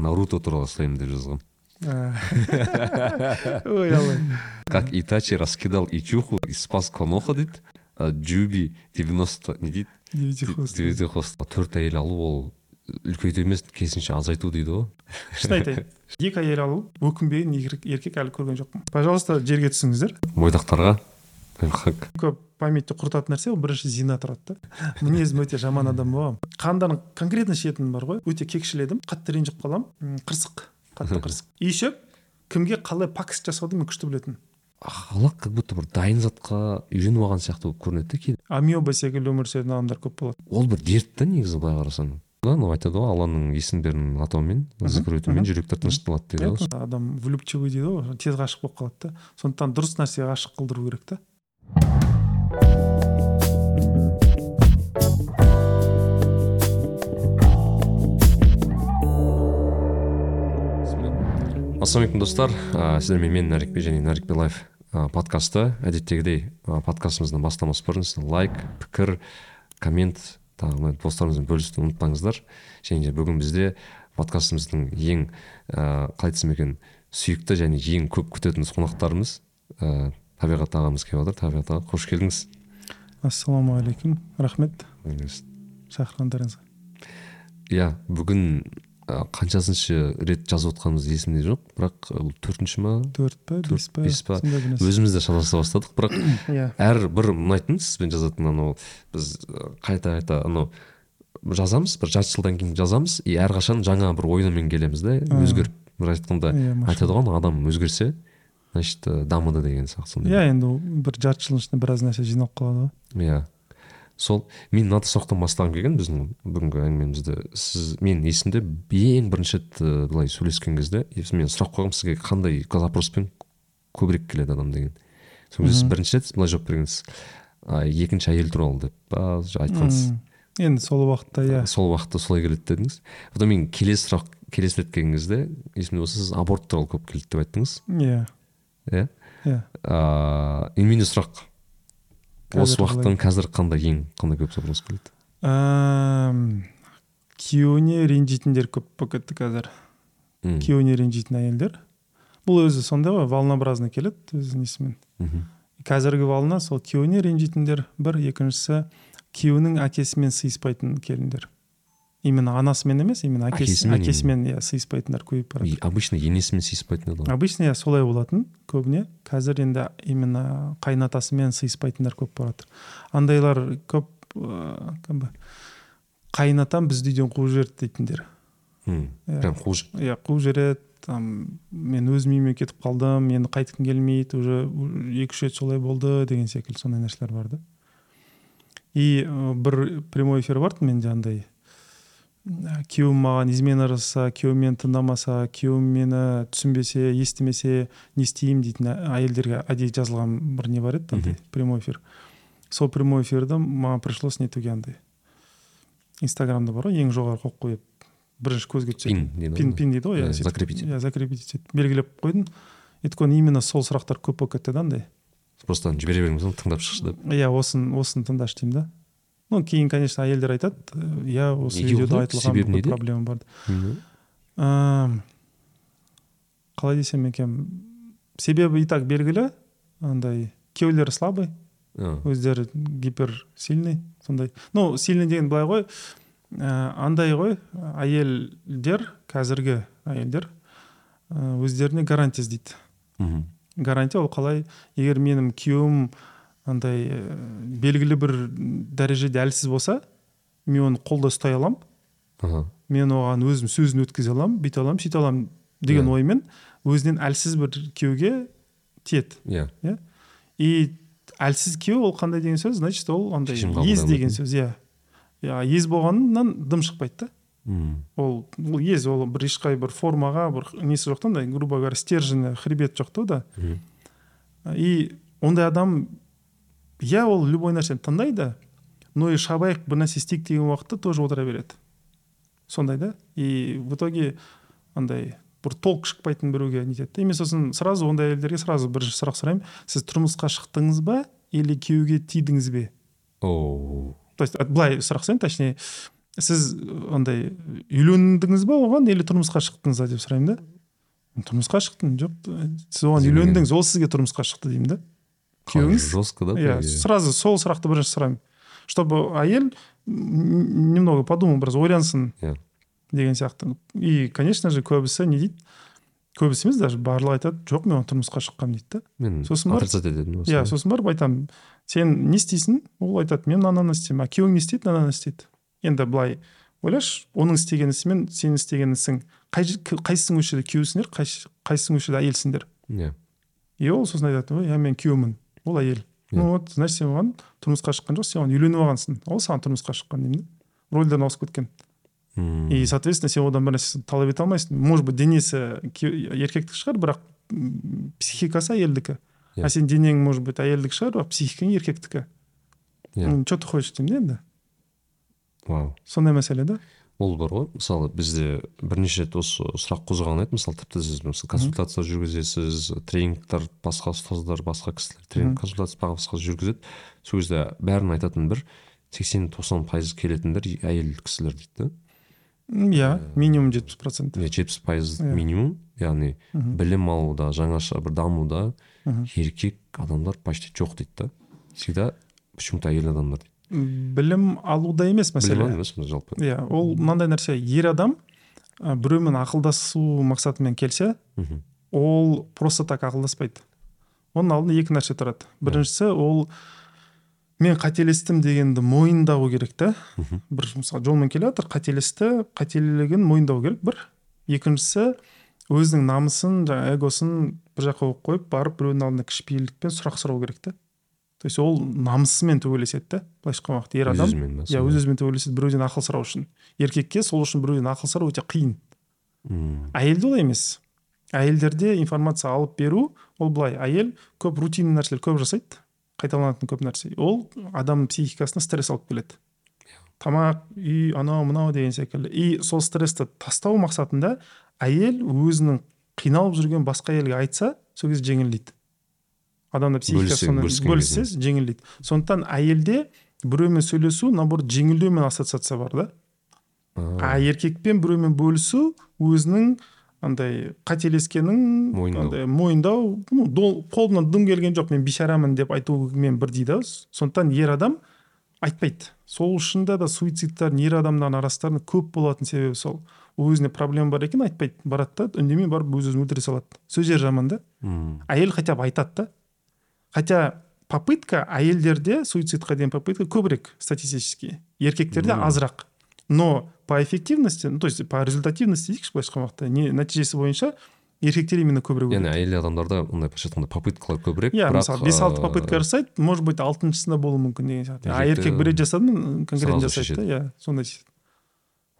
наруто туралы сұраймын деп жазған ой алла как итачи раскидал ичуху и спас конохо дейді джуби 90 не дейді төрт әйел алу ол үлкейту емес керісінше азайту дейді ғой. Шын айтайын. Екі әйел алу өкінбеген еркек еркек әлі көрген жоқпын. Пожалуйста жерге түсіңіздер. Бойдақтарға көп памятьті құртатын нәрсе ол бірінші зина тұрады да. Мінезім өте жаман адам болғанмын қандарын конкретно ішетінім бар ғой. Өте кекшіл едім қатты ренжіп қаламын. Қырсық. Қатты қырсық. И еще кімге қалай пакость жасауды мен күшті білетінмін халық как будто бір дайын затқа үйреніп алған сияқты болып көрінеді да кейде. Амеба секілді өмір сүретін адамдар көп болады. Ол бір дерт та негізі былай қарасаң. Да анау айтады ғой алланың есімдерін атаумен зікір етумен жүректер тынышталады дейді ғой адам влюбчивый дейді ғой тез ғашық болып қалады да. Сондықтан дұрыс нәрсеге ғашық қылдыру керек та. Ассалаумағалейкум достар. Ә, сіздермен мен нәрікбе және нәрікбе лайф ә, подкасты. Әдеттегідей ә, подкастымыздың бастамас бұрын лайк пікір коммент тағы достарыңызбен бөлісуді ұмытпаңыздар. Және де бүгін бізде подкастымыздың ең ә, қалай айтсам екен сүйікті және ең көп күтетін қонақтарымыз табиғат ағамыз келіп жатыр табиғат аға қош келдіңіз. Ассалаумағалейкум. Рахмет. Шақырғандарыңызға. Иә бүгін қаншасыншы рет жазып отқанымыз есімде жоқ бірақ бұл төртінші ма? Төрт па бес па? бес па? бір өзіміз де шатаса бастадық бірақ иә. әр бір ұнайтын сізбен жазатын анау біз қайта қайта анау жазамыз бір жарты жылдан кейін жазамыз. И әрқашан жаңа бір ойынмен келеміз да өзгеріп былайша айтқанда иә айтады ғой адам өзгерсе значит ә, дамыды деген сияқты сондай. Иә енді бір жарты жылдың ішінде біраз нәрсе жиналып қалады. Ғой иә. Сол мен мынадай сұрақтан бастағым келген біздің бүгінгі әңгімемізді сіз мен есімде ең бірінші рет ә, былай сөйлескен кезде мен сұрақ қойғанмын сізге қандай запроспен көбірек келеді адам деген. Сол кезде сіз бірінші рет былай жауап бергенсіз. Екінші әйел туралы деп па айтқансыз. Енді сол уақытта иә. сол уақытта солай келеді дедіңіз. Одан мен келесі сұрақ келесі рет келген кезде есімде болса сіз аборт туралы көп келді деп айттыңыз. Иә. Иә? Иә. Ыыы енді менде сұрақ осы уақыттан қазір қандай ең қандай көп запрос келеді? Күйеуіне ренжитіндер көп болып кетті қазір күйеуіне ренжитін әйелдер. Бұл өзі сондай ғой волнообразно келеді өз несімен. Мхм. қазіргі волна сол күйеуіне ренжитіндер бір екіншісі күйеуінің әкесімен сыйыспайтын келіндер. Именно анасымен емес именно әкесі, Әкесімен әкесімен иә сыйыспайтындар көбейіп барады И обычно енесімен сыйыспайтын еді ғой обычно иә солай болатын көбіне қазір енді именно қайнатасымен сыйыспайтындар көп барады андайлар көп ыыы как бы қайынатам бізді үйден қуып жіберді дейтіндер. Иә. прям қуып жіберді. иә қуып жібереді там мен өз үйіме кетіп қалдым енді қайтқым келмейді уже екі үш рет солай болды деген секілді сондай нәрселер бар да. И ә, бір прямой эфир бар менде андай. Күйеуім маған измена жасаса күйеуім мені тыңдамаса күйеуім мені түсінбесе естімесе не істеймін дейтін әйелдерге әдейі жазылған бір не бар еді андай прямой эфир. Сол прямой эфирді маған пришлось нетуге андай. Инстаграмда бар ғой ең жоғары қойып қойып бірінші көзге түсетін пин дейді пин пин дейді ғой Иә, сөйтіп- закрепить. иә закрепить сөйтіп белгілеп қойдым. Өйткені именно сол сұрақтар көп болып кетті да андай. Просто жібере беріңіз тыңдап шықшы деп. Иә осыны осыны тыңдашы деймін да. Ну кейін конечно әйелдер айтады «Э, иә осы видеода айтылған проблема бар. Ам, қалай десем екен? Себебі и так белгілі андай күйеулері слабый өздері гиперсильный сондай. Ну сильный деген былай ғой ә, андай ғой әйелдер қазіргі әйелдер өздеріне гарантия іздейді. Мгм. гарантия ол қалай? Егер менің күйеуім андай ә, белгілі бір дәрежеде әлсіз болса мен оны қолда ұстай аламын. Мен оған өзім сөзін өткізе аламын бүйте аламын сөйте аламын деген Иә. оймен өзінен әлсіз бір күйеуге тиеді. Иә. И әлсіз күйеу ол қандай деген сөз? Значит ол андай ез деген сөз иә. Иә ез болғаннан дым шықпайды да. М, ол ол ез ол бір ешқай бір формаға бір несі жоқ та андай грубо говоря стержені хребет жоқ та да и ондай адам иә ол любой нәрсені тыңдайды но и шабайық бір нәрсе істейік деген уақытта тоже отыра береді. Сондай да. И в итоге андай бір толк шықпайтын біреуге нетеді да. И мен сосын сразу ондай әйелдерге сразу бірінші сұрақ сұраймын. Сіз тұрмысқа шықтыңыз ба или күйеуге тидіңіз бе? Оу. то есть былай сұрақ қояйын точнее сіз андай үйлендіңіз ба оған или тұрмысқа шықтыңыз ба деп сұраймын да? Тұрмысқа шықтым жоқ сіз оған үйлендіңіз ол сізге тұрмысқа шықты деймін да. Күйеуіңіз жестко да иә сразу сол сұрақты бірінші сұраймын. Чтобы әйел немного подумал біраз ойлансын Иә. деген сияқты. И конечно же көбісі не дейді? Көбісі емес даже барлығы айтады жоқ мен тұрмысқа шыққанмын дейді да. Мен сосын барып- отрицать иә сосын барып айтамын сен не істейсің? Ол айтады мен мынаны істеймін а күйеуің не істейді? Мынаны істейді енді былай ойлашы оның істеген ісі мен сенің істеген ісің қай қайсысың осы жерде күйеусіңдер қайсы- қайсысың осы жерде әйелсіңдер? Иә. И ол сосын айтады ой иә мен күйеумін ол әйел. Иә. ну вот значит сен оған тұрмысқа шыққан жоқсың сен оған үйленіп алғансың. Ол саған тұрмысқа шыққан деймін да рольдерін ауысып кеткен. И соответственно сен одан бір нәрсесін талап ете алмайсың. Может быть денесі ке- еркектікі шығар бірақ психикасы әйелдікі. Иә. а сен денең может быть әйелдікі шығар бірақ психикаң еркектікі. Иә. Че ты хочешь деймін да енді? Вау. Сондай мәселе да? Ол бар ғой. Мысалы бізде бірнеше рет осы сұрақ қозғаған еді. Мысалы тіпті сіз мысалы консультация жүргізесіз тренингтер басқа ұстаздар басқа кісілер тренинг консультация басқа жүргізеді. Сол кезде бәрін айтатын бір сексен тоқсан пайыз келетіндер әйел кісілер дейді да. Иә минимум жетпіс процент иә жетпіс пайыз Иә. минимум. Яғни білім алуда жаңаша бір дамуда еркек адамдар почти жоқ дейді да. Всегда почему то әйел адамдар білім алуда емес білім мәселе. алу емес жалпы. Иә ол мынандай нәрсе. Ер адам ә, біреумен ақылдасу мақсатымен келсе ол просто так ақылдаспайды. Оның алдында екі нәрсе тұрады. Біріншісі ол мен қателестім дегенді мойындау керек та. Бір мысалы жолмен келе жатыр қателесті қателігін мойындау керек бір. Екіншісі өзінің намысын жаңағы эгосын бір жаққа қойып қойып барып біреудің алдында кішіпейілдікпен сұрақ сұрау керек та. То есть ол намысымен төбелеседі да былайша айтқан уақытта ер адам. Өз-өзімен ба иә өз өзімен төбелеседі біреуден ақыл сұрау үшін. Еркекке сол үшін біреуден ақыл сұрау өте қиын. М, әйелде олай емес. Әйелдерде информация алып беру ол былай әйел көп рутинный нәрселер көп жасайды қайталанатын көп нәрсе. Ол адамның психикасына стресс алып келеді. Тамақ үй анау мынау деген секілді. И сол стрессті тастау мақсатында әйел өзінің қиналып жүрген басқа әйелге айтса сол кезде жеңілдейді. Адамда психика Бөлісе- соны бөліскен бөліссе жеңілдейді. Сондықтан әйелде біреумен сөйлесу наоборот жеңілдеумен ассоциация бар да. А, еркекпен біреумен бөлісу өзінің андай қателескенін Мойындау. мойындау ну, қолымнан дым келген жоқ мен бейшарамын деп айтумен бірдей да сондықтан ер адам айтпайды. Сол үшін да суицидтардың ер адамдардың арасында көп болатын себебі сол. Ол өзіне проблема бар екен айтпайды. Барады да үндемей барып өз өзін өлтіре салады. Сөздері жаман да. Әйел хотя бы айтады да. Хотя попытка әйелдерде суицидқа деген попытка көбірек статистически. Еркектерде азырақ. Но по эффективности ну то есть по результативности дейікші былайша айтқан уақытта? Не нәтижесі бойынша еркектер именно көбірек яғни әйел адамдарда ондай былайша айтқанда попыткалар көбірек иә мысалы бес алты попытка жасайды может быть алтыншысында болуы мүмкін деген сияқты. А еркек бір рет жасады ма конкретно жасайды да иә сондай.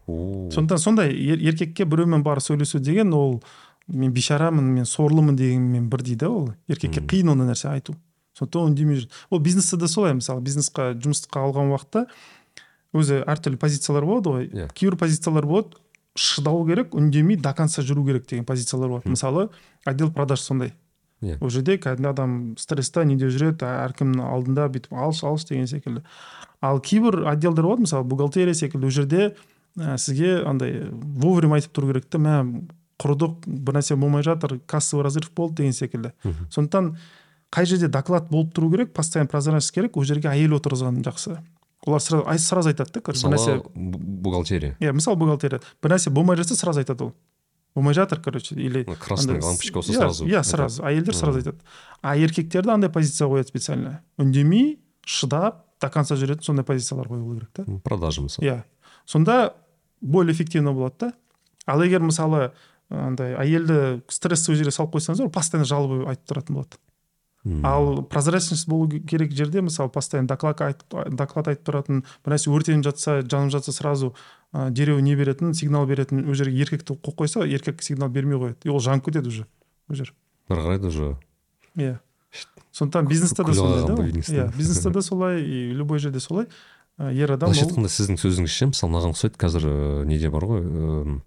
Сондықтан сондай ер- еркекке біреумен барып сөйлесу деген ол мен бейшарамын мен сорлымын дегенмен бірдей да ол. Еркекке қиын ондай нәрсе айту. Сондықтан ол үндемей жүр. Ол бизнесте де солай мысалы. Бизнесқа жұмысқа алған уақытта өзі әртүрлі позициялар болады ғой. Иә. кейбір позициялар болады шыдау керек үндемей до конца жүру керек деген позициялар болады. Мысалы отдел продаж сондай. Иә. ол жерде кәдімгі адам стрессте неде жүреді әркімнің алдында бүйтіп алыс алыс деген секілді. Ал кейбір отделдер болады мысалы бухгалтерия секілді. Ол жерде ә, сізге андай вовремя айтып тұру керек та мә құрыдық бір нәрсе болмай жатыр кассовый разрыв болды деген секілді. Сондықтан қай жерде доклад болып тұру керек постоянно прозрачность керек ол жерге әйел отырғызған жақсы. Олар сразу, ай- сразу айтады да короче, нәрсе бухгалтерия. Иә мысалы бухгалтерия. Бір нәрсе болмай жатса сразу айтады ол. Болмай жатыр короче или красный андай- лампочка болса иә, сразу иә сразу. Әйелдер сразу айтады. А еркектерді андай позиция қояды специально. Үндемей шыдап до конца жүретін сондай позициялар қою керек та. Продажа мысалы. Иә сонда более эффективно болады да. Ал егер мысалы андай әйелді стрессовый жерге салып қойсаңыз ол постоянно жалобы айтып тұратын болады. М, ал прозрачность болу керек жерде мысалы постоянно доклад айтып, доклад айтып тұратын бір нәрсе өртеніп жатса жанып жатса сразу ә, дереу не беретін сигнал беретін ол жерге еркекті қойып қойса еркек сигнал бермей қояды. И ол жанып кетеді уже ол жер. Бір қарайды уже. Иә. Сондықтан бизнесте де солай да иә бизнесте де солай и любой жерде солай. Ер адам былайша айтқанда сіздің сөзіңізше мысалы маған ұқсайды қазір неде бар ғой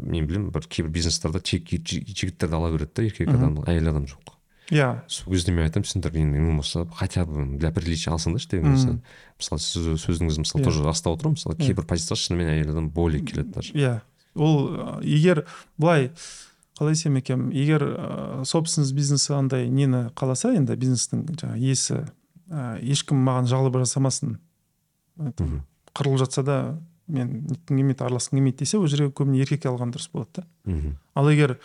мен білемін бір кейбір бизнестерде тек жігіттерді ала береді да еркек адам әйел адам жоқ. Иә. Сол кезде мен айтамын сендер енді ең болмаса хотя бы для приличия алсаңдаршы деген нәрсе. Мысалы сіз сөзіңіз мысалы Иә. тоже растап отырмын мысалы кейбір позицияға шынымен әйел адам более келеді даже. Иә. Ол егер былай қалай десем екен егер ыыы собственность бизнесі андай нені қаласа енді бизнестің жаңағы иесі ә, ешкім маған жалоба жасамасын. Қырылып жатса да мен келмейді араласқым келмейді десе ол жерге көбіне еркекке алған дұрыс болады да. Ал егер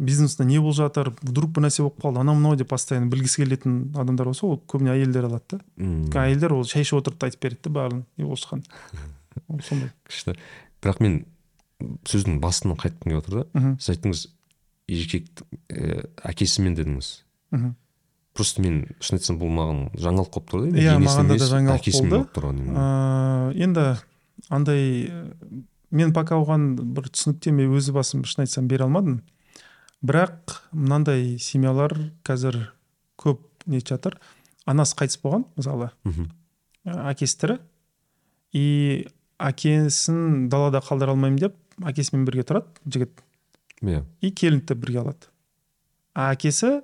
бизнесте не болып жатыр вдруг бір нәрсе болып қалды анау мынау деп постоянно білгісі келетін адамдар болса ол көбіне әйелдер алады да. Өйткені әйелдер ол шай ішіп отырып та айтып береді да барлығын не осыған. Ол сондай. Күшті. Бірақ мен сөздің басынан қайтқым келіп отыр да. Сіз айттыңыз еркек ә, әкесімен дедіңіз. Мхм. просто мен шын айтсам бұл маған жаңалық болып тұр да Иә, маған да жаңалық болды. болып ыыы енді андай э, мен пока оған бір түсініктеме өзі басым шын айтсам бере алмадым. Бірақ мынандай семьялар қазір көп нетіп жатыр. Анасы қайтыс болған мысалы. Мгм. ә, әкесі тірі. И әкесін далада қалдыра алмаймын деп әкесімен бірге тұрады жігіт. Иә. И келінді де бірге алады. А әкесі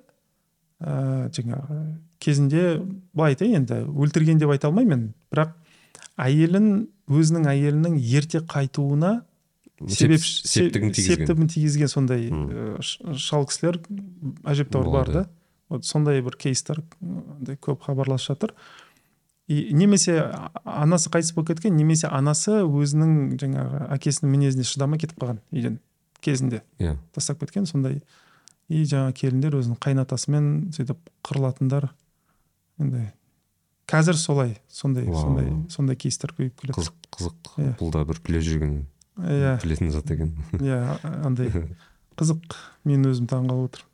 ә, жаңағы кезінде былай айтайын енді өлтірген деп айта алмаймын. Бірақ әйелін өзінің әйелінің ерте қайтуына себеп септігін тигізген. септігін тигізген сондай ә, ш- шал кісілер әжептәуір бар да. Вот сондай бір кейстер көп хабарласып жатыр. И немесе анасы қайтыс болып кеткен немесе анасы өзінің жаңағы әкесінің мінезіне шыдамай кетіп қалған үйден кезінде. Иә. Тастап кеткен сондай. И жаңағы келіндер өзінің қайнатасымен сөйтіп қырылатындар. Енді қазір солай сондай сондай сондай кейстер көбейіп келеді. Қызық қызық. Иә. бұл да бір біле жүрген иә. білетін зат екен. Иә андай. Қызық. Мен өзім таңғалып отырмын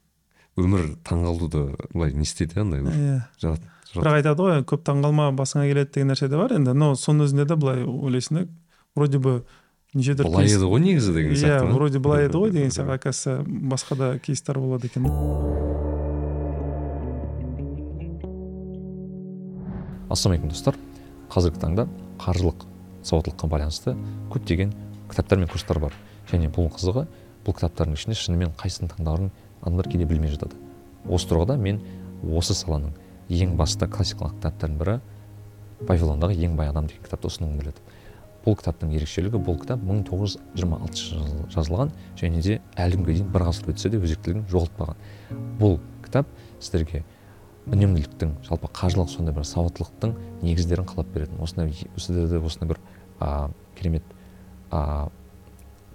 өмір таңғалуды былай не істейді андай бір иә. жарат бірақ айтады ғой көп таңғалма басыңа келеді деген нәрсе де бар енді. Но соның өзінде де былай ойлайсың да вроде бы неше түрлі былай еді ғой негізі деген иә сияқты ма? вроде былай еді ғой деген сияқты. оказывается басқа да кейстер болады екен. Ассалаумағалейкум достар. Қазіргі таңда қаржылық сауаттылыққа байланысты көптеген кітаптар мен курстар бар. Және бұл қызығы бұл кітаптардың ішінде шынымен қайсысын таңдарын адамдар кейде білмей жатады. Осы тұрғыда мен осы саланың ең басты классикалық кітаптардың бірі вавилондағы ең бай адам деген кітапты ұсынғым келеді. Бұл кітаптың ерекшелігі бұл кітап 1926 жылы жазылған және де әлі күнге дейін бір ғасыр өтсе де өзектілігін жоғалтпаған. Бұл кітап сіздерге үнемділіктің жалпы қаржылық сондай бір сауаттылықтың негіздерін қалап беретін. Осындай сіздерді осындай бір а, керемет а,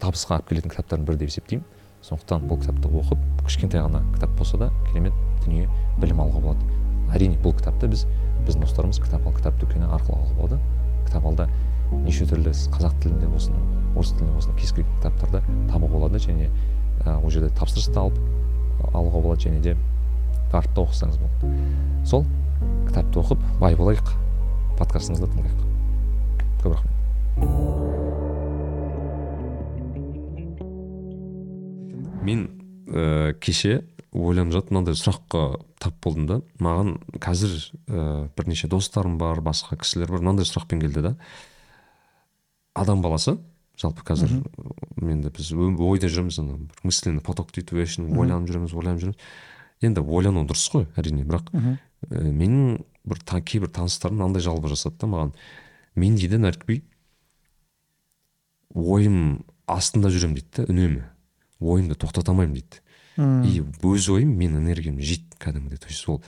табысқа алып келетін кітаптардың бірі деп есептеймін. Сондықтан бұл кітапты оқып кішкентай ғана кітап болса да керемет дүние білім алуға болады. Әрине бұл кітапты біз біздің достарымыз кітап ал кітап дүкені арқылы алуға болады. Кітап алда неше түрлі қазақ тілінде болсын орыс тілінде болсын кез келген кітаптарды табуға болады және ә, ол жерде тапсырыс та алып алуға болады және де барып та оқысаңыз болады сол кітапты оқып бай болайық подкастымызды тыңдайық. Көп рахмет. Мен ә, кеше ойланып жатып мынандай сұраққа тап болдым да. Маған қазір ә, бірнеше достарым бар басқа кісілер бар. Мынандай сұрақпен келді да. Адам баласы жалпы қазір енді біз ойда жүрміз ана бір мысленный поток дейді Мгм. ойланып жүреміз ойланып жүреміз енді ойлану дұрыс қой әрине бірақ ә, менің бір та, кейбір таныстарым мынандай жалоба жасады да маған. Мен дейді нәрікби ойым астында жүремін дейді да үнемі. Ойымды тоқтата алмаймын дейді. И өз ойым менің энергиямды жейді кәдімгідей. То есть ол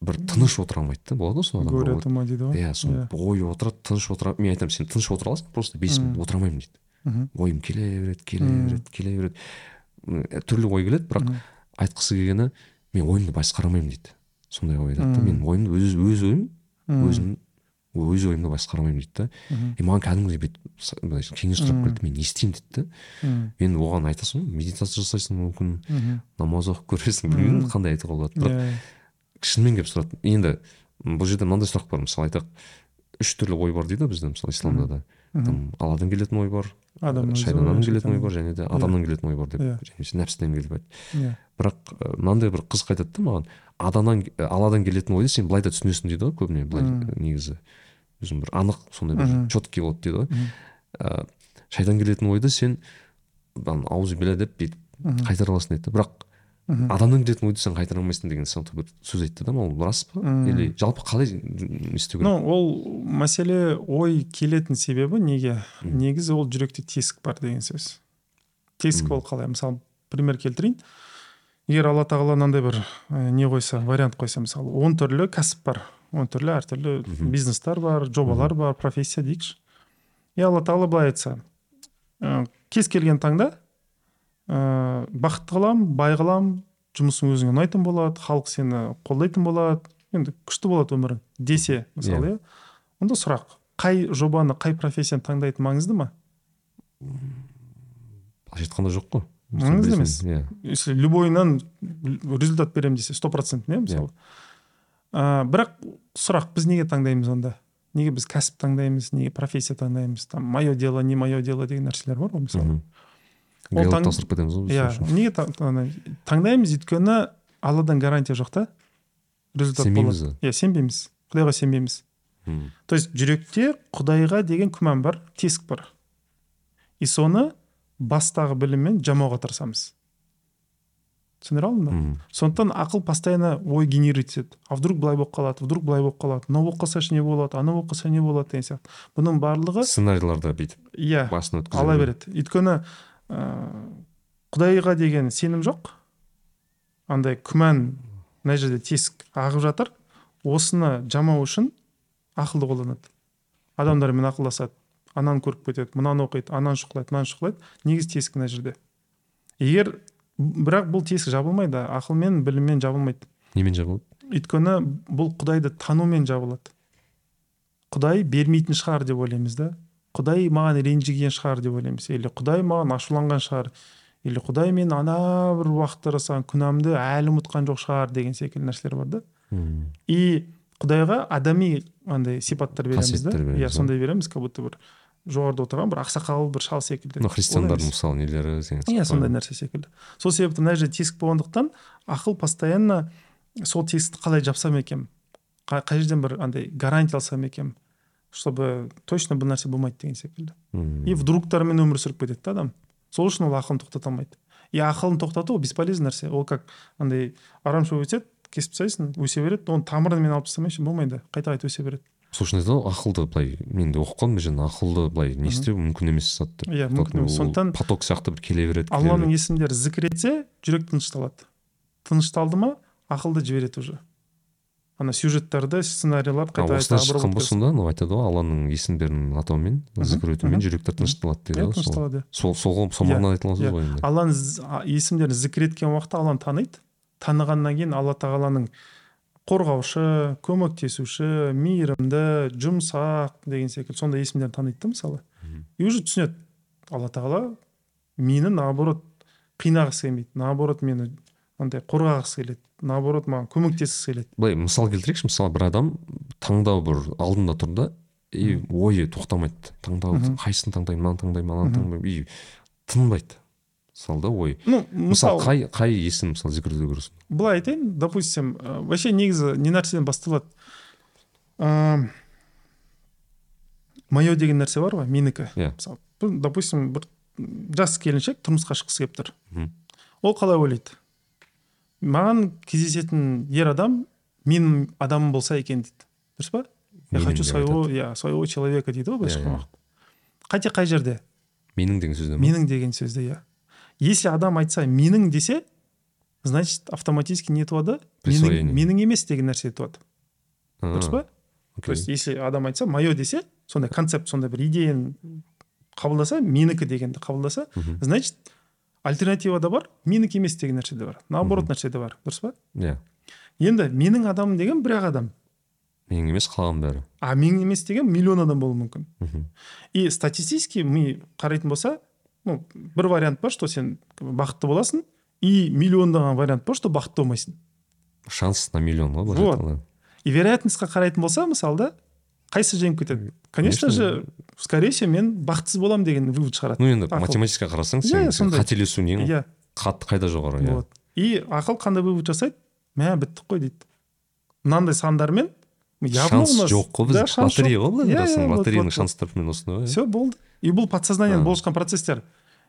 бір тыныш отыра алмайды да болады ғой сол адамдар горе дейді ғой. иә сол Иә. ой отырады тыныш отыра мен айтамын сен тыныш отыра аласың просто бес минут отыра алмаймын дейді. Мхм. Ойым келе береді келе береді келе береді. Түрлі ой келеді бірақ. Айтқысы келгені мен ойымды басқара алмаймын дейді. Сондай ой айтады да. Мен ойымды өз өз ойым өзім өз ойымды басқара алмаймын дейді да. И маған кәдімгідей бүйтіп кеңес сұрап келді мен не істеймін дейді да. Мен оған айтасың ғой медитация жасайсың мүмкін намаз оқып көресің білмеймін қандай айтуға болады бірақ Иә. шынымен келіп сұрады енді бұл жерде мынандай сұрақ бар мысалы айтайық үш түрлі ой бар дейді ғой бізде мысалы исламда да. Там алладан келетін ой бар шайтаннан келетін ой бар және де адамнан келетін ой бар деп Иә. және нәпсіден келіп айтады Иә. бірақ ә, мынандай бір қызық айтады да маған адамнан ә, алладан келетін ойды сен былай да түсінесің дейді ғой көбіне былай Мм. негізі. Өзің бір анық сондай бір четкий болады дейді ғой. Шайтан келетін ойды сен ауыз деп бүйтіп қайтара аласың дейді бірақ мхм. адамның беретін ойды сен қайтара алмайсың деген сияқты бір сөз айтты да ол рас па? Или жалпы қалай не істеу ну керек ол мәселе ой келетін себебі неге? Негізі ол жүректе тесік бар деген сөз. Тесік ол қалай? Мысалы пример келтірейін. Егер алла тағала мынандай бір ә, не қойса вариант қойса мысалы он түрлі кәсіп бар он түрлі әртүрлі Мгм. бизнестер бар жобалар бар профессия дейікші. И алла тағала былай айтса ә, кез келген таңда ә, бақытты қыламын бай қыламын жұмысың өзіңе ұнайтын болады халық сені қолдайтын болады. Енді күшті болады өмірің десе мысалы иә. онда сұрақ қай жобаны қай профессияны таңдайтын маңызды ма? Былайша айтқанда жоқ қой. Маңызды емес. иә. Если любойынан результат беремін десе сто процент иә. мысалы? Ә, бірақ сұрақ біз неге таңдаймыз онда? Неге біз кәсіп таңдаймыз неге профессия таңдаймыз? Там мое дело не мое дело деген нәрселер бар ғой мысалы мхм. Ол тапсырып кетеміз ғой иә неге та- таңдаймыз өйткені алладан гарантия жоқ та результат сенбейміз иә сенбейміз. Құдайға сенбейміз. То есть жүректе құдайға деген күмән бар тесік бар. И соны бастағы біліммен жамауға тырысамыз. Түсіндіре алдым ба? Сондықтан ақыл постоянно ой генерить етеді а вдруг былай болып қалады вдруг былай болып қалады. Мынау болып қалса не болады анау болып қалса не болады деген сияқты. Бұның барлығы сценарийларды бүйтіп иә басын өткізе ала береді. Өйткені ә, құдайға деген сенім жоқ. Андай күмән мына жерде тесік ағып жатыр. Осыны жамау үшін ақылды қолданады. Адамдармен ақылдасады. Ананы көріп кетеді мынаны оқиды ананы шұқылайды мынаны шұқылайды. Негізі тесік мына жерде. Егер бірақ бұл тесік жабылмайды ақылмен біліммен жабылмайды. Немен жабылады? Өйткені бұл құдайды танумен жабылады. Құдай бермейтін шығар деп ойлаймыз да. Құдай маған ренжіген шығар деп ойлаймыз. Или құдай маған ашуланған шығар. Или құдай мен ана бір уақытта жасаған күнәмді әлі ұмытқан жоқ шығар деген секілді нәрселер бар да. И құдайға адами андай сипаттар береміз да. иә да. сондай береміз как будто бір жоғарыда отырған бір ақсақал бір шал секілді. Мына христиандардың мысалы нелері деген иә сондай нәрсе секілді. Сол себепті мына жерде тесік болғандықтан ақыл постоянно сол тесікті қалай жапсам екен қай, қай жерден бір андай гарантия алсам екен чтобы точно бұл нәрсе болмайды деген секілді. И вдругтармен өмір сүріп кетеді да адам. Сол үшін ол ақылын тоқтата алмайды. И ақылын тоқтату ол бесполезный нәрсе. Ол как андай арам шөп өседі кесіп тастайсың өсе береді. Оны тамырымен алып тастамайсың болмайды. Қайта қайта өсе береді. Сол үшін айтады ғой ақылды былай мен де оқып қалдым жерде ақылды былай не істеу мүмкін емес зат деп. Иә, мүмкін емес. Сондықтан поток сияқты бір келе береді алланың есімдері зікір етсе жүрек тынышталады. Тынышталды ма ақылды жібереді уже. Ана сюжеттерді сценарийлар а қайта қайта шыққан болса онда анау айтады ғой алланың есімдерін атаумен зікір етумен жүректер тынышталады дейді иә ғой тынышталады. Сол сол сол Иә, мағынада айтылған сөз иә. ғой енді. Алланың есімдерін зікір еткен уақытта алланы таниды. Танығаннан кейін алла тағаланың қорғаушы көмектесуші мейірімді жұмсақ деген секілді сондай есімдерін таниды да мысалы. И уже түсінеді. Алла тағала мені наоборот қинағысы келмейді наоборот мені андай қорғағысы келеді. Наоборот маған көмектескісі келеді. Былай мысал келтірейікші мысалы бір адам таңдау бір алдында тұр да и ойы тоқтамайды. Таңдау қайсысын таңдаймын мынаны таңдаймын ананы таңдаймын и тынбайды. Мысалы да ой. Ну мысалы қай қай есім мысалы зікір ету керексің былай айтайын допустим ә, вообще негізі не нәрседен басталады. Ә, мое деген нәрсе бар ғой менікі. Иә. мысалы допустим бір жас келіншек тұрмысқа шыққысы келіп тұр. Ол қалай ойлайды? Маған кездесетін ер адам менің адамым болса екен дейді. Дұрыс па? Я хочу своего иә своего человека дейді ғой былайша Иә, айтқан уақытта қате қай жерде? Менің деген сөзден ба? менің деген сөзді иә. Если адам айтса менің десе значит автоматически не туады менің, менің емес деген нәрсе туады дұрыс па? То есть если адам айтса мое десе сондай концепт сондай бір идеяны қабылдаса менікі дегенді қабылдаса значит альтернатива да бар менікі емес деген нәрсе де бар. Наоборот нәрсе де бар. Дұрыс па? Иә. Енді менің адамым деген бір ақ адам. Менің емес қалған бәрі. А менің емес деген миллион адам болуы мүмкін. И статистически ми қарайтын болса ну бір вариант бар что сен бақытты боласың и миллиондаған вариант бар что бақытты болмайсың. Шанс на миллион ғой Вот. и вероятностьқа қарайтын болса мысалы да қайсы жеңіп кетеді? Конечно. же скорее всего мен бақытсыз боламын деген вывод шығарады. Ну енді Ақыл. математикаға қарасаң Иә, сен қателесу нең иә. қатты қайда жоғары иә. Вот. И ақыл қандай вывод жасайды? Мә біттік қой дейді. Мынандай сандармен шанс жоқ қой біз лотерея ғой былай Иә, қарасаң иә, вот. шанстарымен осындай ғой все болды. И бұл подсознаниедан А. болып жатқан процесстер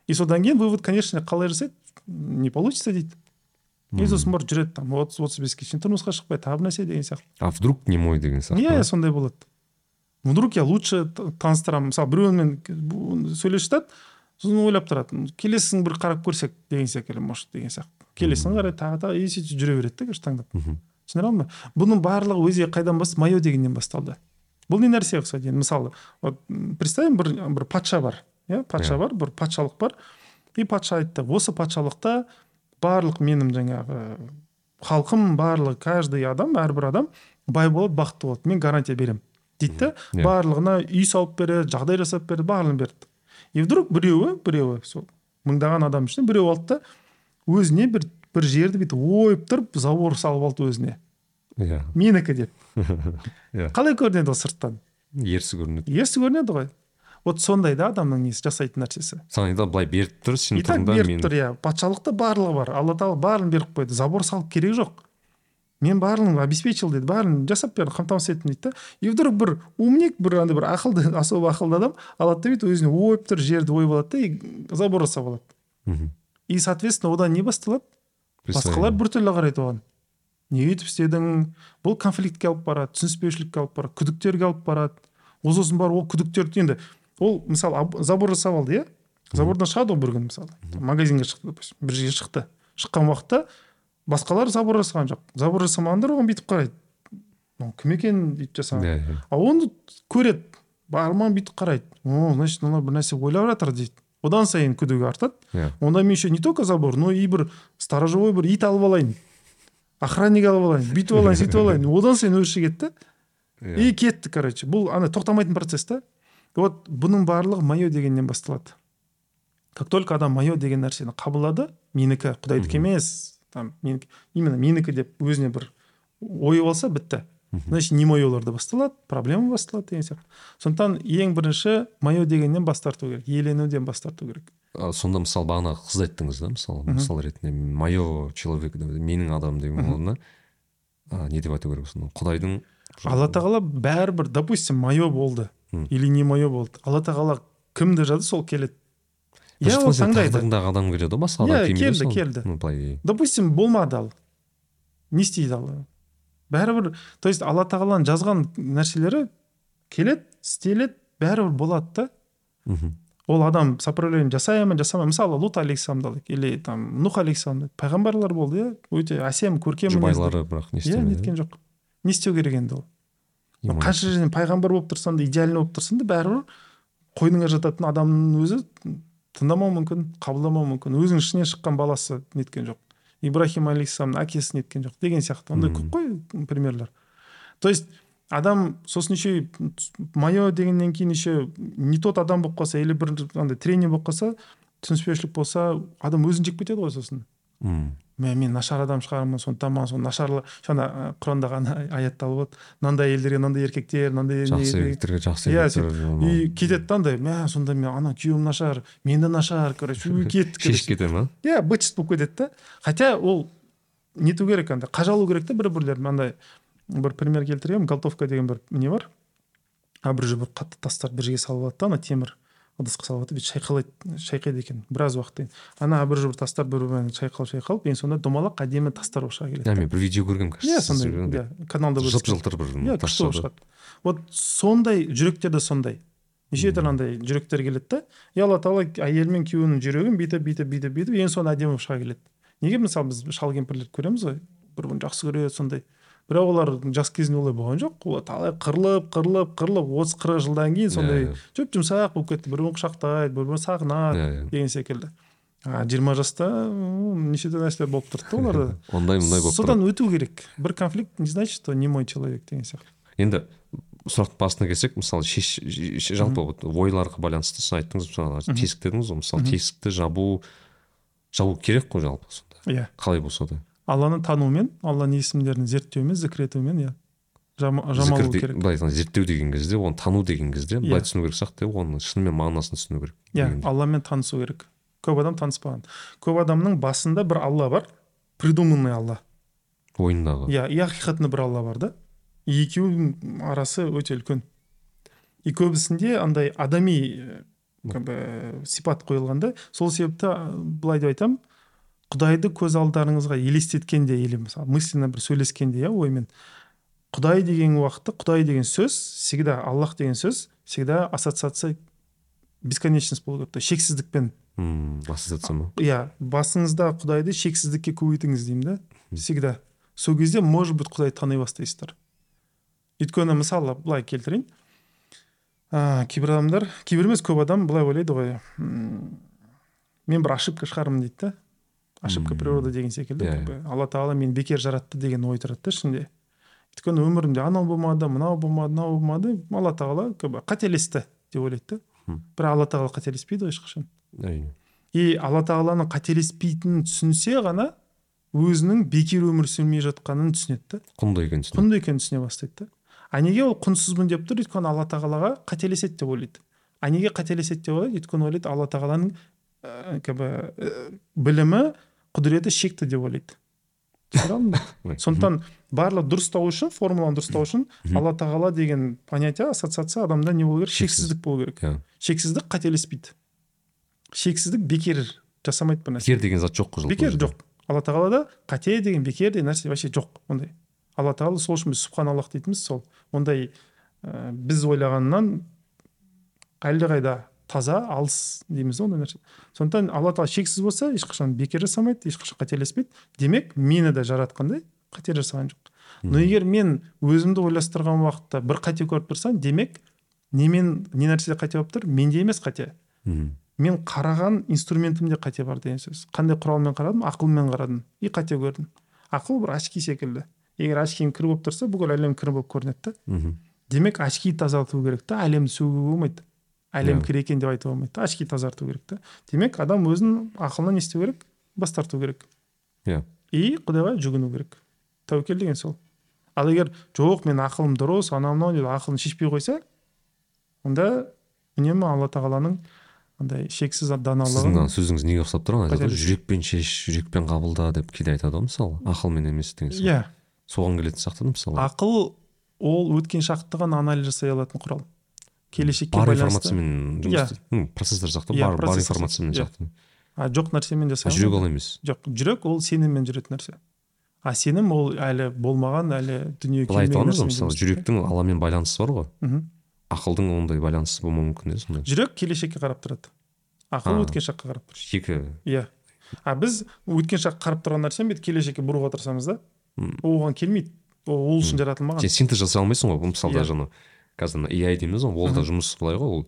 и содан кейін вывод конечно қалай жасайды? Не получится дейді. И сосын барып жүреді там. Отыз отыз беске шейін тұрмысқа шықпай тағы бір нәрсе деген сияқты. А вдруг немой деген сияқты иә сондай болады. Вдруг я лучше таныстырамын. Мысалы біреумен сөйлесіп жатады сосын ойлап тұрады келесісін бір қарап көрсек деген секілді может деген сияқты. Келесін қарайды тағы тағы и сөйтіп жүре береді да короче таңдап. Түсіндіре алдым ба бұның барлығы өзі қайдан басталды майо дегеннен басталды. Бұл не нәрсе ұқсайды енді мысалы вот представим бір бір патша бар иә? Патша Иә. бар бір патшалық бар. И патша айтты осы патшалықта барлық менің жаңағы халқым барлығы каждый адам әрбір адам бай болады бақытты болады. Мен гарантия беремін дейді да Иә. барлығына үй салып береді жағдай жасап береді барлығын берді. И вдруг біреуі біреуі сол мыңдаған адам ішінен біреу алды да өзіне бір бір жерді бүйтіп ойып тұрып забор салып алды өзіне. Иә. Менікі деп. Иә. қалай көрінеді ол сырттан? Ерсі көрінеді. Ерсі көрінеді ғой. Вот сондай да адамның несі жасайтын нәрсесі. Саған айтады былай беріп тұр так тұрғанда беріп мен тұр иә. Патшалықта барлығы бар. Алла тағала барлығын беріп қойды. Забор салып керегі жоқ. Мен барлығын обеспечил деді. Бәрін жасап берді қамтамасыз еттім дейді да. И вдруг бір умник бір андай бір ақылды особо ақылды адам алады да бүйтіп өзіне ойып тұр жерді ойып алады да и забор жасап алады. Мгм. и соответственно одан не басталады. Басқалар біртүрлі қарайды оған. Не өйтіп істедің бұл конфликтке алып барады түсініспеушілікке алып барады күдіктерге алып барады. Ол сосын барып ол күдіктерді енді ол мысалы аб- забор жасап алды иә? Забордан шығады ғой бір күні мысалы. Магазинге шықты допустим бір жерге шықты. Шыққан уақытта басқалар забор жасаған жоқ. Забор жасамағандар оған бүйтіп қарайды. Мынау кім екен? бүйтіп жасаған. Иә иә. А оны көреді. Барман бүйтіп қарайды. О значит мынау бір нәрсе ойлап жатыр дейді. Одан сайын күдігі артады. Иә. Онда мен еще не только забор но и бір сторожевой бір ит алып алайын. Охранник алып алайын бүйтіп алайын сөйтіп алайын. Одан сайын өрши кетті. Иә. и кетті короче. Бұл ана тоқтамайтын процесс та. Вот бұның барлығы майо дегеннен басталады. Как только адам майо деген нәрсені қабылдады менікі құдайдікі емес. Там менікі именно менікі деп өзіне бір ойып алса бітті. Значит не майоларда басталады проблема басталады деген сияқты. Сондықтан ең бірінші майо дегеннен бас тарту керек иеленуден бас тарту керек. А, сонда мысалы бағана қызды айттыңыз да мысалы мысал ретінде мое человек менің адамым деген орнына не деп айту керек сонда құдайдың алла тағала бәрібір допустим майо болды или не майо болды алла тағала кімді жазды сол келеді. Иә ол таңдайды адам келеді ғой басқа Иә, адам келді, келді. былай допустим болмады ал не істейді алла бәрібір то есть алла тағаланың жазған нәрселері келеді істеледі бәрібір болады да. Ол адам сопротивление жасай ма жасамай ма мысалы лут алейхисаламды алайық или там нух алейхисалам пайғамбарлар болды иә. Өте әсем көркем жұбайлары бірақ не иә істемеді неткен жоқ. Не істеу керек енді ол. Қанша жерден пайғамбар болып тұрсаң да идеальный болып тұрсаң да бәрібір қойныңа жататын адамның өзі тыңдамауы мүмкін қабылдамауы мүмкін. Өзінің ішінен шыққан баласы неткен жоқ. Ибрахим алейхисаламның әкесі неткен жоқ деген сияқты. Ондай көп қой примерлер. То есть адам сосын еще майо дегеннен кейін еще не тот адам болып қалса или бір андай тренер болып қалса түсініспеушілік болса адам өзін жек кетеді ғой сосын. М. мә мен нашар адам шығармын сондықтан маған сол нашарлы жаңа құрандағы ана аятта алып мынандай әйелдерге мынандай еркектер мынандай жақсы еркектерге жақсы Иә, и кетеді да андай мә сонда мен ана күйеуім нашар мен де нашар короче үй, кетті шешіп кете ма иә бытчист болып кетеді да. Хотя ол нету керек андай қажалу керек та бір бірлерін андай бір пример келтіремін голтовка деген бір не бар? А бір бір қатты тастарды бір жерге салып алады да ана темір. Ыдысқа салып бүйтіп шайқалайды шайқайды екен біраз уақыттан она бір бір тастар бір бірімен шайқалып шайқалып ең соңында домалақ әдемі тастар болып шыға келеді. Иә мен бір видео көргенмін иә кажется сондай сіз иә каналда жып жылтыр бір иә күшті болып шығады вот сондай жүректер де сондай. Неше түрлі андай жүректер келеді да и алла тағала әйелі мен күйеуінің жүрегін бүйтіп бүйтіп бүйтіп бүйтіп ең соңында әдемі болып шыға келеді неге мысалы біз шал кемпірлерді көреміз ғой? Бір бірін жақсы көреді сондай. Бірақ олар жас кезінде олай болған жоқ олар талай қырылып қырылып қырылып отыз қырық жылдан кейін сондай жөп жұмсақ болып кетті бір бірін құшақтайды бір бірін сағынады деген секілді. А жиырма жаста неше түрлі нәрселер болып тұрды да оларда. Ондай мындай болып содан өту керек. Бір конфликт не значит что не мой человек деген сияқты. Енді сұрақтың басына келсек мысалы шеш жалпы вот ойларға байланысты сіз айттыңыз мысалы тесік дедіңіз ғой мысалы тесікті жабу жабу керек қой жалпы сонда? Иә. Қалай болса да. Алланы танумен алланың есімдерін зерттеумен зікір етумен иә жам- жамалу керек. былай айтқанда зерттеу деген кезде оны тану деген кезде Иә. былай түсіну керек сияқты да оның шынымен мағынасын түсіну керек иә алламен танысу керек. Көп адам таныспаған. Көп адамның басында бір алла бар придуманный алла. Ойындағы. Иә и ақиқатында бір алла бар да. Екеуінің арасы өте үлкен. И көбісінде андай адами э, как бы сипат қойылған да. Сол себепті былай деп айтамын құдайды көз алдарыңызға елестеткенде или мысалы мысленно бір сөйлескенде иә оймен. Құдай деген уақытта құдай деген сөз всегда аллах деген сөз всегда ассоциация бесконечность болу керек шексіздікпен. Мм ассоциация ма? Иә басыңызда құдайды шексіздікке көбейтіңіз деймін да всегда. Сол кезде может быть құдайды тани бастайсыздар. Өйткені мысалы былай келтірейін. Ә, кейбір адамдар кейбір емес көп адам былай ойлайды ғой мен бір ошибка шығармын дейді да. Ошибка природы деген секілді Иә, как бы алла тағала мені бекер жаратты деген ой тұрады да ішінде. Өйткені өмірімде анау болмады мынау болмады мынау болмады алла тағала как бы қателесті деп ойлайды да. Бірақ алла тағала қателеспейді ғой ешқашан. Әрине. И алла тағаланың қателеспейтінін түсінсе ғана өзінің бекер өмір сүрмей жатқанын түсінеді да. Құнды екенін түсінеді. Құнды екенін түсіне бастайды да. А неге ол құнсызбын деп тұр? Өйткені алла тағалаға қателеседі деп ойлайды. А неге қателеседі деп ойлайды? Өйткені ойлайды алла тағаланың ә, как бы ә, білімі құдіреті шекті деп ойлайды. Сондықтан барлық дұрыстау үшін формуланы дұрыстау үшін алла тағала деген понятие ассоциация адамда не болу керек? Шексіз. шексіздік болу керек. Иә. Шексіздік қателеспейді. Шексіздік бекер жасамайды бір нәрсе. Бекер деген зат жоқ қой бекер жоқ. Алла тағалада қате деген бекер деген нәрсе вообще жоқ ондай. Алла тағала сол үшін біз субханаллах дейтініміз сол. Ондай ә, біз ойлағаннан әлдеқайда таза алыс дейміз да ондай нәрсе. Сондықтан алла тағала шексіз болса ешқашан бекер жасамайды ешқашан қателеспейді. Демек мені де жаратқандай қате жасаған жоқ. Но егер мен өзімді ойластырған уақытта бір қате көріп тұрсам демек немен не нәрседе қате болып тұр менде емес қате. Мен қараған инструментімде қате бар деген сөз. Қандай құралмен қарадым? Ақылмен қарадым. И қате көрдім. Ақыл бір очки секілді. Егер очкиң кір болып тұрса бүкіл әлем кір болып көрінеді да. Демек очки тазарту керек та әлемді сөгуге болмайды. Әлем Иә. кір екен деп айтуға болмайды да очки тазарту керек та. Демек адам өзінің ақылына не істеу керек бас тарту керек. Иә. И құдайға жүгіну керек. Тәуекел деген сол. Ал егер жоқ мен ақылым дұрыс анау мынау деп ақылын шешпей қойса онда үнемі алла тағаланың андай шексіз сіздің даналығын ана сөзіңіз неге ұқсап тұр? Айтады ғой, жүрекпен шеш жүрекпен қабылда деп кейде айтады ғой мысалы. Ақылмен емес деген сияқты. Иә соған келетін сияқты да мысалы. Ақыл ол өткен шақты ғана анализ жасай алатын құрал. Келешекке бар информациямен жұмыс Иә. сияқты Иә, бар бар информациямен сияқты, сияқты а жоқ нәрсемен жасай жүрек ол емес? Жоқ жүрек ол сеніммен жүретін нәрсе. А сенім ол әлі болмаған әлі дүниеге былай айтып келмеген ғой мысалы жүректің алламен байланысы бар ғой. Мгм. ақылдың ондай байланысы болмауы мүмкін иә сондай жүрек келешекке қарап тұрады. Ақыл өткен шаққа қарап тұрады. Екі. Иә. А біз өткен шаққа қарап тұрған нәрсені бүйтіп келешекке бұруға тырысамыз да ол оған келмейді. Ол үшін жаратылмаған. Сен синтез жасай алмайсың ғой мысалы Иә. Қазір ана AI дейміз ғой ол да жұмыс былай ғой ол.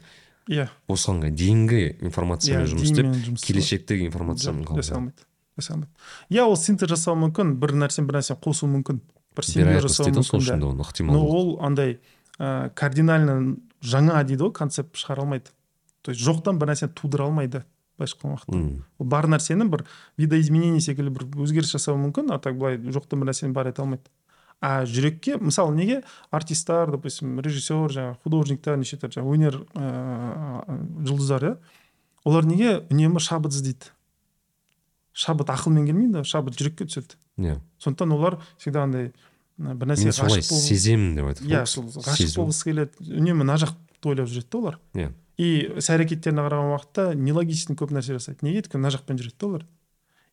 Иә. Осыған дейінгі информациямен иә жұмыс істеп келешектегі информациямен жасай алмайды жасай алмайды иә ол синтез жасау мүмкін бір нәрсені бір нәрсені қосу мүмкін бір мүмкін но ол андай ә, кардинально жаңа дейді ғой концепт шығара алмайды. То есть жоқтан бір нәрсені тудыра алмайды былайша айтқан уақытта. Бар нәрсені бір видоизменение секілді бір өзгеріс жасауы мүмкін а так былай жоқтан бір нәрсені бар ете алмайды. А жүрекке мысалы неге артисттар допустим режиссер жаңағы художниктар неше түрлі жаңағы өнер ыыы жұлдыздары иә? Олар неге үнемі шабыт іздейді? Шабыт ақылмен келмейді шабыт жүрекке түседі. Иә. Сондықтан олар всегда андай бір нәрсеге солай сеземін деп айтады иә сол ғашық болғысы келеді. Үнемі мына жақты ойлап жүреді да олар. Иә. И іс әрекеттеріне қараған уақытта нелогичный көп нәрсе жасайды. Неге? Өйткені мына жақпен жүреді да олар.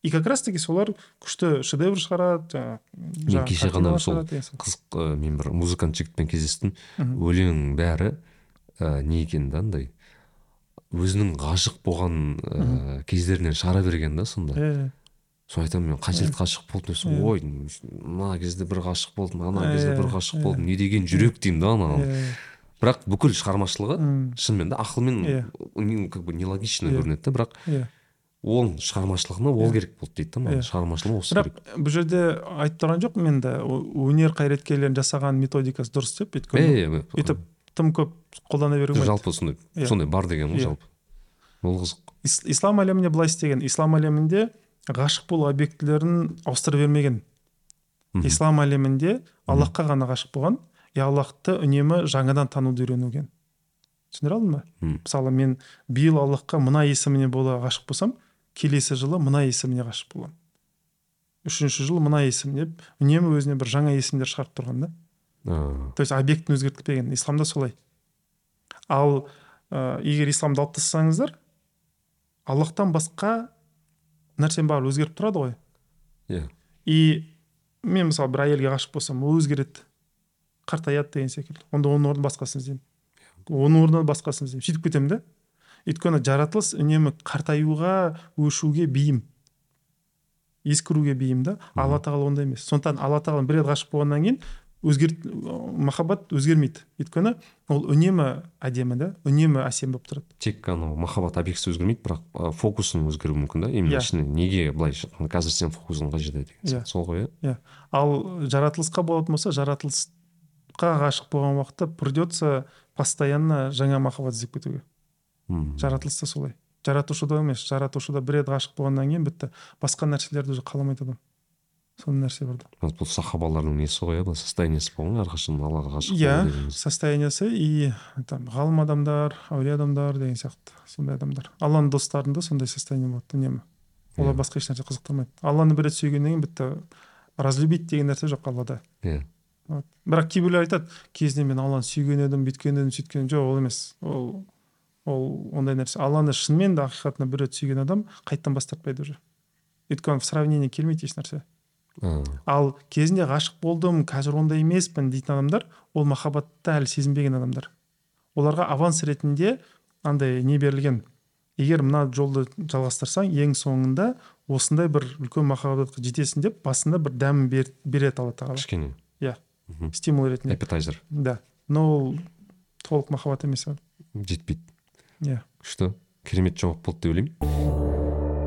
И как раз таки солар күшті шедевр шығарады жаңағы кеше картиналар ғана сол сияқты. қызық мен бір музыкант жігітпен кездестім Мгм. өлең бәрі ә, не екен да андай өзінің ғашық болған ә, кездерінен шығара берген да сонда Иә, соны айтамын мен қай жерде ғашық болдым десем Иә. ой мына кезде бір ғашық болдым ана Иә, кезде бір иә, ғашық иә. болдым не деген жүрек деймін да ана иә, иә. бірақ бүкіл шығармашылығы шынымен де ақылмен Иә. как бы нелогично Иә. көрінеді да бірақ иә. Оның шығармашылығына ол Иә. керек болды дейді да маған Иә. шығармашылығы осы бірақ керек. бұл жерде айтып тұрған жоқпын мен де о- өнер қайраткерлерінің жасаған методикасы дұрыс деп өйткені е, е, өйтіп тым көп қолдана беруге болмайды. жалпы сондай Иә. сондай бар деген ғой Иә. жалпы. Ол қызық. Ис- ислам әлемінде былай істеген ислам әлемінде ғашық болу объектілерін ауыстыра бермеген. Ислам әлемінде аллахқа ғана ғашық болған и аллахты үнемі жаңадан тануды үйренуген түсіндіре алдым ба? Мысалы мен биыл аллахқа мына есіміне бола ғашық болсам келесі жылы мына есіміне ғашық боламын үшінші жыл мына есім деп үнемі өзіне бір жаңа есімдер шығарып тұрған да. То есть объектін өзгертпеген исламда солай. Ал ә, егер исламды алып тастасаңыздар аллахтан басқа нәрсенің бәрі өзгеріп тұрады ғой. Иә. И мен мысалы бір әйелге ғашық болсам ол өзгереді. Қартаяды деген секілді. Онда оның орнына басқасын іздеймін. Оның орнына басқасын іздеймін. Сөйтіп кетемін да. Өйткені жаратылыс үнемі қартаюға өшуге бейім. Ескіруге бейім да. Алла тағала ондай емес. Сондықтан алла тағала бір рет ғашық болғаннан кейін өзгер махаббат өзгермейді. Өйткені ол үнемі әдемі да үнемі әсем болып тұрады. Тек анау махаббат объектісі өзгермейді бірақ фокусың өзгеруі мүмкін да. Именно Иә. ішіне неге былай қазір сен фокусың қай жерде деген Иә. сияқты. Сол ғой иә. Ал жаратылысқа болатын болса жаратылысқа ғашық болған уақытта придется постоянно жаңа махаббат іздеп кетуге. Жаратылыс та солай. Жаратушыда емес жаратушыда бір рет ғашық болғаннан кейін бітті. Басқа нәрселерді уже қаламайды адам. Сондай нәрсе бар да. Бұл сахабалардың несі ғой иә былай состояниесі болған әрқашан аллаға ғашық иә состояниесі и там ғалым адамдар әулие адамдар деген сияқты сондай адамдар. Алланың достарында сондай состояние болады үнемі. Олар Иә. басқа ешнәрсе қызықтырмайды. Алланы бір рет сүйгеннен кейін бітті разлюбить деген нәрсе жоқ аллада. Иә. Вот. бірақ кейбіреулер айтады кезінде мен алланы сүйген едім бүйткен едім сөйткен жоқ ол емес. Ол ол ондай нәрсе. Алланы шынымен де ақиқатында бір рет сүйген адам қайтадан бас тартпайды уже. Өйткені в сравнение келмейді ешнәрсе ал кезінде ғашық болдым қазір ондай емеспін дейтін адамдар ол махаббатты әлі сезінбеген адамдар. Оларға аванс ретінде андай не берілген. Егер мына жолды жалғастырсаң ең соңында осындай бір үлкен махаббатқа жетесің деп басында бір дәмін бер, береді алла тағала. Кішкене. Иә. Мгм. стимул ретінде. Эпитайзер да. Но ол толық махаббат емес ол. жетпейді. Иә күшті керемет жауап болды деп ойлаймын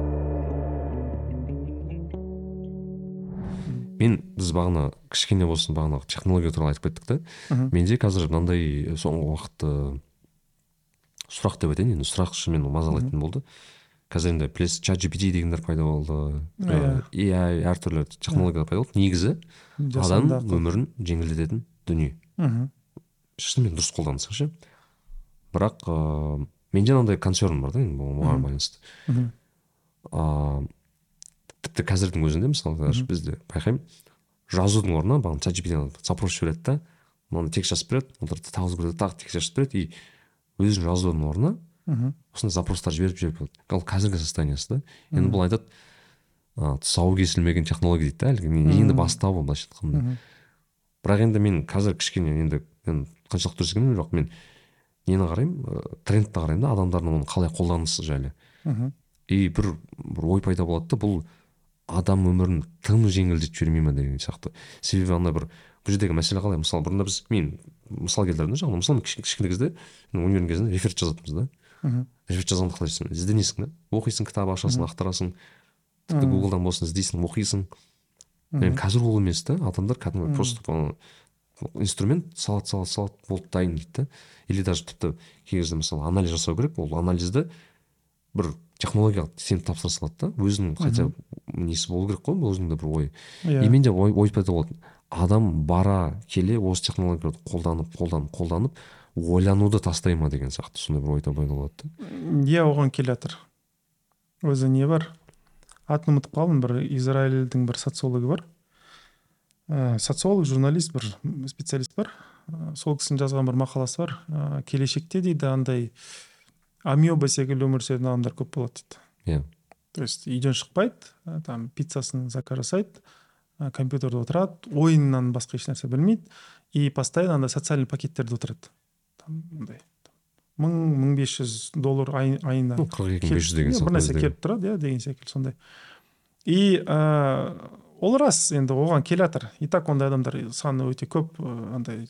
мен біз бағана кішкене болсын бағана технология туралы айтып кеттік та менде қазір мынандай соңғы уақытта сұрақ деп айтайын енді сұрақ шынымен мазалайтын болды қазір енді білесіз чат gpt дегендер пайда болды Иә. әртүрлі технологиялар пайда болды негізі адам өмірін жеңілдететін дүние мхм. шынымен дұрыс қолдансаң ше бірақ ыыы менде мынандай консерн бар да енді оған байланысты ыыы тіпті қазірдің өзінде мысалы даже бізде байқаймын жазудың орнына бағана чат gpt запрос жібереді да мынаны текст жазып береді отырады тағы тағы текст жазып береді и өзің жазудың орнына мхм. осындай запростар жіберіп жіберіп ол қазіргі состояниесі да енді бұл айтады ыыы тұсауы кесілмеген технология дейді да әлгі енді Мгм. бастауы былайша айтқанда бірақ енді мен қазір кішкене енді мен қаншалықты дұрыс екенін білмеймін, жоқ мен нені қараймын? Ыыы трендті қараймын да адамдардың оны қалай қолданысы жайлы. Мхм. и бір бір ой пайда болады да бұл адам өмірін тым жеңілдетіп жібермей ма деген сияқты. Себебі андай бір бұл жердегі мәселе қалай? Мысалы бұрында біз мен мысал келтірдім да жаңағы мысалы кішкене кезде универдің кезінде реферат жазатынбыз да. Мхм. реферат жазғанды қалай жасайсың ізденесің да. Оқисың кітап ашасың ақтарасың тіпті гуглдан болсын іздейсің оқисың. Қазір ол емес та адамдар кәдімгі просто инструмент салады салады салады болды дайын дейді да. Или даже тіпті кей кезде мысалы анализ жасау керек ол анализді бір технологиялық сеніп тапсыра салады да. Өзінің хотя бы несі болу керек қой өзінің де бір ой Иә. и менде ой, ой пайда болады адам бара келе осы технологияларды қолданып қолданып қолданып ойлануды тастай ма деген сияқты сондай бір ой да пайда болады да. Иә оған келе жатыр өзі не бар? Атын ұмытып қалдым бір израильдің бір социологы бар. Ә, социолог журналист бір специалист бар. Ә, сол кісінің жазған бір мақаласы бар. Ә, келешекте дейді андай амеба секілді өмір сүретін адамдар көп болады дейді. Иә. То есть үйден шықпайды ә, там пиццасын заказ жасайды ә, компьютерде отырады ойыннан басқа ешнәрсе білмейді и постоянно андай социальный пакеттерде отырады. Там андай мың мың бес жүз доллар ай- айына қырық екі мың бес жүз деген бір нәрсе келіп тұрады иә деген секілді сондай. И ол рас енді оған келе жатыр. И так ондай адамдар саны өте көп андай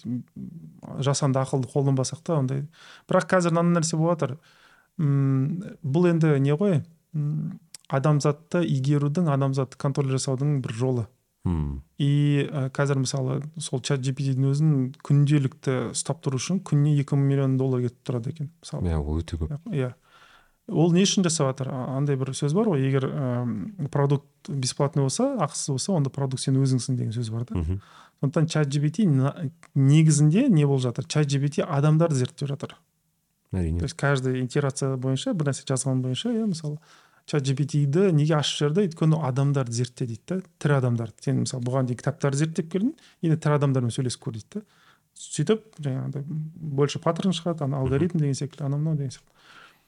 жасанды ақылды қолданбасақ та ондай. Бірақ қазір мынандай нәрсе болып жатыр. Бұл енді не ғой? Адамзатты игерудің адамзатты контроль жасаудың бір жолы. Мм. и ә, қазір мысалы сол чат gptдің өзін күнделікті ұстап тұру үшін күніне екі миллион доллар кетіп тұрады екен мысалы. Иә ол өте көп. Иә. Ол не үшін жасап жатыр? Андай бір сөз бар ғой егер ә, продукт бесплатный болса ақысыз болса онда продукт сен өзіңсің деген сөз бар да. Сондықтан чат gpt негізінде не болып жатыр? Чат gpt адамдарды зерттеп жатыр. Әрине. То есть каждый итерация бойынша бір нәрсе жазған бойынша иә мысалы чат gptді неге ашып жіберді? Өйткені адамдарды зертте дейді да тірі адамдарды. Сен мысалы бұған дейін кітаптарды зерттеп келдің енді тірі адамдармен сөйлесіп көр дейді да. Сөйтіп жаңағыдай больше паттерн шығады ана алгоритм деген секілді анау мынау деген сияқты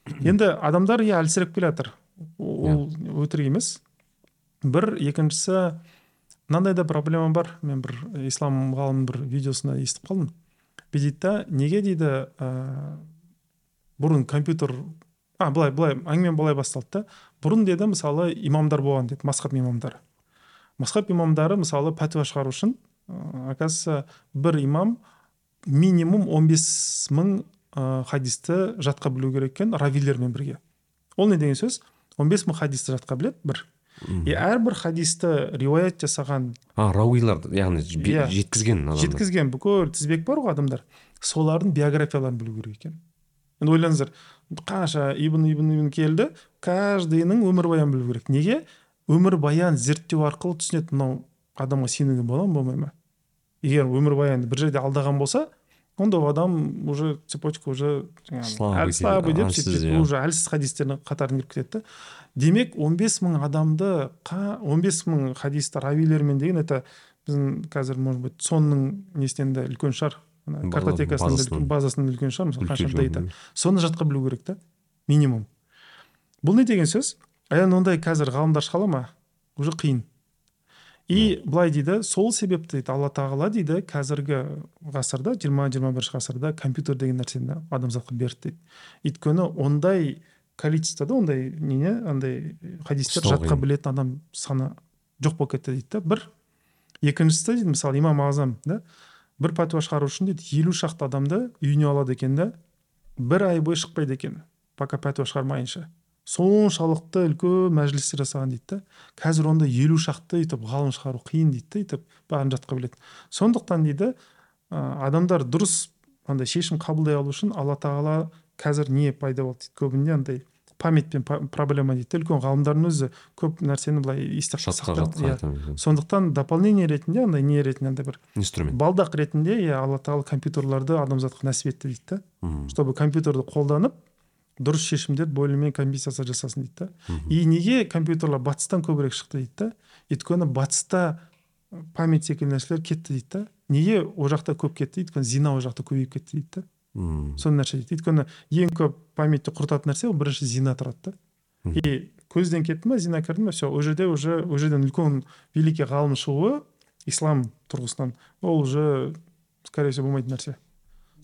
енді адамдар иә әлсіреп келе жатыр ол өтірік емес. Бір екіншісі мынандай да проблема бар. Мен бір ислам ғалымның бір видеосында естіп қалдым. Дейді да неге дейді ә, бұрын компьютер а былай былай әңгіме былай басталды да. Бұрын деді мысалы имамдар болған деді масхаб имамдары. Масхаб имамдары мысалы пәтуа шығару үшін оказывается бір имам минимум 15 мың ә, хадисті жатқа білу керек екен равилермен бірге. Ол не деген сөз? 15 мың хадисті жатқа біледі бір. И әрбір хадисті риуаят жасаған а рауилар яғни Иә. жеткізген адамдар. Жеткізген бүкіл тізбек бар ғой адамдар. Солардың биографияларын білу керек екен. Енді ойлаңыздар қанша ибн ибн ибн келді каждыйның өмірбаянын білу керек. Неге? Өмірбаян зерттеу арқылы түсінеді мынау адамға сенуге бола ма болмай ма? Егер өмірбаянды бір жерде алдаған болса онда адам уже цепочка уже жаңағы Слабый деп сөйтіп уже әлсіз хадистердің қатарына кіріп кетеді да демек 15 мың адамды қа- 15 мың хадисті равилермен деген это біздің қазір может быть сонның несінен де үлкен шығар үлкен- базасынан. үлкен шығар мысалы қанша үлкен. соны жатқа білу керек та минимум. Бұл не деген сөз? Енді ондай қазір ғалымдар шыға ала ма? Уже қиын. И былай дейді сол себепті дейді алла тағала дейді қазіргі ғасырда жиырма жиырма бірінші ғасырда компьютер деген нәрсені адамзатқа берді дейді. Өйткені ондай количествода ондай не андай хадистер жатқа білетін адам саны жоқ болып кетті дейді да. Бір екіншісі дейді мысалы имам ағзам да бір пәтуа шығару үшін дейді елу шақты адамды үйіне алады екен да бір ай бойы шықпайды екен пока пәтуа шығармайынша. Соншалықты үлкен мәжілістер жасаған дейді да қазір онда елу шақты өйтіп ғалым шығару қиын дейді да өйтіп бәрін жатқа біледі. Сондықтан дейді ә, адамдар дұрыс андай шешім қабылдай алу үшін алла тағала қазір не пайда болды дейді көбінде андай памятпен па- проблема дейді үлкен ғалымдардың өзі көп нәрсені былай есте иә. сондықтан дополнение ретінде андай не ретінде андай бір инструмент. балдақ ретінде иә алла тағала компьютерларды адамзатқа нәсіп етті дейді да чтобы компьютерді қолданып дұрыс шешімдер более компенсация жасасын дейді да. И неге компьютерлар батыстан көбірек шықты дейді да? Өйткені батыста память секілді нәрселер кетті дейді да. Неге ол жақта көп кетті өйткені зина ол жақта көбейіп кетті дейді да. Сол нәрсе дейді. Өйткені ең көп памятті құртатын нәрсе ол бірінші зина тұрады да. И көзден кетті ма зина кірді ма все ол жерде уже ол жерден үлкен великий ғалым шығуы ислам тұрғысынан. Ол уже скорее всего болмайтын нәрсе.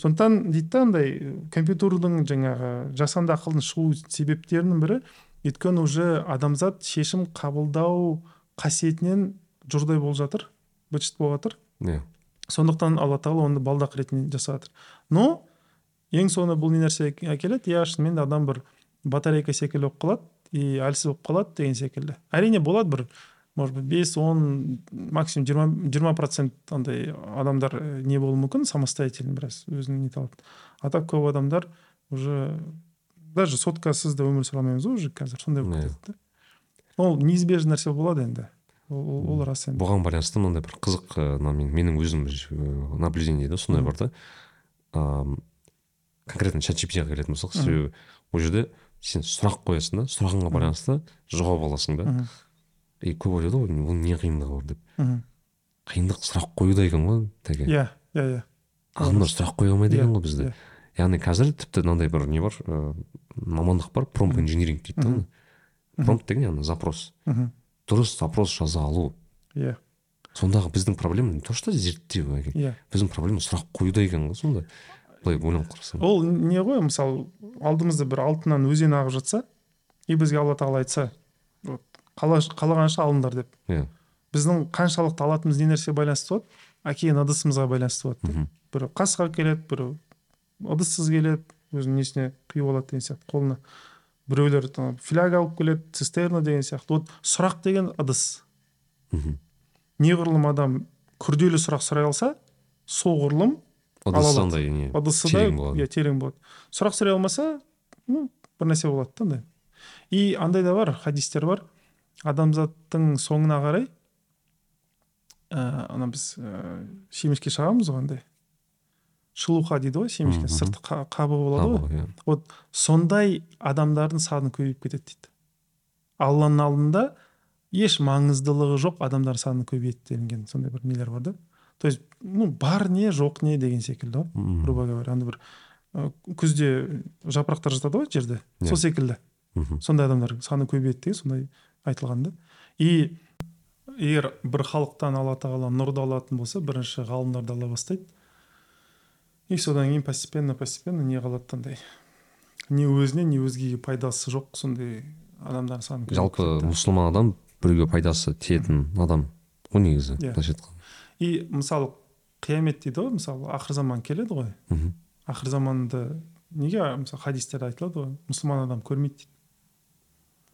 Сондықтан дейді да андай компьютердің жаңағы жасанды ақылдың шығу себептерінің бірі өйткені уже адамзат шешім қабылдау қасиетінен жұрдай болып жатыр быт шыт болып жатыр. Иә. Сондықтан алла тағала оны балдақ ретінде жасап жатыр но ең соңында бұл не нәрсе әкеледі? Иә шынымен де адам бір батарейка секілді болып қалады и әлсіз болып қалады деген секілді. Әрине болады бір может быть бес он максимум жиырма жиырма процент андай адамдар э, не болуы мүмкін самостоятельно біраз өзін нете алады а так көп адамдар уже даже соткасыз да өмір сүре алмаймыз ғой уже қазір сондай болып кетеді да. Ол неизбежный нәрсе болады енді. Ол, ол- рас енді. Бұған байланысты мынандай бір қызық ы, мына мен менің өзім бір наблюдение да сондай бар да. Ам, конкретно чат ға келетін болсақ себебі ол жерде сен сұрақ қоясың да сұрағыңа байланысты жауап аласың да. И көп ойлайды ғой бұл не қиындығы бар деп мхм. қиындық сұрақ қоюда екен ғой теге иә иә иә адамдар сұрақ қоя алмайды екен ғой бізде яғни қазір тіпті мынандай бір не бар ы, мамандық бар промп инжиниринг дейді да промп деген яғни запрос мхм. дұрыс запрос жаза алу иә сондағы біздің проблема не то что зерттеу әке иә біздің проблема сұрақ қоюда екен ғой сонда былай ойланып қарасаң ол не ғой мысалы алдымызда бір алтыннан өзен ағып жатса и бізге алла тағала айтса қалағанша алыңдар деп. Иә. Біздің қаншалықты алатынымыз не нәрсеге байланысты болады әкелген ыдысымызға байланысты болады да. мхм. біреу қасқа келеді біреу ыдыссыз келеді өзінің несіне құйып алады деген сияқты қолына біреулер фляга алып келеді цистерна деген сияқты. Вот сұрақ деген ыдыс. Мхм. неғұрлым адам күрделі сұрақ сұрай алса соғұрлым ыдысы да иә терең болады. Сұрақ сұрай алмаса ну бір нәрсе болады да андай и андай да бар хадистер бар. Адамзаттың соңына қарай ә, ана біз ә, шемешке шағамыз ғой андай. Шылуха дейді ғой шемешке мхм. сырты қа- қабы болады ғой. Қабығы, иә. вот сондай адамдардың саны көбейіп кетеді дейді. Алланың алдында еш маңыздылығы жоқ адамдар саны көбейеді делінген сондай бір нелер бар да. То есть ну бар не жоқ не деген секілді ғой грубо говоря. Андай бір ы, күзде жапырақтар жатады ғой жерде Иә. сол секілді. Мхм сондай адамдар саны көбейеді деген сондай айтылған да и егер бір халықтан алла тағала нұрды алатын болса бірінші ғалымдарды ала бастайды. И содан кейін постепенно постепенно не қалады андай не өзіне не өзгеге пайдасы жоқ сондай адамдар саны жалпы мұсылман адам біреуге пайдасы тиетін адам ғой негізі Иә. былайша айтқанда. И мысалы қиямет дейді ғой мысалы ақыр заман келеді ғой. Мхм. Ақыр заманды неге мысалы хадистерде айтылады ғой мұсылман адам көрмейді дейді.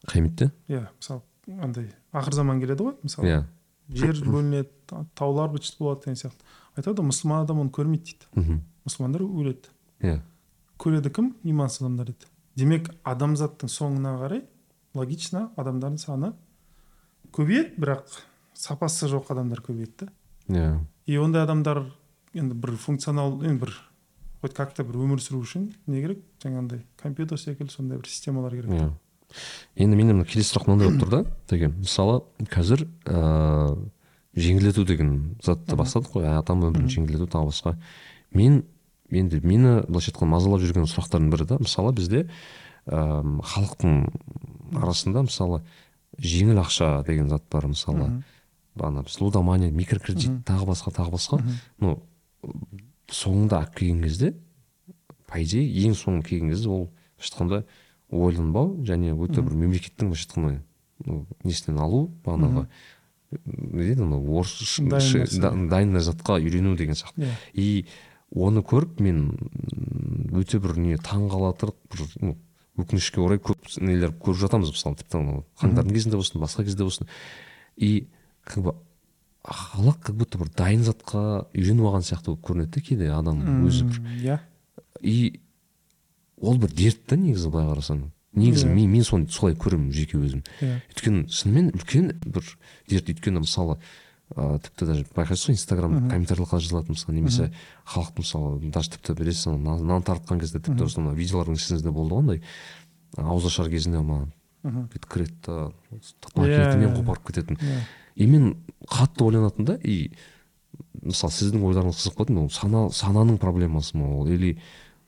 Қияметте иә мысалы андай ақыр заман келеді ғой мысалы. Иә. Жер бөлінеді та- таулар быт болады деген сияқты. Айтады ғой мұсылман адам оны көрмейді дейді. Мхм. Мұсылмандар өледі. Иә. Көреді кім? Имансыз адамдар дейді. Демек адамзаттың соңына қарай логично адамдардың саны көбейеді бірақ сапасы жоқ адамдар көбейеді да иә. И ондай адамдар енді бір функционал енді бір хоть как то бір өмір сүру үшін не керек? Жаңағындай компьютер секілді сондай бір системалар керек. Иә. Енді менде мына келесі сұрақ мынандай болып тұр да. Теге мысалы қазір ыыы жеңілдету деген затты бастадық қой. Адам өмірін жеңілдету тағы басқа. Мен енді мені былайша айтқанда мазалап жүрген сұрақтардың бірі да мысалы бізде ыыы халықтың арасында мысалы жеңіл ақша деген зат бар мысалы Мхм. ана біз лудомания микрокредит тағы басқа тағы басқа. Ну соңында алып келген кезде по идее ең соңы келген кезде ол былайша айтқанда ойланбау және өте бір мемлекеттің былайша айтқанда ну, несінен алу бағанағы не дейді анау орысша Дайын затқа үйрену деген сияқты иә. И оны көріп мен өте бір не таң қалатыр бір ну, өкінішке орай көп нелер көріп жатамыз мысалы тіпті анау қаңтардың кезінде болсын басқа кезде болсын. И как бы халық как будто бір дайын затқа үйреніп алған сияқты болып көрінеді да кейде адам өзі бір. иә. И ол бір дерт та негізі былай қарасаң. Негізі Иә. мен, мен соны солай көремін жеке өзім. Иә. Өйткені шынымен үлкен бір дерт. Өйткені мысалы ыыы тіпті даже байқайсыз ғой инстаграм Мхм. комментарийлерға жазылады мысалы немесе халықты мысалы даже тіпті білесіз ана нан тартқан кезде тіпті осы видеолардың ішіңізде болды ғой андай ауызашар кезінде маған бүйтіп кіреді да Иә, макетімен иә. қопарып кететін. И мен қатты ойланатын да и мысалы сіздің ойларыңыз қызық болатын ол сана сананың проблемасы ма ол? Или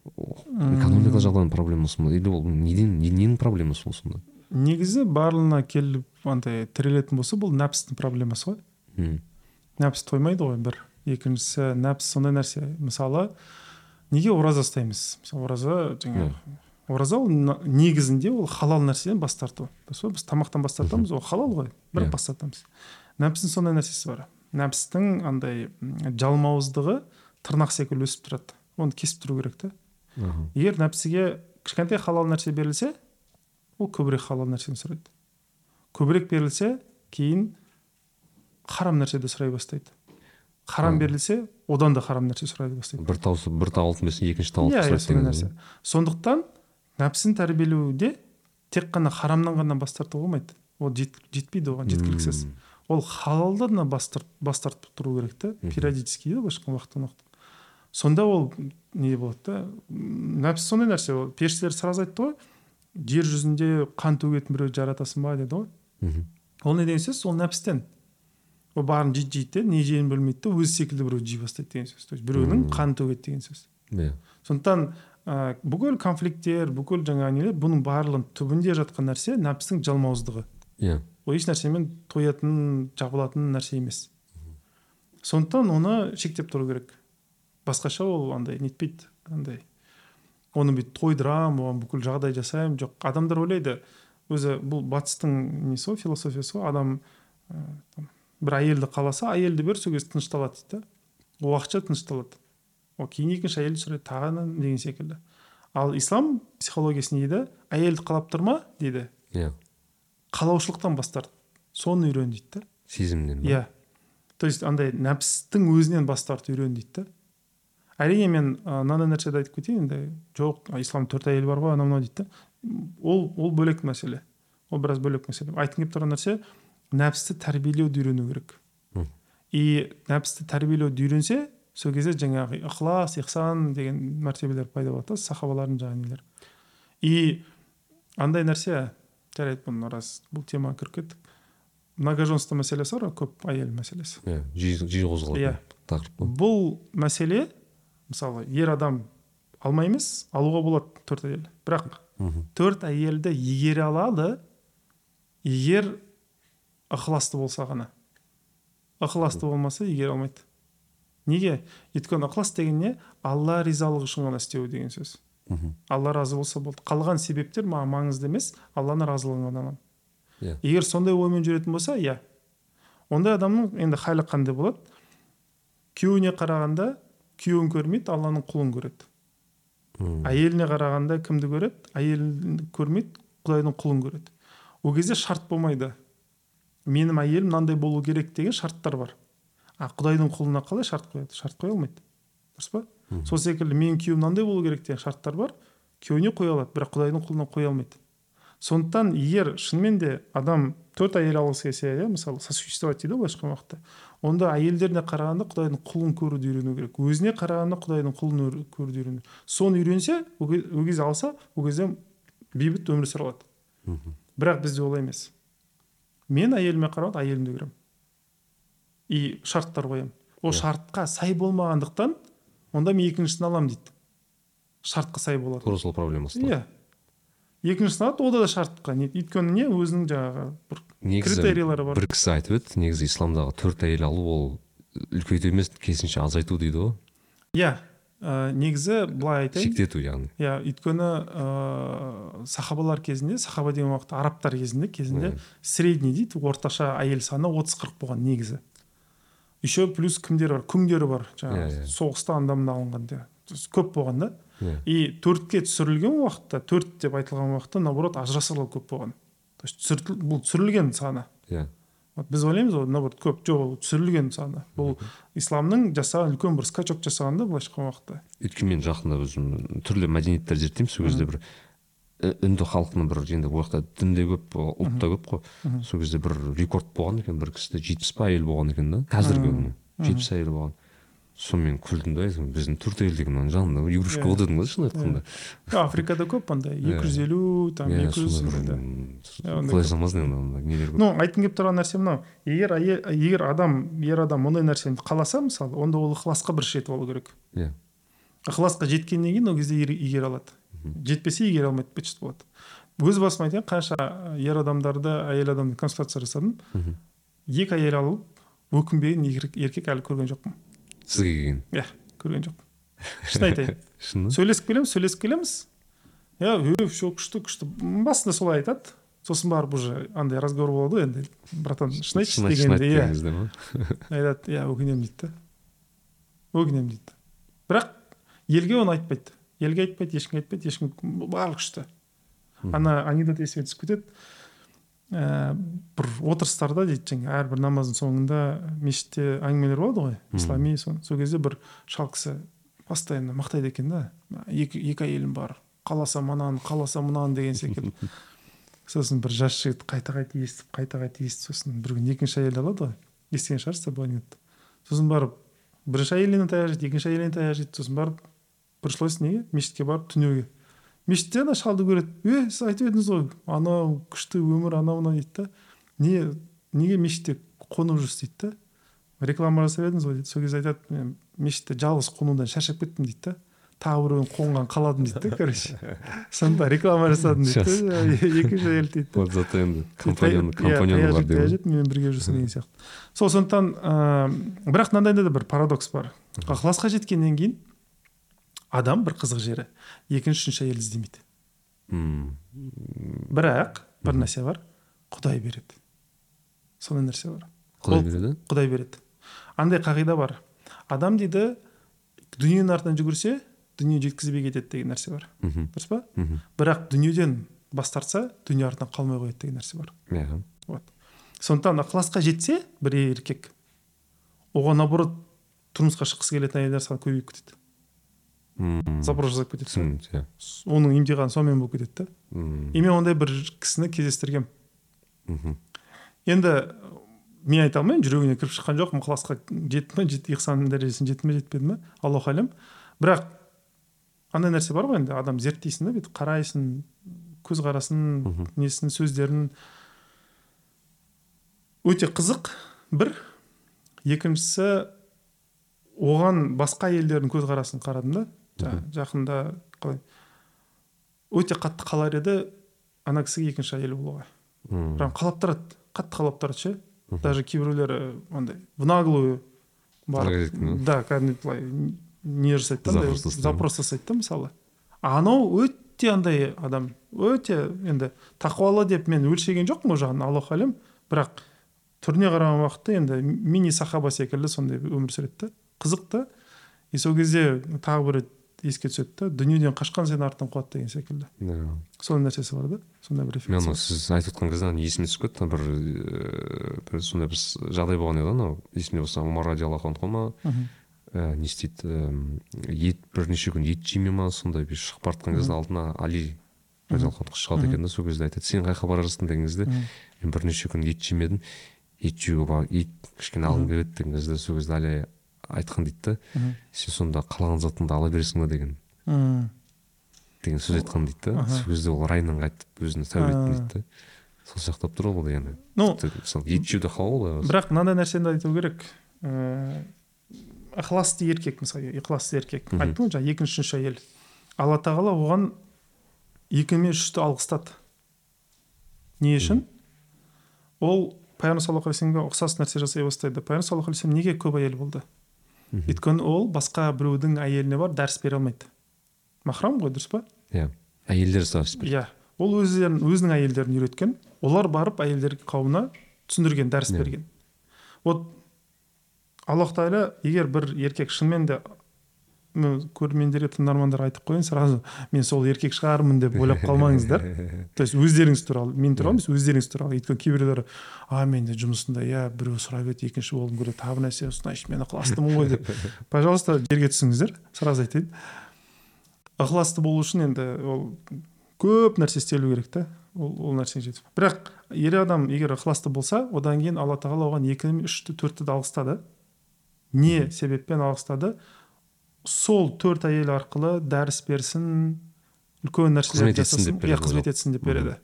экономика жағдайының проблемасы ма? Или ол неден не- ненің проблемасы ол сонда негізі барлығына келіп андай тірелетін болса бұл нәпсістің проблемасы ғой. Мхм. нәпсі тоймайды ғой бір. Екіншісі нәпсі сондай нәрсе. Мысалы неге ораза ұстаймыз? Мысалы ораза жаңағы ораза ол негізінде ол халал нәрседен бас тарту. Дұрыс па? Біз тамақтан бас тартамыз ол халал ғой. Бірақ Иә. бас тартамыз. Нәпсінің сондай нәрсесі бар. Нәпсістің андай жалмауыздығы тырнақ секілді өсіп тұрады. Оны кесіп тұру керек та. Аха. егер нәпсіге кішкентай халал нәрсе берілсе ол көбірек халал нәрсені сұрайды. Көбірек берілсе кейін харам нәрседе сұрай бастайды. Харам берілсе одан да харам нәрсе сұрай бастайды. Бір тау бір тау алтын берсе екінші тау алтын иә иә сұрайды сондай деген нәрсе. Сондықтан нәпсіні тәрбиелеуде тек қана харамнан ғана бас тартуға болмайды. Ол жет- жетпейді оған жеткіліксіз. Ол халалдан да бас, тарт, бас тартып тұру керек та Мхм. периодически дейді ғой былайша айтқанда уақыттан уақытқа сонда ол не болады да? Нәпсі сондай нәрсе ол. Періштелер сразу айтты ғой. Жер жүзінде қан төгетін біреу жаратасың ба деді ғой. Ол не деген сөз? Ол нәпістен. Ол барын жейді жейді де не жегенін білмейді да өзі секілді біреу жей бастайды деген сөз. То есть біреудің Мм. қан төгеді деген сөз. Иә. Сондықтан ә, бүкіл конфликттер бүкіл жаңағы нелер бұның барлығының түбінде жатқан нәрсе нәпсінің жалмауыздығы. Иә. Ол еш нәрсемен тоятын жабылатын нәрсе емес. Сондықтан оны шектеп тұру керек. Басқаша ол андай нетпейді андай. Оны бүйтіп тойдырамын оған бүкіл жағдай жасаймын. Жоқ адамдар ойлайды өзі бұл батыстың несі ғой философиясы ғой? Адам ә, там, бір әйелді қаласа әйелді бер сол кезде тынышталады дейді да. Уақытша тынышталады. Ол кейін екінші әйелді сұрайды тағы деген секілді. Ал ислам психологиясы не дейді? Әйелді қалап тұрма дейді. Иә. Қалаушылықтан бас тарт соны үйрен дейді да. Сезімнен иә. То есть андай нәпсістің өзінен бас тарту үйрен дейді да. Әрине мен мынандай нәрседе айтып кетейін енді. Жоқ ислам төрт әйел бар ғой анау мынау дейді да ол ол бөлек мәселе. Ол біраз бөлек мәселе. Айтқым келіп тұрған нәрсе нәпсті тәрбиелеуді үйрену керек. И нәпсті тәрбиелеуді үйренсе сол кезде жаңағы ықылас ихсан деген мәртебелер пайда болады да сахабалардың жаңағы нелер. И андай нәрсе жарайды бұны рас бұл темаға кіріп кеттік многоженство мәселесі бар ғой көп әйел мәселесі. Иә жиі қозғалатын Иә. тақырып бұл мәселе мысалы ер адам алмай емес алуға болады төрт әйел. Бірақ мхм. төрт әйелді игере алады егер ықыласты болса ғана. Ықыласты болмаса игере алмайды. Неге? Өйткені ықылас деген не? Алла ризалығы үшін ғана істеу деген сөз. Мхм. Алла разы болса болды. Қалған себептер маған маңызды емес алланың разылығын ғана аламын иә. Егер сондай оймен жүретін болса иә. Ондай адамның енді халі қандай болады? Күйеуіне қарағанда күйеуін көрмейді алланың құлын көреді. Мм. әйеліне қарағанда кімді көреді? Әйелін көрмейді құдайдың құлын көреді. Ол кезде шарт болмайды. Менің әйелім мынандай болу керек деген шарттар бар. А құдайдың құлына қалай шарт қояды? Шарт қоя алмайды. Дұрыс па? Сол секілді менің күйеуім мынандай болу керек деген шарттар бар. Күйеуіне қоя алады бірақ құдайдың құлына қоя алмайды. Сондықтан егер шынымен де адам төрт әйел алғысы келсе иә мысалы сосуществовать дейді ғой былайша айтқан уақытта онда әйелдеріне қарағанда құдайдың құлын көруді үйрену керек. Өзіне қарағанда құдайдың құлын өр- көруді үйрену. Соны үйренсе ол ке- ол кезде алса ол кезде бейбіт өмір сүре алады. Бірақ бізде олай емес. Мен әйеліме қарағанда әйелімді көремін. И шарттар қоямын. Ол Иә. шартқа сай болмағандықтан онда мен екіншісін аламын дейді. Шартқа сай болады тура сол проблема ұстады иә. Екіншісін алады ода да шартқа не өйткені не өзінің жаңағы бір негізі критерийлары бар. бір кісі айтып еді негізі исламдағы төрт әйел алу ол үлкейту емес керісінше азайту дейді ғой. Иә ә, негізі былай айтайын. Шектету яғни. Иә өйткені ыыы сахабалар кезінде сахаба деген уақытта арабтар кезінде кезінде Иә. средний дейді орташа әйел саны отыз қырық болған негізі. Еще плюс кімдер бар? Күңдері бар Иә, жаңағы иә. соғыста анда мында алынған көп болған да. Иә и төртке түсірілген уақытта төрт деп айтылған уақытта наоборот ажырасулар көп болған. То есть түсіртіл- бұл түсірілген саны. Иә вот біз ойлаймыз ғой наоборот көп жоқ ол түсірілген саны. Бұл исламның жасаған үлкен бір скачок жасаған да былайша айтқан уақытта. Өйткені мен жақында өзім түрлі мәдениеттер зерттеймін сол кезде бір і- үнді халқының бір енді ол жақта дін де көп ұлт та көп қой. Сол кезде бір рекорд болған екен бір кісіде жетпіс па әйел болған екен да қазіргі күні. Жетпіс әйел болған. Сонымен күлдім да айтдым біздің төрт мынаның жанында игрушка Иә. ғой дедім ғой шын айтқанда. Африкада көп андай Иә. екі жүз елу там иә екі жүз бір Иә, құдай салмасын енді андай нелер ну айтқым келіп тұрған нәрсе мынау. Егер егер адам ер адам ондай нәрсені қаласа мысалы онда ол ықыласқа бірінші жетіп алу керек. Иә. Ықыласқа жеткеннен кейін ол кезде игере алады. Жетпесе игере алмайды быт болады. Өз басым айтайын қанша ер адамдарды әйел адамды консультация жасадым. Екі әйел алып өкінбеген еркек әлі көрген жоқпын. Сізге келген. Иә көрген жоқпын. Шын айтайын. Шын сөйлесіп келеміз сөйлесіп келеміз. Иә все күшті күшті. Басында солай айтады. Сосын барып уже андай разговор болады ғой енді. Братан шын айтшы дегенде иә. айтады иә өкінемін дейді да өкінемін дейді бірақ елге оны айтпайды. Елге айтпайды ешкімге айтпайды ешкім барлығы күшті. Ана анекдот есіме түсіп кетеді. Ә, бір отырыстарда дейді жаңағы әрбір намаздың соңында мешітте әңгімелер болады ғой ислами сол сол кезде бір шал кісі постоянно мақтайды екен да. Екі, екі әйелім бар қаласа мынаны қаласа мынаны деген секілді. Сосын бір жас жігіт қайта қайта естіп қайта қайта естіп сосын бір күні екінші әйелді алады ғой естіген шығарсыздар бұл сосын барып бірінші әйеліне таяқ жейді екінші әйеліне таяқ жейді сосын барып пришлось неге? Мешітке барып түнеуге. Мешітте ана шалды көреді. Е сіз айтып едіңіз ғой анау күшті өмір анау мынау дейді да. Не неге мешітте қонып жүрсіз? дейді да. Реклама жасап едіңіз ғой дейді. Сол кезде айтады мен мешітте жалғыз қонудан шаршап кеттім дейді да. Тағы біреуін қонған қаладым дейді да короче. Сонда реклама жасадым дейді да. Екінші әйел дейді да. Вот зато енді менімен бірге жүрсін деген сияқты. Сол сондықтан ыыы бірақ мынандай да бір парадокс бар. Ықыласқа жеткеннен кейін адам бір қызық жері. Екінші үшінші әйел іздемейді. Мм. бірақ бір нәрсе бар құдай береді. Сондай нәрсе бар. Құдай береді? құдай береді. Андай қағида бар. Адам дейді дүниенің артынан жүгірсе дүние жеткізбей кетеді деген нәрсе бар. Мхм. Дұрыс па? Бірақ дүниеден бас тартса дүние артынан қалмай қояды деген нәрсе бар. Иә. Вот. Сондықтан ықыласқа жетсе бір еркек оған наоборот тұрмысқа шыққысы келетін әйелдер саны көбейіп кетеді. Мм. запрос жасап кетеді түсіндім иә оның емтиханы сонымен болып кетеді да Мм. и мен ондай бір кісіні кездестіргенмін енді мен айта алмаймын жүрегіне кіріп шыққан жоқпын ықыласқа жетті ме жет ихсан дәрежесіне жетті ме жетпеді ме аллаху алям бірақ андай нәрсе бар ғой енді. Адам зерттейсің да бүйтіп қарайсың көзқарасын несін сөздерін. Өте қызық. Бір екіншісі оған басқа елдердің көзқарасын қарадым да. Жақында қалай? Өте қатты қалар еді ана кісіге екінші әйел болуға. Мм. прям қалап тұрады қатты қалап тұрады ше. Даже кейбіреулері андай в наглую барып да? кәдімгі былай не жасайды да Запрос тастайды да мысалы. Анау өте андай адам өте енді тақуалы деп мен өлшеген жоқпын ол жағын аллаху әлем. Бірақ түріне қараған уақытта енді мини сахаба секілді сондай өмір сүреді да қызық та. И сол кезде тағы бір рет еске түседі да дүниеден қашқан сені артынан қуады деген секілді. Сондай нәрсесі бар да сондай бір мен эффект ана сіз айтып отқан кезде есіме түсіп кетті. Бір ііі бір сондай бір жағдай болған еді анау. Есімде болса омар радиаллаху анху ма? Ә, не істейді ііі ет бірнеше күн ет жемей ма? Сондай бір шығып бара жатқан кезде алдына али радиаллаху анху шығады екен да сол кезде айтады. Сен қай жаққа бара жатырсың деген кезде мен бірнеше күн ет жемедім. Ет жеуге ет кішкене алғым келеді деген кезде сол кезде али айтқан дейді да. Сен сонда қалаған затыңды ала бересің ба деген. Мм. деген сөз айтқан дейді да. Сол кезде ол райынан қайтып өзіне тәубе дейді да. Сол сияқты болып тұр ғой бұл енді. Ну мысалы ет жеуді қалау ғой бірақ мынандай нәрсені айту керек. Ыыы ықыласты еркек мысалы ықыласты еркек. Айттым ғой жаңа екінші үшінші әйел. Алла тағала оған екі мен үшті алғыстады не үшін? Ол пайғамбар саллаллаху алейхи вассаламға ұқсас нәрсе жасай бастайды. Пайғамбар саллаллаху алейхи вассалам неге көп әйел болды. Өйткені ол басқа біреудің әйеліне бар дәріс бере алмайды. Махрам ғой дұрыс па? Иә. Әйелдер сұрап иә. Ол өздерін өзінің әйелдерін үйреткен олар барып әйелдер қауымына түсіндірген дәріс берген. Вот аллах тағала егер бір еркек шынымен де мен көрермендерге тыңдармандарға айтып қояйын сразу мен сол еркек шығармын деп ойлап қалмаңыздар. То есть өздеріңіз туралы мен туралы емес өздеріңіз туралы. Өйткені кейбіреулері а мен де жұмысында иә біреу сұрап еді екінші болғым келеді тағы бір нәрсе значит мен ықыластымын ғой деп. Пожалуйста жерге түсіңіздер сразу айтайын. Ықыласты болу үшін енді ол көп нәрсе істелу керек та ол, ол нәрсеге жетіп. Бірақ ер адам егер ықыласты болса одан кейін алла тағала оған екі үшті төртті де алғыстады не себеппен алғыстады сол төрт әйел арқылы дәріс берсін үлкен нәрселер береді иә қызмет етсін деп береді.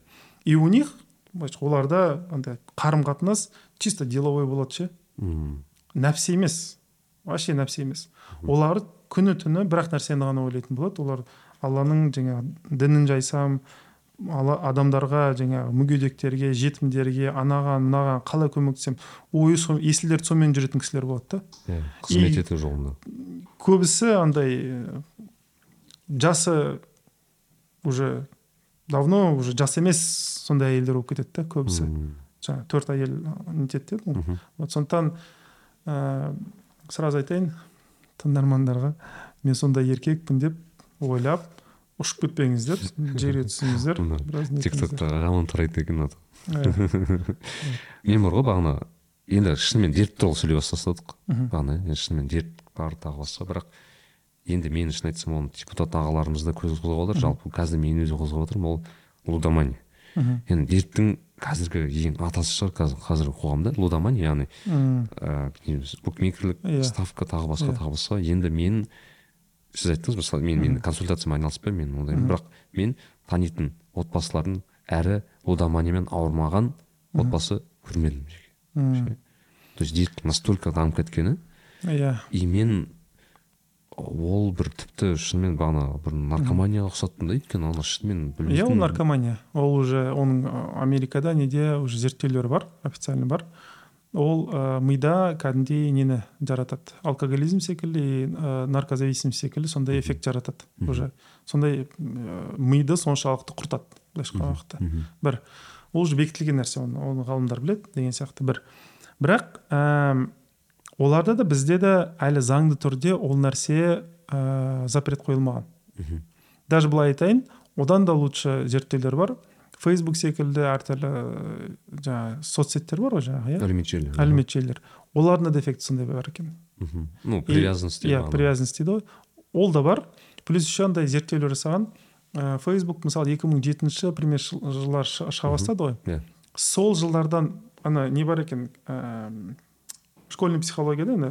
И у них оларда андай қарым қатынас чисто деловой болады ше. Мм. нәпсі емес. Вообще нәпсі емес. Олар күні түні бір ақ нәрсені ғана ойлайтын болады. Олар алланың жаңағы дінін жайсам адамдарға жаңағы мүгедектерге жетімдерге анаған мынаған қалай көмектесемін? Ойы сол есіл сонымен жүретін кісілер болады да. Иә қызмет ету жолында. көбісі андай э, жасы уже давно уже жас емес сондай әйелдер болып кетеді да көбісі. Жаңағы төрт әйел нетеді деді ғой вот сондықтан ә, сразу айтайын тыңдармандарға мен сондай еркекпін деп ойлап ұшып кетпеңіздер жерге түсіңіздер біраз тиктокта ғалым тарайды екен аты Иә. мен бар ғой бағана енді шынымен дерт туралы сөйлей бастадық бағана енді шынымен дерт бар тағы басқа бірақ енді мен шын айтсам оны депутат ағаларымыз да көз қозғап отыр жалпы қазір мен өзім қозғап отырмын ол лудомания Мгм. енді дерттің қазіргі ең атасы шығар қазір қазіргі қоғамда лудомания яғни Мм. ә, букмекерлік Иә. ставка тағы басқа Иә. тағы басқа енді мен сіз айттыңыз мысалы мен мен консультациямен айналыспаймын мен ондаймын бірақ мен танитын отбасылардың әрі лудоманиямен ауырмаған отбасы көрмедім жеке. То есть дерт настолько дамып кеткені. Иә. И мен ол бір тіпті шынымен бағана бір наркоманияға ұқсаттым да өйткені ана шынымен иә ол наркомания. Ол уже оның америкада неде уже зерттеулер бар официально бар. Ол ә, мида кәдімгідей нені жаратады? Алкоголизм секілді и, ә, наркозависимость секілді сондай эффект жаратады уже. Сондай ә, миды соншалықты құртады былайша айтқан уақытта. Бір ол уже бекітілген нәрсе оны оны ғалымдар біледі деген сияқты. Бір. Бірақ әм, оларда да бізде де әлі заңды түрде ол нәрсе ә, запрет қойылмаған. Даже былай айтайын одан да лучше зерттеулер бар. Фейсбук секілді әртүрлі жаңағы соцсеттер бар ғой жаңағы иә? Әлеуметтік желі әлеуметтік желілер олардың да дефекті сондай бар екен. Ну привязанность иә привязанность дейді ғой. Ол да бар. Плюс еще андай зерттеулер жасаған ә, фейсбук мысалы 2007 пример жыл- жылдар шы- шыға бастады ғой. Иә. Сол жылдардан ана не бар екен ә, школьный психологияда ана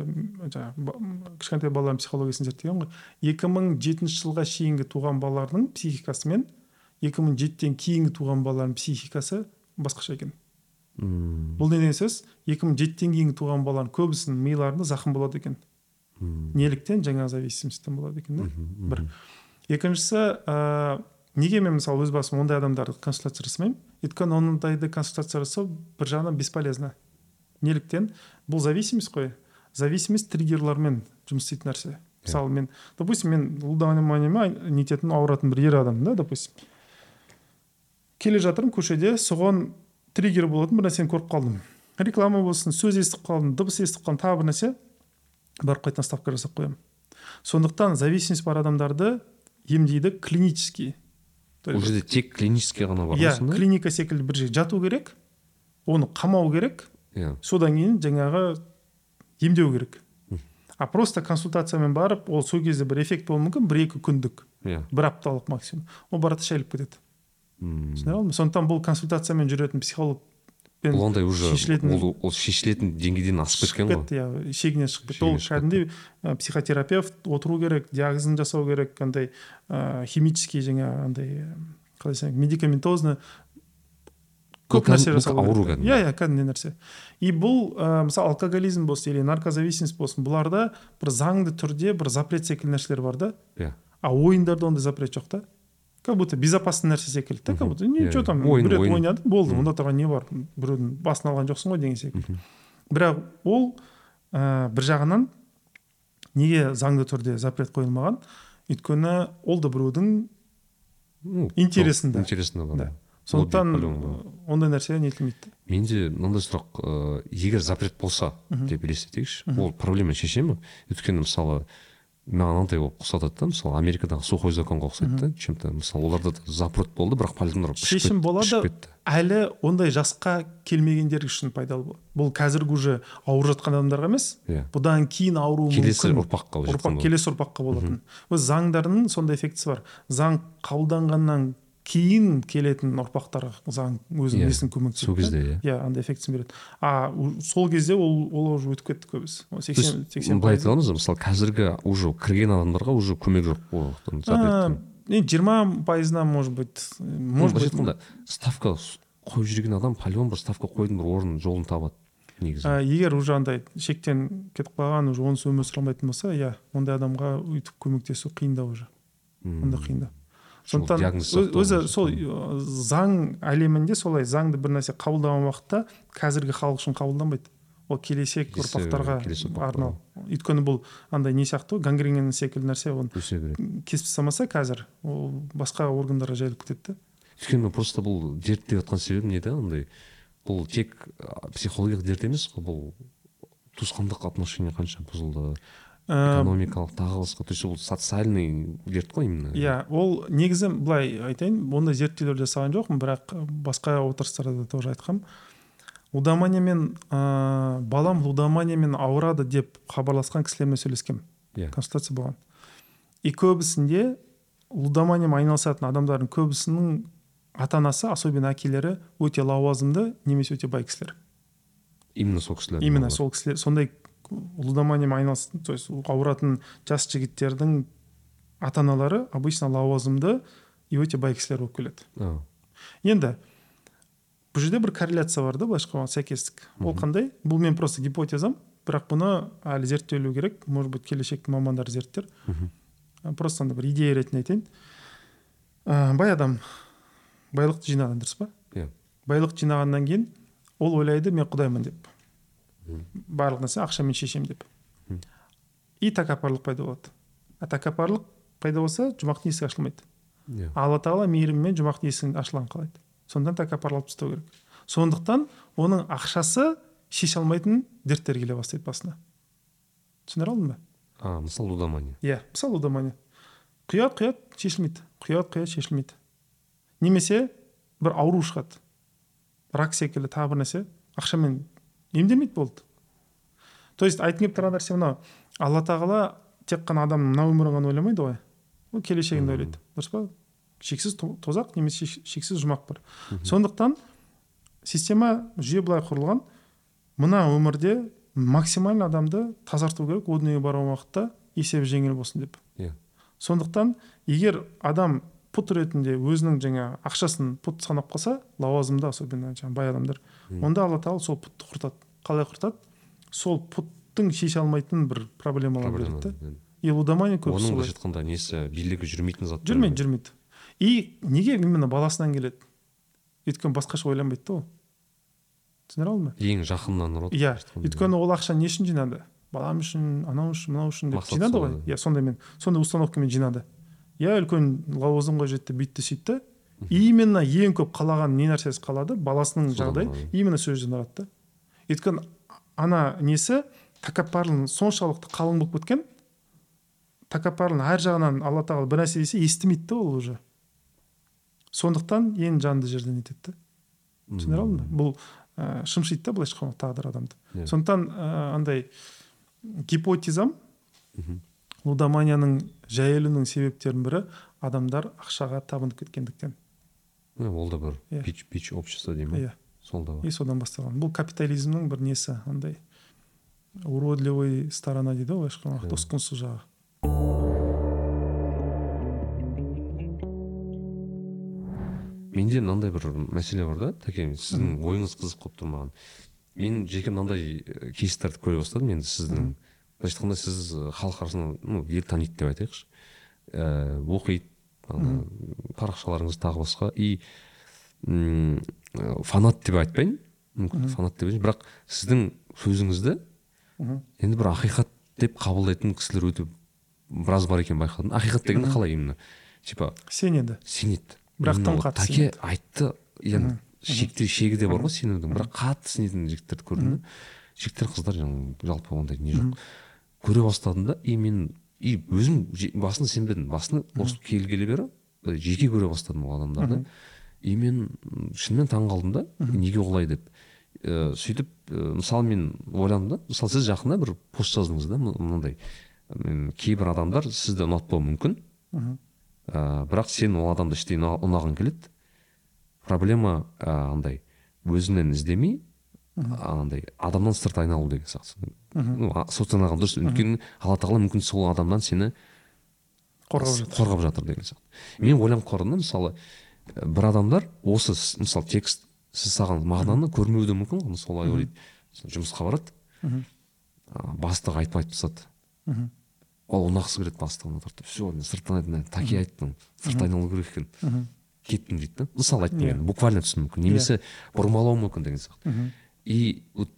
жаңағы кішкентай балалардың психологиясын зерттеген ғой. Екі мың жетінші жылға шейінгі туған балалардың психикасы мен екі мың жетіден кейінгі туған балалардың психикасы басқаша екен. Мм. бұл не деген сөз? екі мың жетіден кейінгі туған балалардың көбісінің миларында зақым болады екен. Мм. неліктен жаңа зависимостьтен болады екен да? Бір. Екіншісі ә, неге мен мысалы өз басым ондай адамдарды консультация жасамаймын? Өйткені ондайды консультация жасау бір жағынан бесполезно. Неліктен бұл зависимость қой. Зависимость триггерлармен жұмыс істейтін нәрсе. Мысалы мен допустим мен лудоманиямен нететін ауыратын бір ер адаммын да допустим. Келе жатырмын көшеде. Соған триггер болатын бір нәрсені көріп қалдым. Реклама болсын сөз естіп қалдым дыбыс естіп қалдым тағы бір нәрсе. Барып қайтадан ставка жасап қоямын. Сондықтан зависимость бар адамдарды емдейді клинический ол жерде тек клинический ғана бар иә сонда? клиника секілді бір жерге жату керек оны қамау керек иә. содан кейін жаңағы емдеу керек. А просто консультациямен барып ол сол кезде бір эффект болуы мүмкін бір екі күндік иә. бір апталық максимум. Ол барады шайылып кетеді. М. түсіне алдың ба сондықтан бұл консультациямен жүретін психологпен бұл андай уже шешілетін- ол, ол шешілетін деңгейден асып кеткен ғой. кетті иә шегінен шығып кетті. Ол кәдімгідей психотерапевт отыру керек диагнозын жасау керек андай ә, химический жаңағы андай қалай айтсам медикаментозно көп нәрсе бұл ауру кәдімгі. иә иә кәдімгідей нәрсе. И бұл ә, мысалы алкоголизм болсын или наркозависимость болсын бұларда бір заңды түрде бір запрет секілді нәрселер бар да. Иә. А ойындарда ондай запрет жоқ та? Как будто безопасный нәрсе секілді да как будто не че там ойын, бір рет ойын. ойнадың болды онда тұрған не бар біреудің басын алған жоқсың ғой деген секілді бірақ ол ә, бір жағынан неге заңды түрде запрет қойылмаған? Өйткені ол да біреудің Ну, Интересінде. интересінде. бар Да. сондықтан ондай нәрсе нетілмейді менде мынандай сұрақ ыыы егер запрет болса деп елестетейікші ол проблеманы шеше ме өйткені мысалы маған мынандай болып ұқсатады да мысалы америкадағы сухой законға ұқсайды да чем то мысалы оларда да запрет болды бірақ полиция шешім болады кетті. әлі ондай жасқа келмегендер үшін пайдалы болады бұл қазіргі уже ауырып жатқан адамдарға емес иә. бұдан кейін ауруы келесі мүмкін ұрпаққа ұрпақ келесі ұрпаққа болатын. Өз заңдардың сондай эффектісі бар. Заң қабылданғаннан кейін келетін ұрпақтарға заң өзінің Иә, несін көмектеседі сол кезде иә. Иә андай эффектісін береді. А сол кезде ол ол уже өтіп кетті көбісі. Сексен сексен былай айта аламыз мысалы қазіргі уже кірген адамдарға уже көмек жоқ ол жиырма пайызынан может быть может быть айтқанда ставка қойып жүрген адам по любому бір ставка қоюдың бір орнын жолын табады негізі. Егер уже андай шектен кетіп қалған уже онсыз өмір сүре алмайтын болса иә ондай адамға өйтіп көмектесу қиындау уже. Онда қиындау сондықтан өзі сол заң әлемінде солай заңды бір нәрсе қабылдаған уақытта қазіргі халық үшін қабылданбайды. Ол келешек ұрпақтарға арналып өйткені бұл андай не сияқты ғой гангрена секілді нәрсе оны өсе береді кесіп тастамаса қазір ол басқа органдарға жайылып кетеді да. Өйткені просто бұл дерт деп жатқан себебім не да андай бұл тек психологиялық дерт емес қой бұл туысқандық отношение қанша бұзылды. Экономикалық тағы басқа то есть ол социальный дерт қой именно. Иә ол негізі былай айтайын ондай зерттеулер жасаған жоқпын бірақ басқа отырыстарда тоже айтқам. Лудоманиямен ә, балам лудоманиямен ауырады деп хабарласқан кісілермен сөйлескенмін иә. Консультация болған. И көбісінде лудоманиямен айналысатын адамдардың көбісінің ата анасы особенно әкелері өте лауазымды немесе өте бай кісілер. Именно сол кісілер именно сол кісілер сондай лудоманиямен айналысатын то есть ауыратын жас жігіттердің ата аналары обычно лауазымды и өте бай кісілер болып келеді. Енді бұл жерде бір корреляция бар да былайша айтқанда сәйкестік. Ол қандай? Бұл мен просто гипотезам бірақ бұны әлі зерттелу керек. Может быть келешектің мамандары зерттер. Просто бір идея ретінде айтайын. Ә, бай адам байлықты жинаған дұрыс па? Иә. Байлық жинағаннан кейін ол ойлайды мен құдаймын деп. Барлық нәрсе ақшамен шешемін деп. И тәкаппарлық пайда болады а тәкаппарлық пайда болса жұмақтың есігі ашылмайды иә алла тағала мейірімімен жұмақтың есігін ашылған қалайды сондықтан тәкаппарлық тастау керек. Сондықтан оның ақшасы шеше алмайтын дерттер келе бастайды басына. Түсіндіре алдым ба? А мысалы лудомания. Иә мысалы лудомания. Құяды құяды шешілмейді құяды құяды шешілмейді немесе бір ауру шығады. Рак секілді тағы бір нәрсе. Ақшамен емделмейді болды. То есть айтқым келіп тұрған нәрсе мынау алла тағала тек қана адамның мына өмірін ғана ойламайды ғой. Ол келешегін Мм. ойлайды. Дұрыс па? Шексіз то- тозақ немесе шексіз жұмақ бар. Сондықтан система жүйе былай құрылған. Мына өмірде максимально адамды тазарту керек о дүниеге барған уақытта есебі жеңіл болсын деп. Иә. Сондықтан егер адам пұт ретінде өзінің жаңа ақшасын пұт санап қалса лауазымды особенно жаңағы бай адамдар. Онда алла тағала сол пұтты құртады қалай құртады? Сол пұттың шеше алмайтын бір проблемалар проблема береді да и лудомания көбісі оның былайша айтқанда несі? Билігі жүрмейтін заттар жүрмейді жүрмейді. И неге именно баласынан келеді? Өйткені басқаша ойланбайды да ол. Түсіндіре алдым ба ең жақыннан ұрады иә. өйткені ол ақша не үшін жинады? Балам үшін анау үшін мынау үшін деп жинады ғой. иә сондаймен сондай установкамен жинады. Иә үлкен лауазымға жетті бүйтті сөйтті. Именно ең көп қалаған не нәрсесі қалады? Баласының жағдайы именно сол жерден ұрады да. Өйткені ана несі? Тәкаппарлығын соншалықты қалың болып кеткен тәкаппарлығын әр жағынан алла тағала бір нәрсе десе естімейді да ол уже. Сондықтан ең жанды жерден нетеді да. Түсіндіре алдым ба бұл ә, шымшиды да былайша айтқанда тағдыр адамды. Иә. сондықтан ә, андай гипотезам лудоманияның жайылуының себептерінің бірі адамдар ақшаға табынып кеткендіктен. Ол да бір Иә. бич бич общество дей ма иә сол да бар и содан басталған бұл капитализмнің бір несі андай уродливый сторона дейді ғой былайша айтқанда тосқынсыз жағы менде мынандай бір мәселе бар да тәке сіздің ойыңыз қызық болып тұр маған мен жеке мынандай кейстерді көре бастадым енді сіздің былайша айтқанда сіз халық арасында ну ел таниды деп айтайықшы ііі оқиды ана парақшаларыңыз тағы басқа. И м, фанат деп айтпайын мүмкін фанат деп бірақ сіздің сөзіңізді енді бір ақиқат деп қабылдайтын кісілер өте біраз бар екенін байқадым. Ақиқат дегенде қалай именно? Типа сенеді. сенеді. Бірақ тым қатты тәке айтты енді шегі де бар ғой сенудің. Бірақ қатты сенетін жігіттерді көрдім да жігіттер қыздар жалпы ондай не жоқ. Көре бастадым да и мен и өзім басында сенбедім. Басында осы келгелі бері былай жеке көре бастадым ол адамдарды. И мен шынымен таң қалдым да неге олай деп. Э, сөйтіп э, мысалы мен ойладым да мысалы сіз жақында бір пост жаздыңыз да мынандай кейбір адамдар сізді ұнатпауы мүмкін. Ә, бірақ сен ол адамды іштей ұна- ұнағың келеді. Проблема ә, андай өзіңнен іздемей андай адамнан сырт айналу деген сияқты ну, айналған дұрыс. Өйткені алла тағала мүмкін сол адамнан сені қорғап жатыр. қорғап жатыр деген сияқты. Мен ойланып қарадым да мысалы ә, бір адамдар осы мысалы текст сіз саған мағынаны көрмеуі де мүмкін ғой. Солай ойлайды. Жұмысқа барады. Мхм. бастық айтып айтып тастады. Мхм. ол ұнағысы келеді бастығына тартып все мен сырттан айттым таки айттым сырт айналу керек екен. Мхм. кеттім дейді да мысалы айттым Иә. енді буквально түсіну мүмкін. Немесе бұрмалауы мүмкін деген сияқты. Мхм. И вот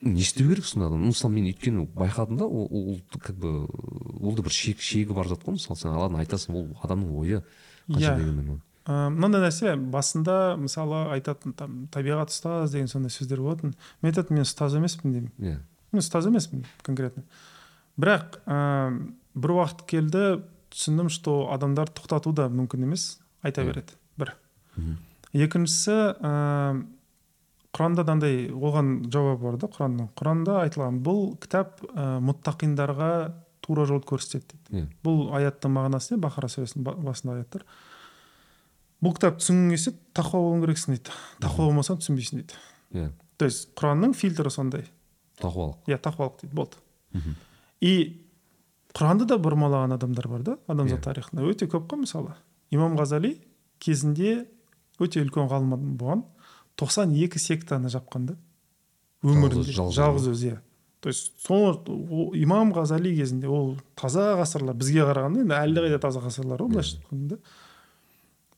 не істеу керек сондай адам. Ну мысалы мен өйткені байқадым да ол, ол как бы ол да бір шек шегі бар зат қой. Мысалы сен ладно айтасың ол адамның ойы қанша Иә. дегенмен мынандай нәрсе басында мысалы айтатын там табиғат ұстаз деген сондай сөздер болатын. Мен айтатынмын мен ұстаз емеспін деймін. Иә. Мен ұстаз емеспін конкретно. Бірақ ә, бір уақыт келді түсіндім что адамдар тоқтату да мүмкін емес. Айта Иә. береді. Бір. Екіншісі ә, құранда да андай оған жауап бар да құранның. Құранда айтылған бұл кітап ә, мұттақиндарға тура жол көрсетеді дейді. Иә бұл аяттың мағынасы не? Бақара сүресінің ба- басындағы аяттар бұл кітап түсінгің келсе тақуа болуың керексің дейді. Тақуа болмасаң түсінбейсің дейді. Иә. То есть құранның фильтрі сондай. Тақуалық. Иә тақуалық дейді болды. Мгм. и құранды да бұрмалаған адамдар бар да адамзат Иә. тарихында. Өте көп қой мысалы. Имам ғазали кезінде өте үлкен ғалым адам болған 92 сектаны жапқан да. Өмірінде. жалғыз- өзі. Иә. То есть ол имам ғазали кезінде ол таза ғасырлар бізге қарағанда енді әлдеқайда таза ғасырлар ғой былайша айтқанда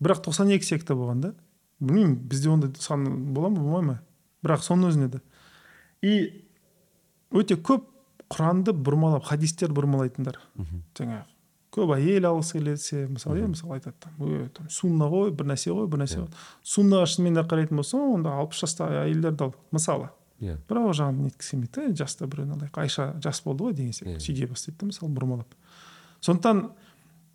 бірақ 92 секта болған да. Білмеймін бізде ондай сан бола ма болмай ма? Бірақ соның өзінде де. И өте көп құранды бұрмалап хадистерді бұрмалайтындар. Жаңағы көп әйел алғысы келсе мысалы иә мысалы айтады там «Ой, там сунна ғой бір нәрсе ғой бір нәрсе Иә. ғой. Суннаға шынымен де қарайтын болсаң онда алпыс жастағы әйелдерді ал мысалы. Иә. Бірақ ол жағын неткісі келмейді да жаста біреуін алайық. Айша жас болды ғой деген Иә. сияқты сөйте бастайды да мысалы бұрмалап. Сондықтан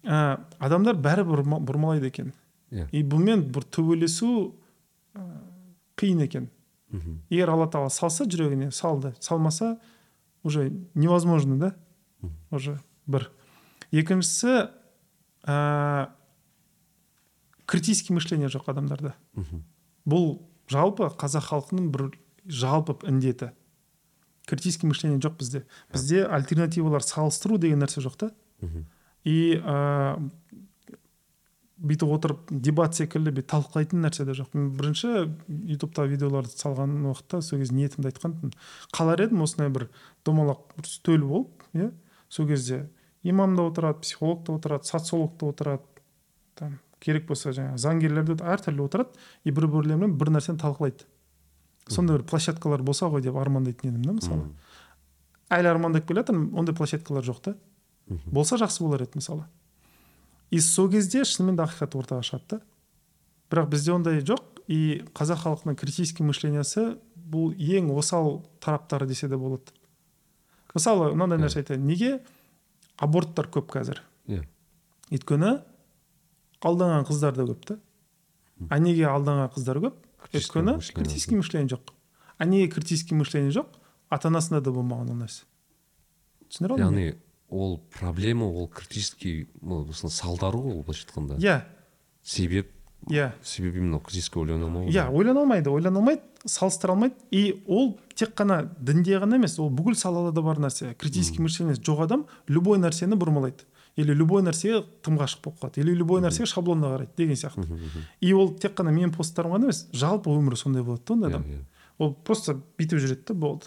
ә, адамдар бәрі бұрма- бұрмалайды екен. Иә. И бұнымен бір төбелесу ә, қиын екен. Мхм. егер алла тағала салса жүрегіне салды салмаса уже невозможно да? Уже бір. Екіншісі ә, критический мышление жоқ адамдарда. Мгм. бұл жалпы қазақ халқының бір жалпы індеті. Критический мышление жоқ бізде. Бізде альтернативалар салыстыру деген нәрсе жоқ та. И ә, бүйтіп отырып дебат секілді бүйтіп талқылайтын нәрсе де жоқ. Мен бірінші ютубта видеоларды салған уақытта сол кезде ниетімді айтқанмын қалар едім осындай бір домалақ бір үстел болып иә сол кезде имам да отырады психолог та отырады социолог та отырады. Там керек болса жаңағы заңгерлер де әртүрлі отырады и бір бірлерімен бір нәрсені талқылайды. Сондай бір площадкалар болса ғой деп армандайтын едім да мысалы. Әлі армандап келе жатырмын ондай площадкалар жоқ та. Болса жақсы болар еді мысалы. И сол кезде шынымен де ақиқат ортаға шығады да. Бірақ бізде ондай жоқ. И қазақ халқының критический мышлениясы бұл ең осал тараптары десе де болады. Мысалы мынандай нәрсе айтайын. Неге аборттар көп қазір. Иә. Өйткені алданған қыздар да көп та. А неге алданған қыздар көп. Өйткені критический мышление жоқ. А неге критический мышление жоқ ата анасында да болмаған ол нәрсе. Түсіндіре алдым яғни ол проблема ол критический мысалы салдары ғой ол былайша айтқанда. Иә. Себеп иә. себебі именно критический ойлана алмау иә ойлана алмайды ойлана алмайды салыстыра алмайды. И ол тек қана дінде ғана емес ол бүкіл салаларда бар нәрсе. Критический мышление. Жоқ адам любой нәрсені бұрмалайды. Или любой нәрсеге тым ғашық болып қалады. Или любой нәрсеге шаблонно қарайды деген сияқты. И ол тек қана менің посттарым ғана емес жалпы өмірі сондай болады да ондай Иә, адам. Иә. ол просто бүйтіп жүреді да болды.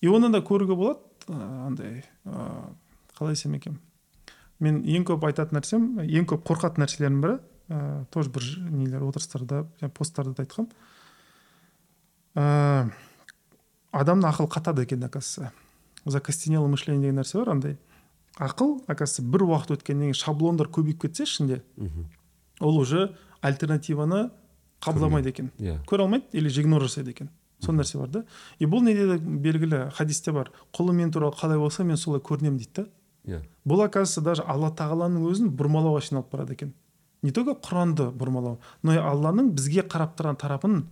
И оны да көруге болады андай ыыы, қалай десем екен. Мен ең көп айтатын нәрсем ең көп қорқатын нәрселердің бірі ыыы, тоже бір нелер отырыстарда посттарда да айтқанмын ыыы адамның ақылы қатады екен оказывается. Закостенелое мышление деген нәрсе бар андай. Ақыл оказывается бір уақыт өткеннен кейін шаблондар көбейіп кетсе ішінде ол уже альтернативаны қабылдамайды екен. Иә. Көре алмайды или игнор жасайды екен. Сол нәрсе бар да. И бұл неде де белгілі хадисте бар. Құлым мен туралы қалай болса мен солай көрінемін дейді да. Иә. Бұл оказывается даже алла тағаланың өзін бұрмалауға айналып барады екен. Не только құранды бұрмалау но и алланың бізге қарап тұрған тарапын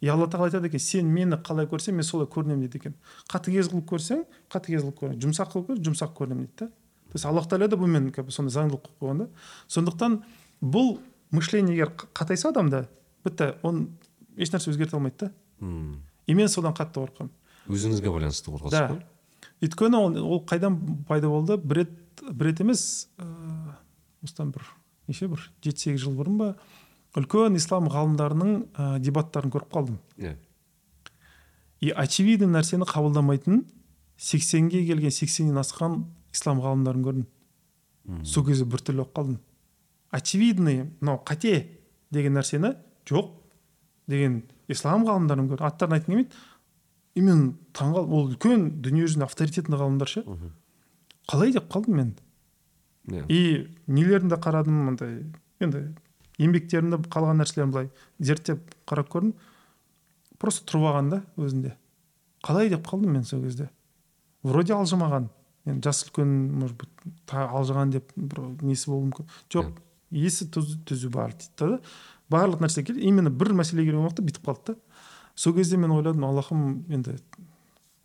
и алла тағала айтады екен сен мені қалай көрсең мен солай көрінемін дейді екен. Қатыгез қылып көрсең қатыгез қылып көрінемін жұмсақ қылып көрсең жұмсақ көрінемін дейді да то есть аллах тағала да бұнымен как бы сондай заңдылық қойып қойған да. Сондықтан бұл мышление егер қатайса адамда бітті оны ешнәрсе өзгерте алмайды да. Мм. и мен содан қатты қорқамын өзіңізге байланысты қорқасыз да. өйткені ол, ол қайдан пайда болды? Бір рет бір рет емес ыыы осыдан бір неше бір жеті сегіз жыл бұрын ба үлкен ислам ғалымдарының ә, дебаттарын көріп қалдым. Иә. И очевидный нәрсені қабылдамайтын сексенге келген сексеннен асқан ислам ғалымдарын көрдім. Сол кезде біртүрлі болып қалдым. Очевидный мынау қате деген нәрсені жоқ деген ислам ғалымдарын көрдім. Аттарын айтқым келмейді. И мен таңқалып ол үлкен дүниежүзінде авторитетный ғалымдар ше. Қалай деп қалдым мен? Иә. И нелерін де қарадым андай енді еңбектерінде қалған нәрселерін былай зерттеп қарап көрдім. Просто тұрып алған да өзінде. Қалай деп қалдым мен сол кезде? Вроде алжымаған. Енді жасы үлкен может быть алжыған деп бір несі болуы мүмкін. Жоқ есі түзу, түзу бар дейді да. Барлық нәрсе келді. Именно бір мәселеге келген уақытта бүйтіп қалды да. Сол кезде мен ойладым аллахым енді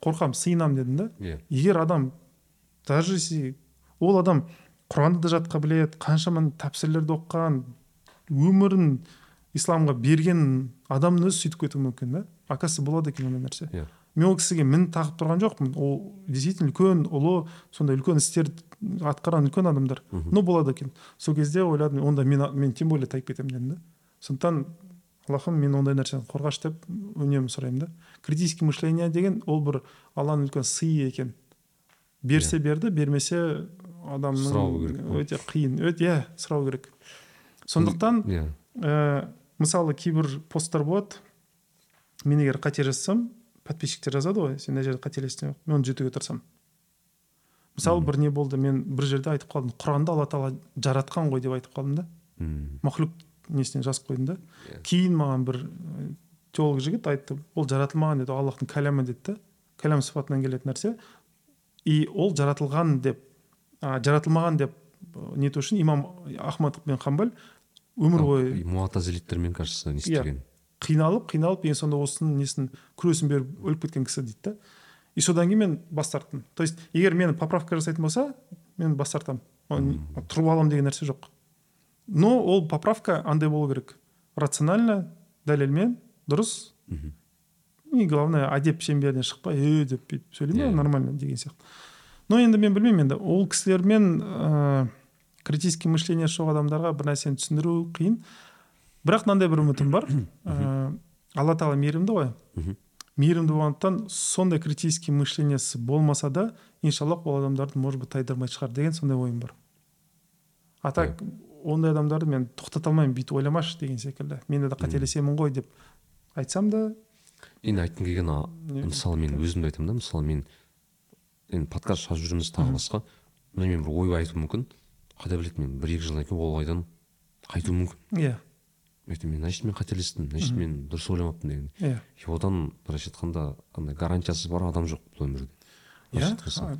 қорқамын сиынамын дедім да. Иә. Егер адам даже если ол адам құранды да жатқа біледі қаншама тәпсірлерді оқыған өмірін исламға берген адамның өзі сөйтіп кетуі мүмкін да оказывается болады екен ондай нәрсе. Иә. Мен ол кісіге мін тағып тұрған жоқпын. Ол действительно үлкен ұлы сондай үлкен істер атқарған үлкен адамдар. Мгм. но болады екен. Сол кезде ойладым онда мен, мен тем более тайып кетемін дедім да. Сондықтан аллахым мен ондай нәрседен қорғашы деп үнемі сұраймын да. Критический мышление деген ол бір алланың үлкен сыйы екен. Берсе берді бермесе адамның Сұрау керек. өте қиын өте иә сұрау керек. Сондықтан иә. ә, мысалы кейбір посттар болады. Мен егер қате жазсам подписчиктер жазады ғой сен мына жерде қателестің мен оны түзетуге тырысамын мысалы бір не болды мен бір жерде айтып қалдым құранды алла тағала жаратқан ғой деп айтып қалдым да. Мм. махлюк несіне жазып қойдым да. Иә. кейін маған бір ә, теолог жігіт айтты ол жаратылмаған деді аллахтың кәләмі деді да. Кәләм сыфатынан келетін нәрсе. И ол жаратылған деп а, жаратылмаған деп ә, нету үшін имам ахмад бен хамбал өмір бойы муатазилиттермен кажется не Иә. істеген? қиналып қиналып ең сонда осының несін күресін беріп өліп кеткен кісі дейді да. И содан кейін мен бас тарттым. То есть егер мені поправка жасайтын болса мен бас тартамын. Тұрып аламын деген нәрсе жоқ. Но ол поправка андай болу керек. Рационально дәлелмен дұрыс. И главное әдеп шеңберінен шықпай е деп бүйтіп сөйлеймін Иә. ғой нормально деген сияқты. Но енді мен білмеймін енді ол кісілермен ыыы критический мышление жоқ адамдарға бір нәрсені түсіндіру қиын. Бірақ мынандай бір үмітім бар. Ыыы алла тағала мейірімді ғой. Мейірімді болғандықтан сондай критический мышлениясы болмаса да иншаллах ол адамдарды может быть тайдырмайтын шығар деген сондай ойым бар. А так ондай адамдарды мен тоқтата алмаймын бүйтіп ойламашы деген секілді. Мен де қателесемін ғой деп айтсам да енді айтқым келгені мысалы мен өзімді айтамын да мысалы мен енді подкаст жазып жүрміз тағы басқа. Мына мен бір ой айтуым мүмкін. Қайда біледі мен бір екі жылдан кейін ол ойдан қайтуым мүмкін. Иә. Айтамын мен значит мен қателестім значит мен дұрыс ойламаппын деген. Иә. И одан былайша айтқанда андай гарантиясыз бар адам жоқ бұл өмірде. Иә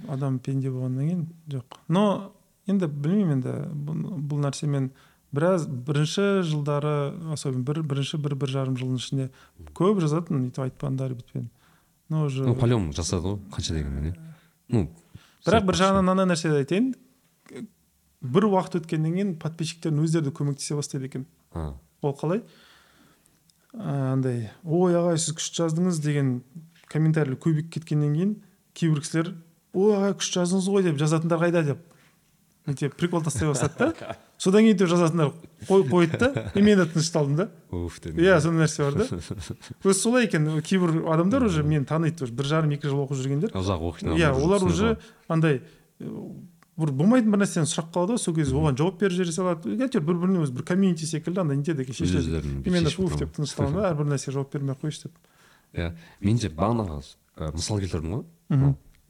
адам пенде болғаннан кейін жоқ. Но енді білмеймін енді бұл, нәрсемен біраз бірінші жылдары особенно бір бірінші бір бір жарым жылдың ішінде көп жазатын өйтіп айтпаңдар бүйтпен но уже ну полем жасады ғой қанша дегенмен иә. Ну бірақ бір жағынан мынандай нәрсе айтайын. Бір уақыт өткеннен кейін подписчиктердің өздері де көмектесе бастайды екен. Ол қалай? Андай ой ағай сіз күшті жаздыңыз деген комментарийлер көбейіп кеткеннен кейін кейбір кісілер ой ағай күшті жаздыңыз ғой деп жазатындар қайда деп. Өйтіп прикол тастай бастады да. содан кейін өйтіп жазатындар қой қойды да? И мен де тынышталдым да. Уф дедім иә сондай нәрсе бар да. Өзі солай екен кейбір адамдар уже мені таниды уже бір жарым екі жыл оқып жүргендер. Ұзақ оқитын иә олар уже андай бір болмайтын бір нәрсені сұрап қалады ғой сол кезде оған жауап беріп жібере салады. Әйтеуір бір біріне өзі бір комьюнити секілді андай нетеді екен шешіледі и мен де уф деп тынышталамын да әрбір нәрсеге жауап бермей ақ қояйыншы деп. Иә мен де бағанағы мысал келтірдім ғой.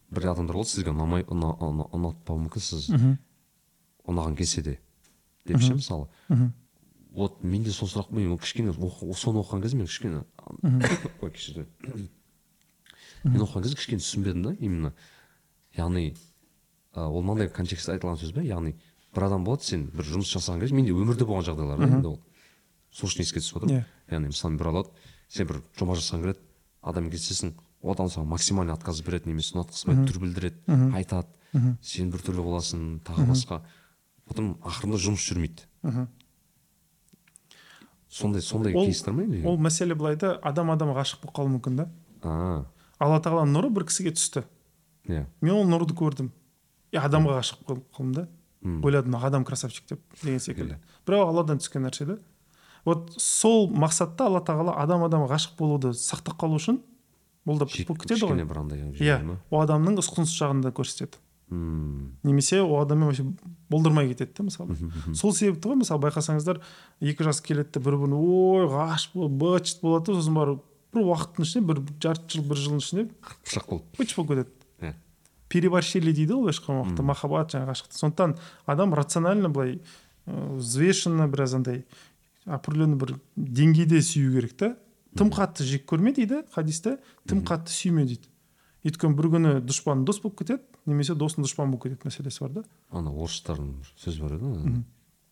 Бір адамдар болды сізге ұнамай ұна- ұна- ұнатпауы мүмкін сіз ұнаған келсе де. Деп ше мысалы. Вот менде сол сұрақ мен кішкене соны оқыған кезде мен кішкене ой кешірді. Мен оқыған кезде кішкене түсінбедім да именно. Яғни ол мынандай контекстте айтылған сөз бе? Яғни бір адам болады сен бір жұмыс жасаған кезде менде өмірде болған жағдайлар да енді ол. Сол үшін еске түсіп Иә. отыр яғни мысалы бір алады сен бір жоба жасағың келеді адаммен кездесесің ол адам саған максимальный отказ береді немесе ұнатқызбайды түр білдіреді айтады. Сен біртүрлі боласың тағы басқа. Потом ақырында жұмыс жүрмейді. Мхм. сондай сондай Ол- кейстер ма или? ол мәселе былай да адам адамға ғашық болып қалуы мүмкін да. Алла тағаланың нұры бір кісіге түсті. Иә. Мен ол нұрды көрдім. И адамға ғашық болып қалдым да. Ойладым адам красавчик деп деген секілді. Бірақ алладан түскен нәрсе да. Вот сол мақсатта алла тағала адам адамға ғашық болуды сақтап қалу үшін бұл да кетеді ғой. кішкене бір андай иә. ол адамның ұсқынсыз жағын да көрсетеді. М, немесе ол адаммен вообще болдырмай кетеді да мысалы. Сол себепті ғой мысалы байқасаңыздар екі жас келеді де бір біріне ой ғашық болып быт болады да сосын барып бір уақыттың ішінде бір жарты жыл бір жылдың ішінде пышақ болды быч болып кетеді. Иә. Переборщили дейді ғой былайша айтқан уақытта махаббат жаңағы ғашықтық. Сондықтан адам рационально былай взвешенно біраз андай определенный бір деңгейде сүю керек та. Тым қатты жек көрме дейді хадисте тым қатты сүйме дейді. Өйткені бір күні дұшпаның дос болып кетеді немесе досың дұшпан болып кетеді мәселесі бар да. Ана орыстардың бір сөзі бар еді ғой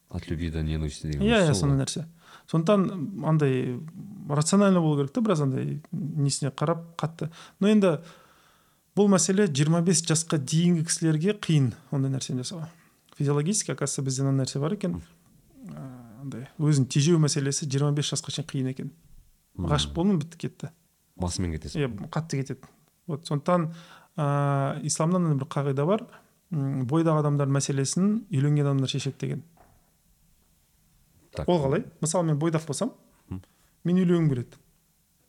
от любви до ненависти деген иә иә сондай нәрсе. Сондықтан андай рационально болу керек та біраз андай несіне қарап қатты. Но енді бұл мәселе 25 жасқа дейінгі кісілерге қиын ондай нәрсені жасау физиологически оказывается бізде мына нәрсе бар екен. Ыыы, андай өзін тежеу мәселесі 25 жасқа шейін қиын екен. Ғашық болдым бітті кетті. Басымен кетесің. Иә қатты кетеді. Вот сондықтан ыыы исламда мынандай бір қағида бар. Бойдағы адамдар мәселесін үйленген адамдар шешеді деген. Так. ол қалай? Мысалы мен бойдақ болсам мен үйленгім келеді.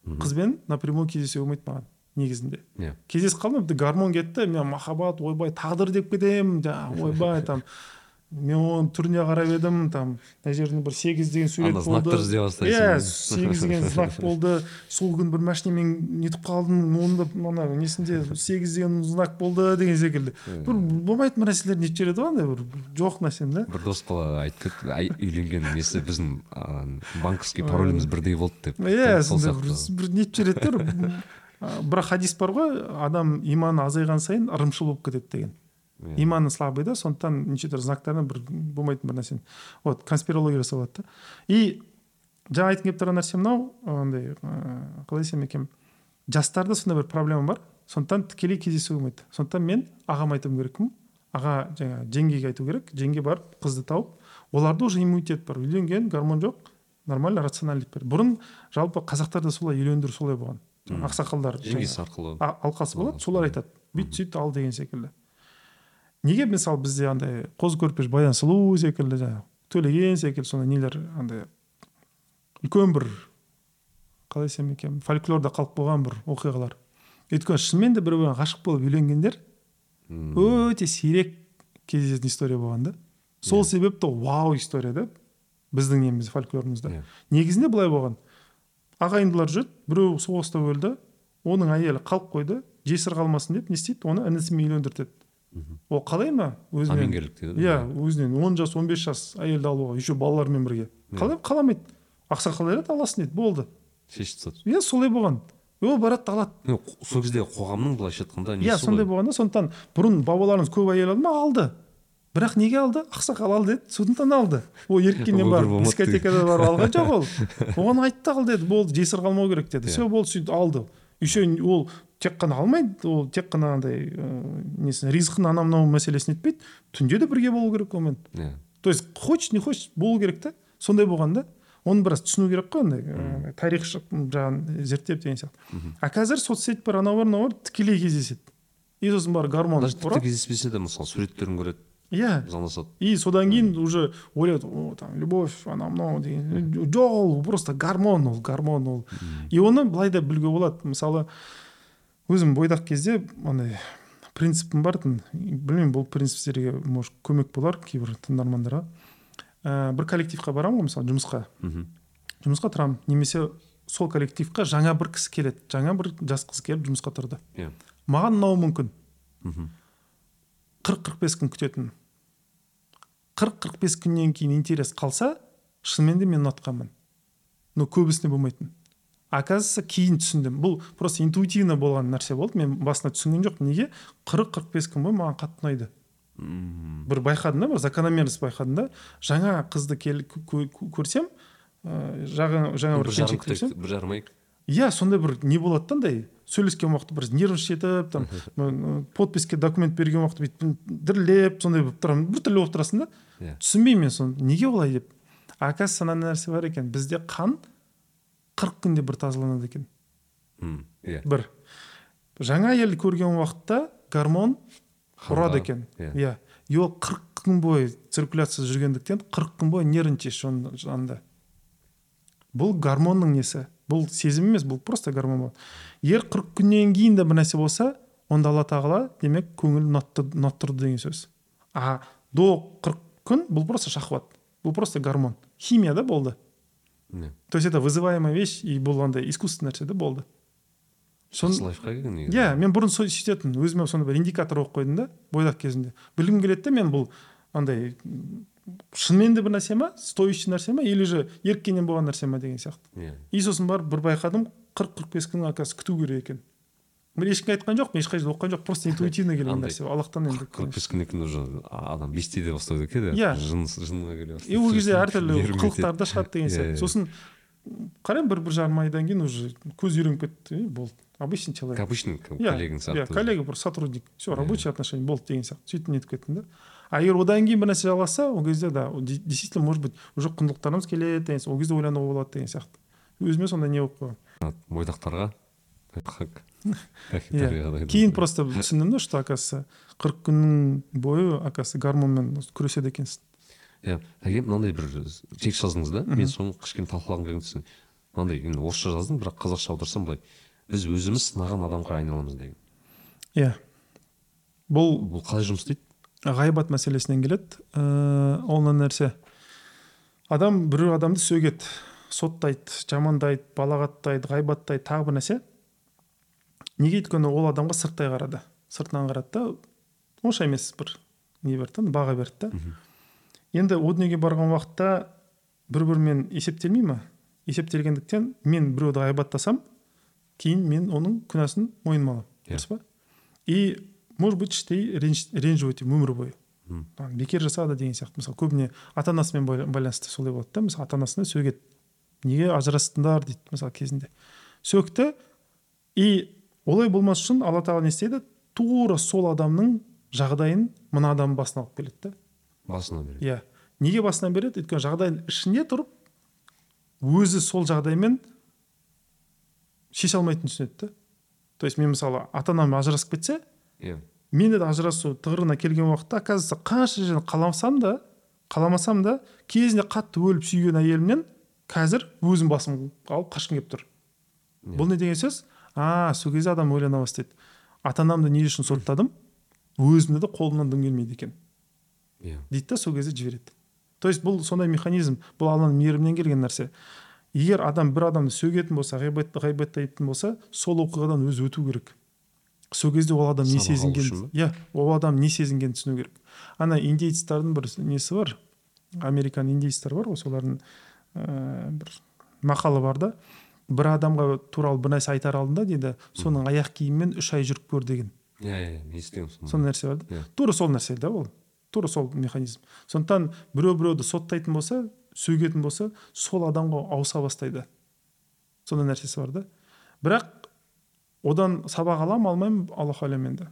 Қызбен напрямую кездесуге болмайды маған негізінде. Иә. Кездесіп қалдым гормон кетті мен махаббат ойбай тағдыр деп кетемін жаңағы ойбай там. мен оның түріне қарап едім там мына жерде бір сегіз деген сурет болды. знактар іздей бастайсың. иә сегіз деген знак болды. Сол күні бір машинамен нетіп қалдым оны да ана несінде сегіз деген знак болды деген секілді. Бір болмайтын бір нәрселер нетіп жібереді ғой андай бір жоқ нәрсені да бір дос бала айтып кетті үйленген несі біздің банковский пароліміз бірдей болды деп. Иә сондай бір, нетіп жібереді бірақ хадис бар ғой адам иманы азайған сайын ырымшыл болып кетеді деген. Иманы слабый да сондықтан неше түрлі знактардан бір болмайтын бір нәрсені. Вот конспирология жасап алады да. И жаңа айтқым келіп тұрған нәрсе мынау андай қалай десем екен? Жастарда сондай бір проблема бар. Сондықтан тікелей кездесуге болмайды. Сондықтан мен ағама айтуым керекпін. Аға жаңа жеңгеге айту керек. Жеңге барып қызды тауып оларда уже иммунитет бар. Үйленген гормон жоқ нормально рациональдік бар. Бұрын жалпы қазақтарда солай үйлендіру солай болған. Жаңағы ақсақалдар жеңгесі арқылы алқасы болады солар айтады. Бүйт сөйт ал деген секілді. Неге мысалы бізде андай қозы көрпеш баян сұлу секілді жаңағы төлеген секілді сондай нелер андай үлкен бір қалай десем екен фольклорда қалып қойған бір оқиғалар өйткені шынымен де бір біріне ғашық болып үйленгендер өте сирек кездесетін история болған да сол Иә. себепті вау история да біздің немізде фольклорымызда Иә. негізінде былай болған ағайындылар жүреді біреу соғыста өлді оның әйелі қалып қойды жесір қалмасын деп не істейді оны інісімен үйлендіртеді. Ол қалай ма? Өзінен. Амингерлік дейді ғой. иә өзінен. Он жас 15 жас әйелді алуға еще балалармен бірге. Қалай қаламайды ақсақал айтады аласың дейді болды. Шешіп тастады иә солай болған. Ол барады да алады сол кезде қоғамның былайша айтқанда иә сондай болған да сондықтан бұрын бабаларымыз көп әйел алды ма? Алды. Бірақ неге алды? Ақсақал алды деді сондықтан алды. Ол еріккеннен барып дискотекада барып алған жоқ ол. Оған айтты ал деді болды жесір қалмау керек деді. Иә. все болды сөйтіп алды. Еще ол тек қана алмайды ол тек қана андай ыыы несін ризқын анау мынау мәселесін нетпейді түнде де бірге болу керек онымен иә. То есть хочешь не хочешь болу керек та. Сондай болған да. Оны біраз түсіну керек қой андай ыыы, тарих жағын зерттеп деген сияқты. А қазір соцсеть бар анау бар мынау бар тікелей кездеседі. И сосын барып гармон даже тіпті кездеспесе де мысалы суреттерін көреді. Иә. Звондасады и содан кейін уже ойлайды о там любовь анау мынау деген. Жоқ ол просто гармон ол гармон ол. И оны былай да білуге болады. Мысалы өзім бойдақ кезде андай принципім бар тын білмеймін бұл принциптерге может көмек болар кейбір тыңдармандарға. Ә, бір коллективқа барамын ғой мысалы жұмысқа. Мхм жұмысқа тұрамын. Немесе сол коллективқа жаңа бір кісі келеді. Жаңа бір жас қыз келіп жұмысқа тұрды. Иә. Маған ұнауы мүмкін. Мхм қырық қырық бес күн күтетін. қырық қырық бес күннен кейін интерес қалса шынымен де мен ұнатқанмын. Но көбісіне болмайтын. Оказывается кейін түсіндім. Бұл просто интуитивно болған нәрсе болды. Мен басында түсінген жоқпын. Неге? қырық қырық бес күн бойы маған қатты ұнайды. Мм. бір байқадым да бір закономерность байқадым да. Жаңа қызды кел, кө- кө- көрсем ә, жаңа көрсем. бір жарым ай иә сондай бір не болады да андай сөйлескен уақытта бір нервничать етіп там м, подписке документ берген уақытта бүйтіп дірілдеп сондай болып тұрамын біртүрлі болып тұрасың да иә түсінбеймін мен соны неге олай деп оказывается мынандай нәрсе бар екен бізде қан қырық күнде бір тазаланады екен иә бір жаңа әйелді көрген уақытта гормон ұрады екен иә. иә и ол қырық күн бойы циркуляция жүргендіктен қырық күн бойы нервничаешь оның жанында бұл гормонның несі бұл сезім емес бұл просто гормон болады егер қырық күннен кейін де бір нәрсе болса онда алла тағала демек ұнатты- ұнаттырды деген сөз. А до қырық күн бұл просто шахват бұл просто гормон химия да болды. Иә то есть это вызываемая вещь и бұл андай искусственный нәрсе да болды. Жақсы негізі. Иә мен бұрын сөйтетінмін өзіме сондай бір индикатор қойып қойдым да бойдақ кезінде. Білгім келеді да мен бұл андай шынымен де бір нәрсе ма? Стоящий нәрсе ма? Или же еріккеннен болған нәрсе ма деген сияқты? Иә. И сосын барып бір байқадым қырық қырық бес күн оказывается күту керек екен. Мен ешкімге айтқан жоқпын ешқай жерде оқыған жоқпын просто интуитивно келген нәрсе. Аллахтан енді қырық бес күннен кейін уже адам не істей де бастайды екен Иә. жын жынға келе бастайды. И ол кезде әртүрлі қылықтар да шығады деген Иә, сияқты. иә. сосын қараймын бір бір жарым айдан кейін уже көз үйреніп кетті. Болды. Обычный человек. Обычный иә. коллегің иә сияқты коллега бір сотрудник. Все рабочий отношение болды деген сияқты. Сөйтіп нетіп кеттім да. А егер одан кейін бір нәрсе жалғасса ол кезде да действительно может быть уже құндылықтарымыз келеді деген ол кезде ойлануға болады деген сияқты. Өзіме сондай не болып қойған бойдақтарға иә. кейін просто түсіндім да что оказывается қырық күннің бойы оказывается гормонмен күреседі екенсің иә. Әке мынандай бір текст жаздыңыз да? Мен соны кішкене талқылағым келген түсін мынандай енді орысша жаздым бірақ қазақша аударсам былай біз өзіміз сынаған адамға айналамыз деген. Иә. Бұл бұл қалай жұмыс істейді? Ғайбат мәселесінен келеді. Ыыы ол мына нәрсе. Адам біреу адамды сөгеді соттайды жамандайды балағаттайды ғайбаттайды тағы бір нәрсе. Неге өйткені ол адамға сырттай қарады? Сыртынан қарады да онша емес бір не берді да баға берді да. Енді о дүниеге барған уақытта бір бірімен есептелмей ма есептелгендіктен мен біреуді ғайбаттасам кейін мен оның күнәсін мойныма аламын Иә. дұрыс па? И может быть іштей ренжіп өтемін өмір бойы. Там бекер жасады деген сияқты. Мысалы көбіне ата анасымен байла- байланысты солай болады да. Мысалы ата анасына сөгеді неге ажырастыңдар дейді мысалы кезінде. Сөкті и олай болмас үшін алла тағала не істейді? Тура сол адамның жағдайын мына адамның басына алып келеді да. Басына береді. Иә. Неге басынан береді? Өйткені жағдайдың ішінде тұрып өзі сол жағдаймен шеше алмайтынын түсінеді да. То есть мен мысалы ата анам ажырасып кетсе иә. Мен де ажырасу тұғырына келген уақытта оказывается қанша жерден қаламасам да қаламасам да кезінде қатты өліп сүйген әйелімнен қазір өзім басым алып қашқым келіп тұр. Иә. бұл не деген сөз? А сол кезде адам ойлана бастайды ата анамды не үшін соттадым? Өзімді де қолымнан дым келмейді екен. Иә. Дейді да сол кезде жібереді. То есть бұл сондай механизм бұл алланың мейірімінен келген нәрсе. Егер адам бір адамды сөгетін болса ғайбат ғайбаттайтын болса сол оқиғадан өзі өту керек. Сол кезде ол адам не ба? иә ол адам не сезінгенін түсіну керек. Ана индейцтардың бір несі бар? Американ индейцтер бар ғой солардың ә, бір мақалы бар да. Бір адамға туралы бір нәрсе айтар алдында дейді соның аяқ киімімен үш ай жүріп көр деген. Иә иә естігемін нәрсе бар да. Иә. тура сол нәрсе да ол. Тура сол механизм. Сондықтан біреу біреуді соттайтын болса сөгетін болса сол адамға ауыса бастайды. Сондай нәрсесі бар да. Бірақ одан сабақ аламын алмаймын аллаху алем енді.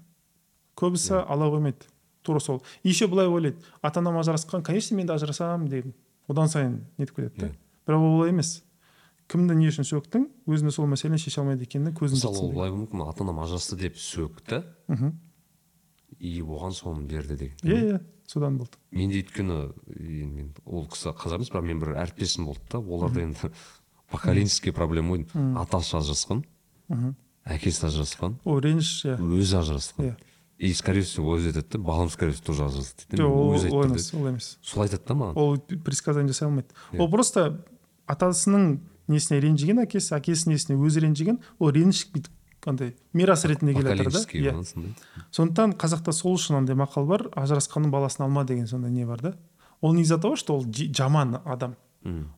Көбісі ала қоймайды тура сол. Еще былай ойлайды ата анам ажырасқан конечно мен де ажырасамын деген одан сайын нетіп кетеді да. Иә. бірақ ол олай емес. Кімді не үшін сөктің өзіне сол мәселені шеше алмайды екеніне көзін мысалы ол былай болуы мүмкін ата анам ажырасты деп сөкті мхм. и оған соны берді деген. Иә иә содан болды. Менде өйткені енді мен ол кісі қазақ емес бірақ мен бір әріптесім болды да. Оларда енді поколенческий проблема ғой. Атасы ажырасқан. Мхм. Әкесі ажырасқан. Ол реніш иә. Өзі ажырасқан. Иә. и скорее всего өзі айтады да балам скорее всего тоже ажырасты дейді. Жоқ ол өзі ол айтып емес тұр ол емес. Сол айтады да маған. Ол предсказание жасай алмайды. Иә. ол просто атасының несіне ренжіген әкесі әкесінің несіне өзі ренжіген ол реніш бүйтіп андай мирас ретінде келе жатыр да. Иә. сондықтан қазақта сол үшін андай мақал бар ажырасқанның баласын алма деген сондай не бар да. Ол не из-за того что ол жаман адам.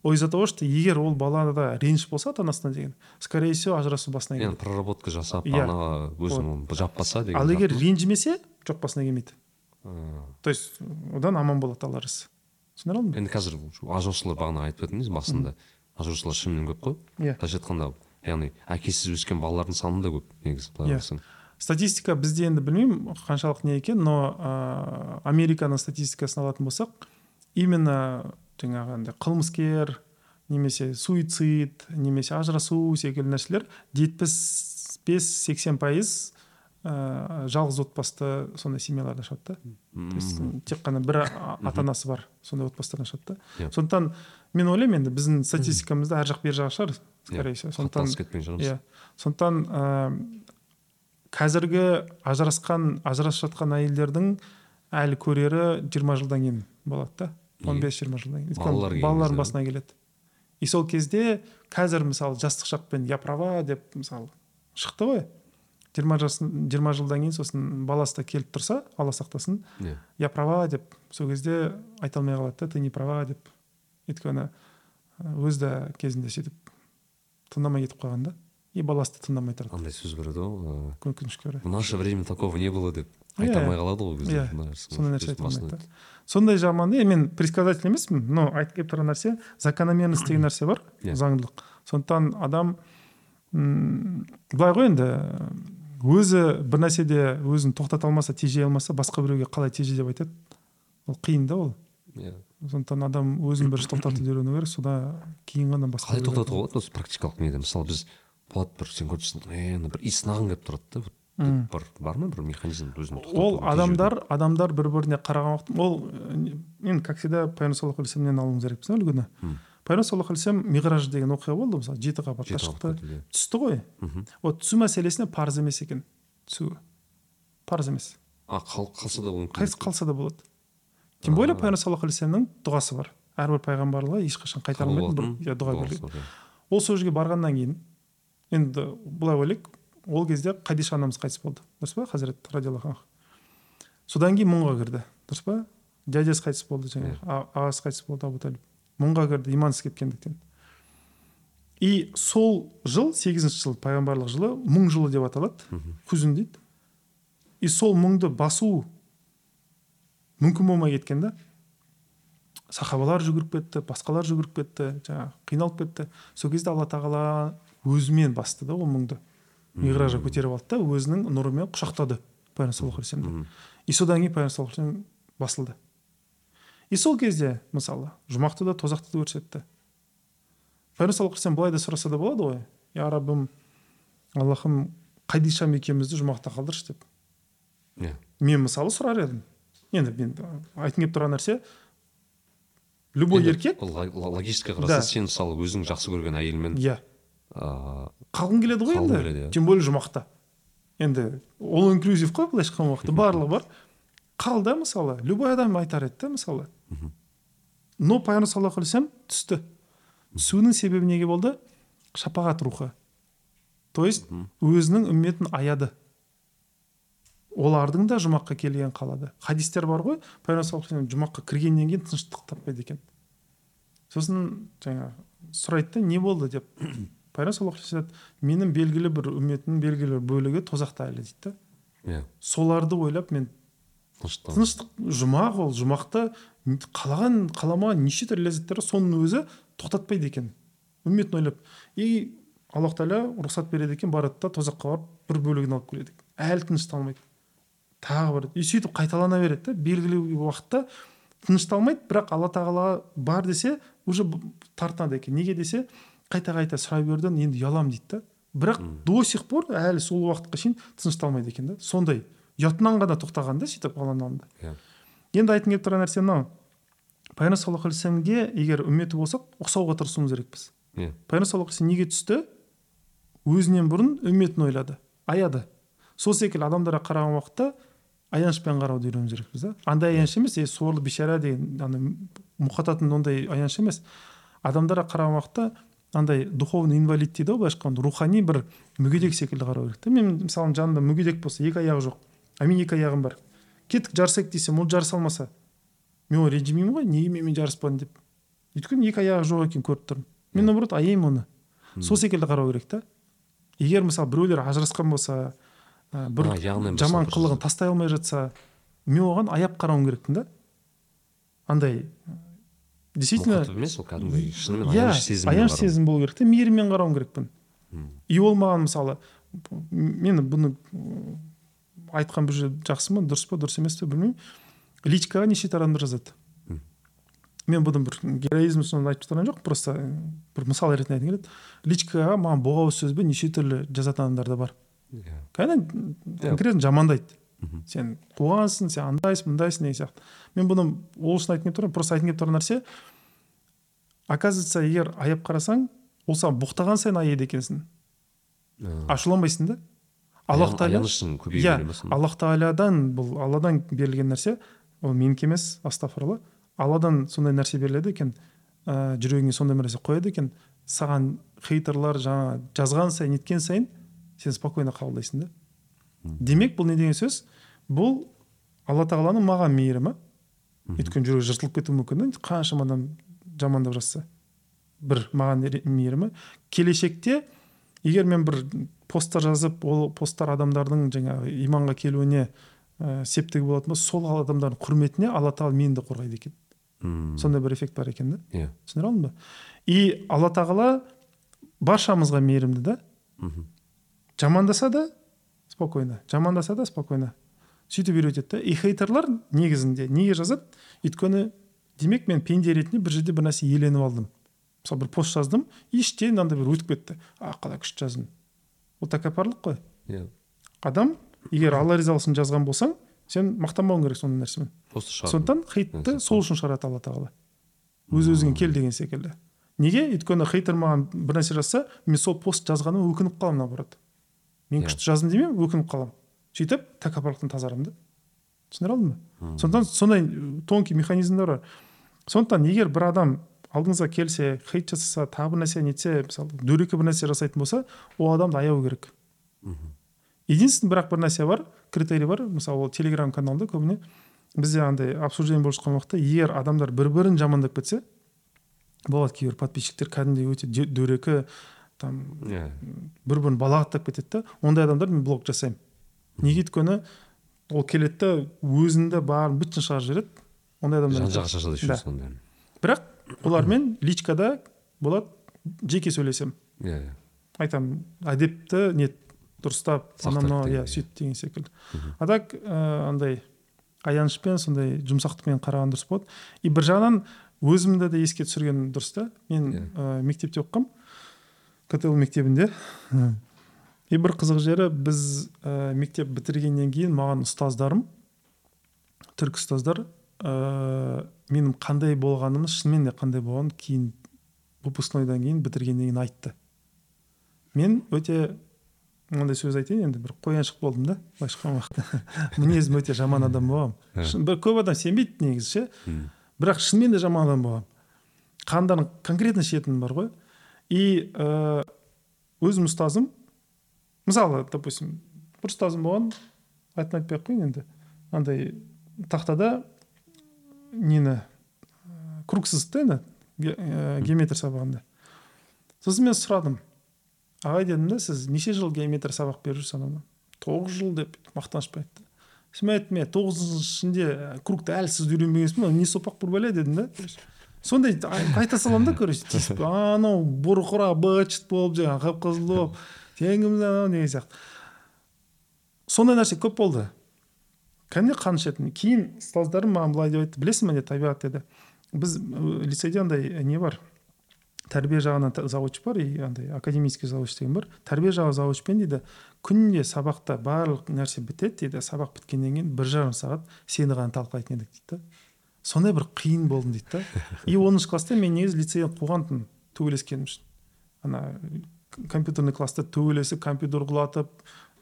Ол из-за того что егер ол балада реніш болса ата анасына деген скорее всего ажырасу басына келеді. проработка жасап Иә. ана өзін жаппаса деген ал егер ренжімесе жоқ басына келмейді. То есть одан аман болады алла разы. Түсіндіре алдым. Енді қазір ажыраушылар бағана айтып едіңіз басында. Ажыраушылар шынымен көп қой. Иә. Былайша айтқанда яғни әкесіз өскен балалардың саны да көп негізі былай Иә. қарасаң. Статистика бізде енді білмеймін қаншалық не екен но ә, американың статистикасын алатын болсақ именно жаңағы андай қылмыскер немесе суицид немесе ажырасу секілді нәрселер жетпіс бес сексен пайыз ә, жалғыз отбасты сондай семьялардан шығады да. То есть тек қана бір ата анасы бар сондай отбасыдан шығады да. Иә. сондықтан мен ойлаймын енді біздің статистикамызда ар жақ бер жағы шығар скорее всего. Сондықтан кетпеген шығармыз. иә. Сондықтан ә, қазіргі ажырасқан ажырасып жатқан әйелдердің әлі көрері жиырма жылдан кейін болады да. Он бес жиырма жылдан кейін. Өйткені балалардың басына келеді. И сол кезде қазір мысалы жастық шақпен я права деп мысалы шықты ғой. жиырма жасын жиырма жылдан кейін сосын баласы да келіп тұрса алла сақтасын иә. Я права деп сол кезде айта алмай қалады да ты не права деп. Өйткені өзі де кезінде сөйтіп тыңдамай кетіп қалған да. И баласы да тыңдамай тұрады. Андай сөз бар еді ғой өкінішке орай в наше время такого не было деп. Айта алмай қалады ғой ол кезде Иә, сондай нәрсе айта алмайды сондай жаман е мен предсказатель емеспін но айтып келіп тұрған нәрсе закономерность деген нәрсе бар Иә. заңдылық. Сондықтан адам м былай ғой енді өзі бір нәрседе өзін тоқтата алмаса тежей алмаса басқа біреуге қалай теже деп айтады ол қиын да ол. Иә. Сондықтан адам өзін бірінші тоқтатуды үйрену керек содан кейін ғана басқа қалай тоқтатуға? болады осы практикалық неде мысалы біз болады бір сен е ана бір иіс нағың келіп тұрады да. Бір бар ма бір механизм өзін ол адамдар адамдар бір біріне қараған уақыт ол енді как всегда пайғамбар саллаллаху алейхи вассаламнан алуымыз керекпіз үлгіні? Пайғамбар саллаллаху алейхи вассалам миғраж деген оқиға болды мысалы жеті қабатқа шықты. түсті ғой. Вот түсу мәселесіне парыз емес екен. Түсу. Парыз емес. А қал- қалса да мүмкін қайсы қалса да болады. Тем более пайғамбар саллаллаху алейхи вассаламның дұғасы бар. Әрбір пайғамбарға ешқашан қайтарылмайтын бір иә, дұға берген. ол сол жерге барғаннан кейін енді былай ойлайық ол кезде қадиша анамыз қайтыс болды. Дұрыс па хазірет радиаллаху анху содан кейін мұңға кірді. Дұрыс па? Дядясы қайтыс болды жаңағы ағасы қайтыс болды абу талиб мұңға кірді имансыз кеткендіктен. И сол жыл сегізінші жыл пайғамбарлық жылы мұң жылы деп аталады. Күзін дейді. И сол мұңды басу мүмкін болмай кеткен да. Сахабалар жүгіріп кетті басқалар жүгіріп кетті жаңағы қиналып кетті. Сол кезде алла тағала өзімен басты да ол мұңды миғражға көтеріп алды да өзінің нұрымен құшақтады пайғамбар саллаллаху алейхи вассаламды и содан кейін пайғамбар саллаллаху басылды. И сол кезде мысалы жұмақты да тозақты да көрсетті пайғамбар саллаллаху былай да сұраса да болады ғой. Я раббым аллахым қадишам екеумізді жұмақта қалдыршы деп. Иә. Мен мысалы сұрар едім. Енді мен айтқым келіп тұрған нәрсе любой еркек логически Да. қараса сен мысалы өзің жақсы көрген әйелмен иә. Ыыы қалғың келеді ғой енді? келеді, иә. тем более жұмақта. Енді ол инклюзив қой былайша айтқан уақытта барлығы бар. Қалды мысалы любой адам айтар еді да мысалы. Но пайғамбар саллаллаху алейхи түсті. Түсуінің себебі неге болды? Шапағат рухы. То есть өзінің үмметін аяды. Олардың да жұмаққа келген қалады. Хадистер бар ғой пайғамбар жұмаққа кіргеннен кейін тыныштық таппайды екен. Сосын жаңағы сұрайды да не болды деп. пайғамбар саллаллаху алейхи менің белгілі бір үмметімнің белгілі бір бөлігі тозақта әлі дейді да. Иә. Соларды ойлап мен тыныштық. тыныштық жұмақ ол жұмақта қалаған қаламаған неше түрлі ләззаттар соның өзі тоқтатпайды екен. Үмметін ойлап. И аллах тағала рұқсат береді екен барады да тозаққа барып бір бөлігін алып келеді екен. Әлі тынышталмайды тағы барады и сөйтіп қайталана береді да белгілі уақытта тынышталмайды бірақ алла тағала бар десе уже тартынады екен. Неге десе қайта қайта сұрай беруден енді ұяламын дейді да. Бірақ до сих пор әлі сол уақытқа шейін тынышталмайды екен да. Сондай ұятынан ғана тоқтаған да сөйтіп алланың алдында иә. Енді айтқым келіп тұрған нәрсе мынау. Пайғамбар саллаллаху алейхи вассаламге егер үмметі болсақ ұқсауға тырысуымыз керекпіз. Иә. Пайғамбар саллаллаху неге түсті? Өзінен бұрын үмметін ойлады аяды. Сол секілді адамдарға қараған уақытта аянышпен қарауды үйренуіміз керекпіз да. Андай аяныш емес е сорлы бейшара деген ана мұқататын ондай аяныш емес. Адамдарға қараған уақытта андай духовный инвалид дейді ғой былайша айтқанда. Рухани бір мүгедек секілді қарау керек та мен мысалы жанымда мүгедек болса екі аяғы жоқ. А мен екі аяғым бар. Кеттік жарысайық десем ол жарыса алмаса. Мен оған ренжімеймін ғой неге менімен жарыспадың деп. Өйткені екі аяғы жоқ екенін көріп тұрмын. Мен наоборот аяймын оны. Сол секілді қарау керек та егер мысалы біреулер ажырасқан болса ә, бір жаман қылығын тастай алмай жатса мен оған аяп қарауым керекпін да. Андай действительно мұқатып емес ол кәдімгі шынымен иә аяныш сезіммен аяныш сезім болу керек та мейіріммен қарауым керекпін. И ол маған мысалы мен бұны айтқан бір жерде жақсы ма дұрыс па дұрыс емес пе білмеймін. Личкаға неше адамдар жазады. Мен бұны бір героизм соны айтып тұрған жоқ просто бір мысал ретінде айтқым келеді. Личкаға маған боғауыз сөзбен неше түрлі жазатын адамдар да бар. Иә. Кәдімгі конкретно жамандайды. Сен қуғансың сен андайсың мындайсың деген сияқты. Мен бұны ол үшін айтқым келіп тұрған просто айтқым келіп тұрған нәрсе. Оказывается егер аяп қарасаң ол саған боқтаған сайын аяйды екенсің. Ашуланбайсың да. Аллах тағала иә аллах тағаладан бұл алладан берілген нәрсе ол менікі емес астафыралла алладан сондай нәрсе беріледі екен ә, жүрегіңе сондай нәрсе қояды екен. Саған хейтерлар жаңа жазған сайын неткен сайын сен спокойно қабылдайсың да. Демек бұл не деген сөз? Бұл алла тағаланың маған мейірімі. Өйткені жүрегі жыртылып кетуі мүмкін. Да қаншама адам жамандап жатса бір маған мейірімі. Келешекте егер мен бір посттар жазып ол посттар адамдардың жаңағы иманға келуіне ә, септігі болатын болса сол адамдардың құрметіне алла тағала мені де қорғайды екен. Мм. сондай бір эффект бар екен да. Иә. Түсіндіре алдым ба? И алла тағала баршамызға мейірімді да Мгм. жамандаса да спокойно. Жамандаса да спокойно. Сөйтіп үйретеді да и хейтерлар негізінде неге жазады? Өйткені демек мен пенде ретінде бір жерде бір нәрсе иеленіп алдым. Мысалы бір пост жаздым іштен мынандай бір өтіп кетті. А қалай күшті жаздым? Ол тәкаппарлық қой. Иә. Адам егер алла ризалығын жазған болсаң сен мақтанбауың керек сондай нәрсемен. Сондықтан хейтті сол үшін шығарады алла тағала. Өз өзіңе кел деген секілді. Неге? Өйткені хейтер маған бір нәрсе жазса мен сол пост жазғаныма өкініп қаламын наоборот. Мен Иә. күшті жаздым демеймін өкініп қаламын сөйтіп тәкаппарлықтан тазарамын да. Түсіндіре алдым ба? Сондықтан сондай тонкий механизмдер бар. Сондықтан егер бір адам алдыңызға келсе хейт жасаса тағы бір нәрсе нетсе мысалы дөрекі бір нәрсе жасайтын болса ол адамды аяу керек. Единственный бірақ бір нәрсе бар критерий бар. Мысалы ол телеграм каналда көбіне бізде андай обсуждение болып жатқан уақытта егер адамдар бір бірін жамандап кетсе болады кейбір подписчиктер кәдімгідей өте дөрекі там иә бір бірін балағаттап кетеді да ондай адамдар мен блок жасаймын. Неге өйткені ол келеді да өзінде барын бытын шығарып жібереді. Ондай жан адамдар жаққа шашады еще Да. сонда бірақ олармен личкада болады жеке сөйлесемін. Иә иә айтамын әдепті не дұрыстап анау мынау иә сөйт деген секілді. А так ә, андай аянышпен сондай жұмсақтықпен қараған дұрыс болады. И бір жағынан өзімді де еске түсірген дұрыс та. Мен Иә. ә, мектепте оқығанмын. Ктл мектебінде. И бір қызық жері біз ә, мектеп бітіргеннен кейін маған ұстаздарым түрік ұстаздар ә, менің қандай болғанымды шынымен де қандай болғанын кейін выпускнойдан кейін бітіргеннен кейін айтты. Мен өте мынандай сөз айтайын енді бір қояншық болдым да былайша айтқан уақытта мінезім өте жаман адам бір көп адам сенбейді негізі ше. Бірақ шынымен де жаман адам болғанмын қандарын конкретно ішетінім бар ғой? И ә, өзім ұстазым мысалы допустим бір ұстазым болған атын айтпай ақ қояйын енді андай тақтада нені круг сызды енді ге- ә, геометрия сабағында. Сосын мен сұрадым ағай дедім да сіз неше жыл геометрия сабақ беріп жүрсіз анау? Тоғыз жыл деп мақтанышпай айтты. Сосын мен айттым мен тоғызыншы ішінде кругты әлі сіз үйренбегенсіз ба не сопақ бурбаля дедім да. Сондай ай- айта саламын да короче тиісіп анау бұрқыра быт болып жаңағы қып қызыл болып кімсің анау деген сияқты сондай нәрсе көп болды. Кәдімгідей қан ішетін кейін ұстаздарым маған былай деп айтты. Білесің бе деді табиғат деді біз лицейде андай не бар? Тәрбие жағынан завуч бар и андай академический завуч деген бар. Тәрбие жағы завучпен дейді күнде сабақта барлық нәрсе бітеді дейді. Сабақ біткеннен кейін бір жарым сағат сені ғана талқылайтын едік дейді да сондай бір қиын болдым дейді да. И оныншы класста мен негізі лицейден қуған тұғын төбелескенім үшін. Ана компьютерный класста төбелесіп компьютер құлатып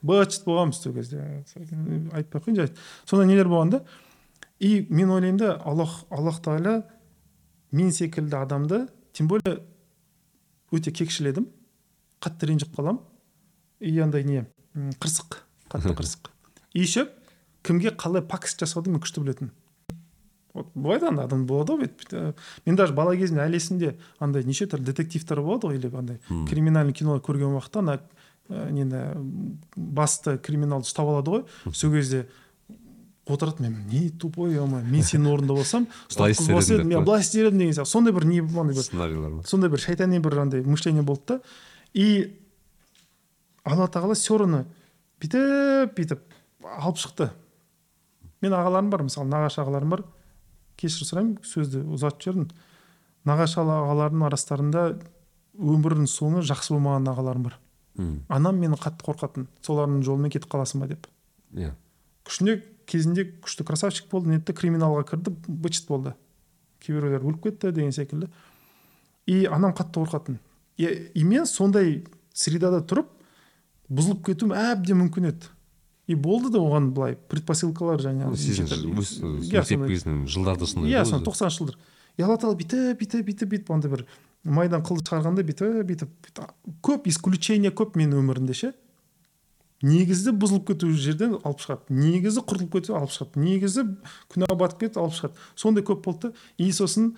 быт шыт болғанбыз сол кезде. Айтпай ақ қояйын сондай нелер болған да? И мен ойлаймын да аллах аллах тағала мен секілді адамды тем более өте кекшіл едім қатты ренжіп қаламын и андай не қырсық қатты қырсық. И еще кімге қалай пакость жасауды мен күшті білетінмін вот бывает андай адам болады ғой бүйтіп, бүйтіп, мен даже бала кезімде әлі есімде андай неше түрлі детективтер болады ғой или андай криминальный кино көрген уақытта ана ә, нені м, басты криминалды ұстап алады ғой сол кезде отырады мен не тупой е мен сенің орнында болсам Былай істер едім иә былай істер едім деген сияқты сондай бір не андай бір сценарийлер ма сондай бір шайтани бір андай мышление болды да. И алла тағала все равно бүйтіп бүйтіп алып шықты. Мен ағаларым бар мысалы нағашы ағаларым бар. Кешірім сұраймын сөзді ұзатып жібердім. Нағашы ағаларымның арасында өмірінің соңы жақсы болмаған ағаларым бар. М. анам мені қатты қорқатын солардың жолымен кетіп қаласың ба деп. Иә. Күшіне кезінде күшті красавчик болды нетті криминалға кірді быт шыт болды. Кейбіреулер өліп кетті деген секілді. И анам қатты қорқатын. И, и мен сондай средада тұрып бұзылып кетуім әбден мүмкін еді. И болды да оған былай предпосылкалар жаңағы мектеп сондай. иә өзі. тоқсаныншы жылдар и алла тағала бүйтіп бүйтіп бүйтіп бүйтіп андай бір майдан қылды шығарғанда бүйтіп бүйтіп көп исключение көп менің өмірімде ше. Негізі бұзылып кету жерден алып шығады. Негізі құртылып кету алып шығады. Негізі күнәға батып кетіп алып шығады. Сондай көп болды. И сосын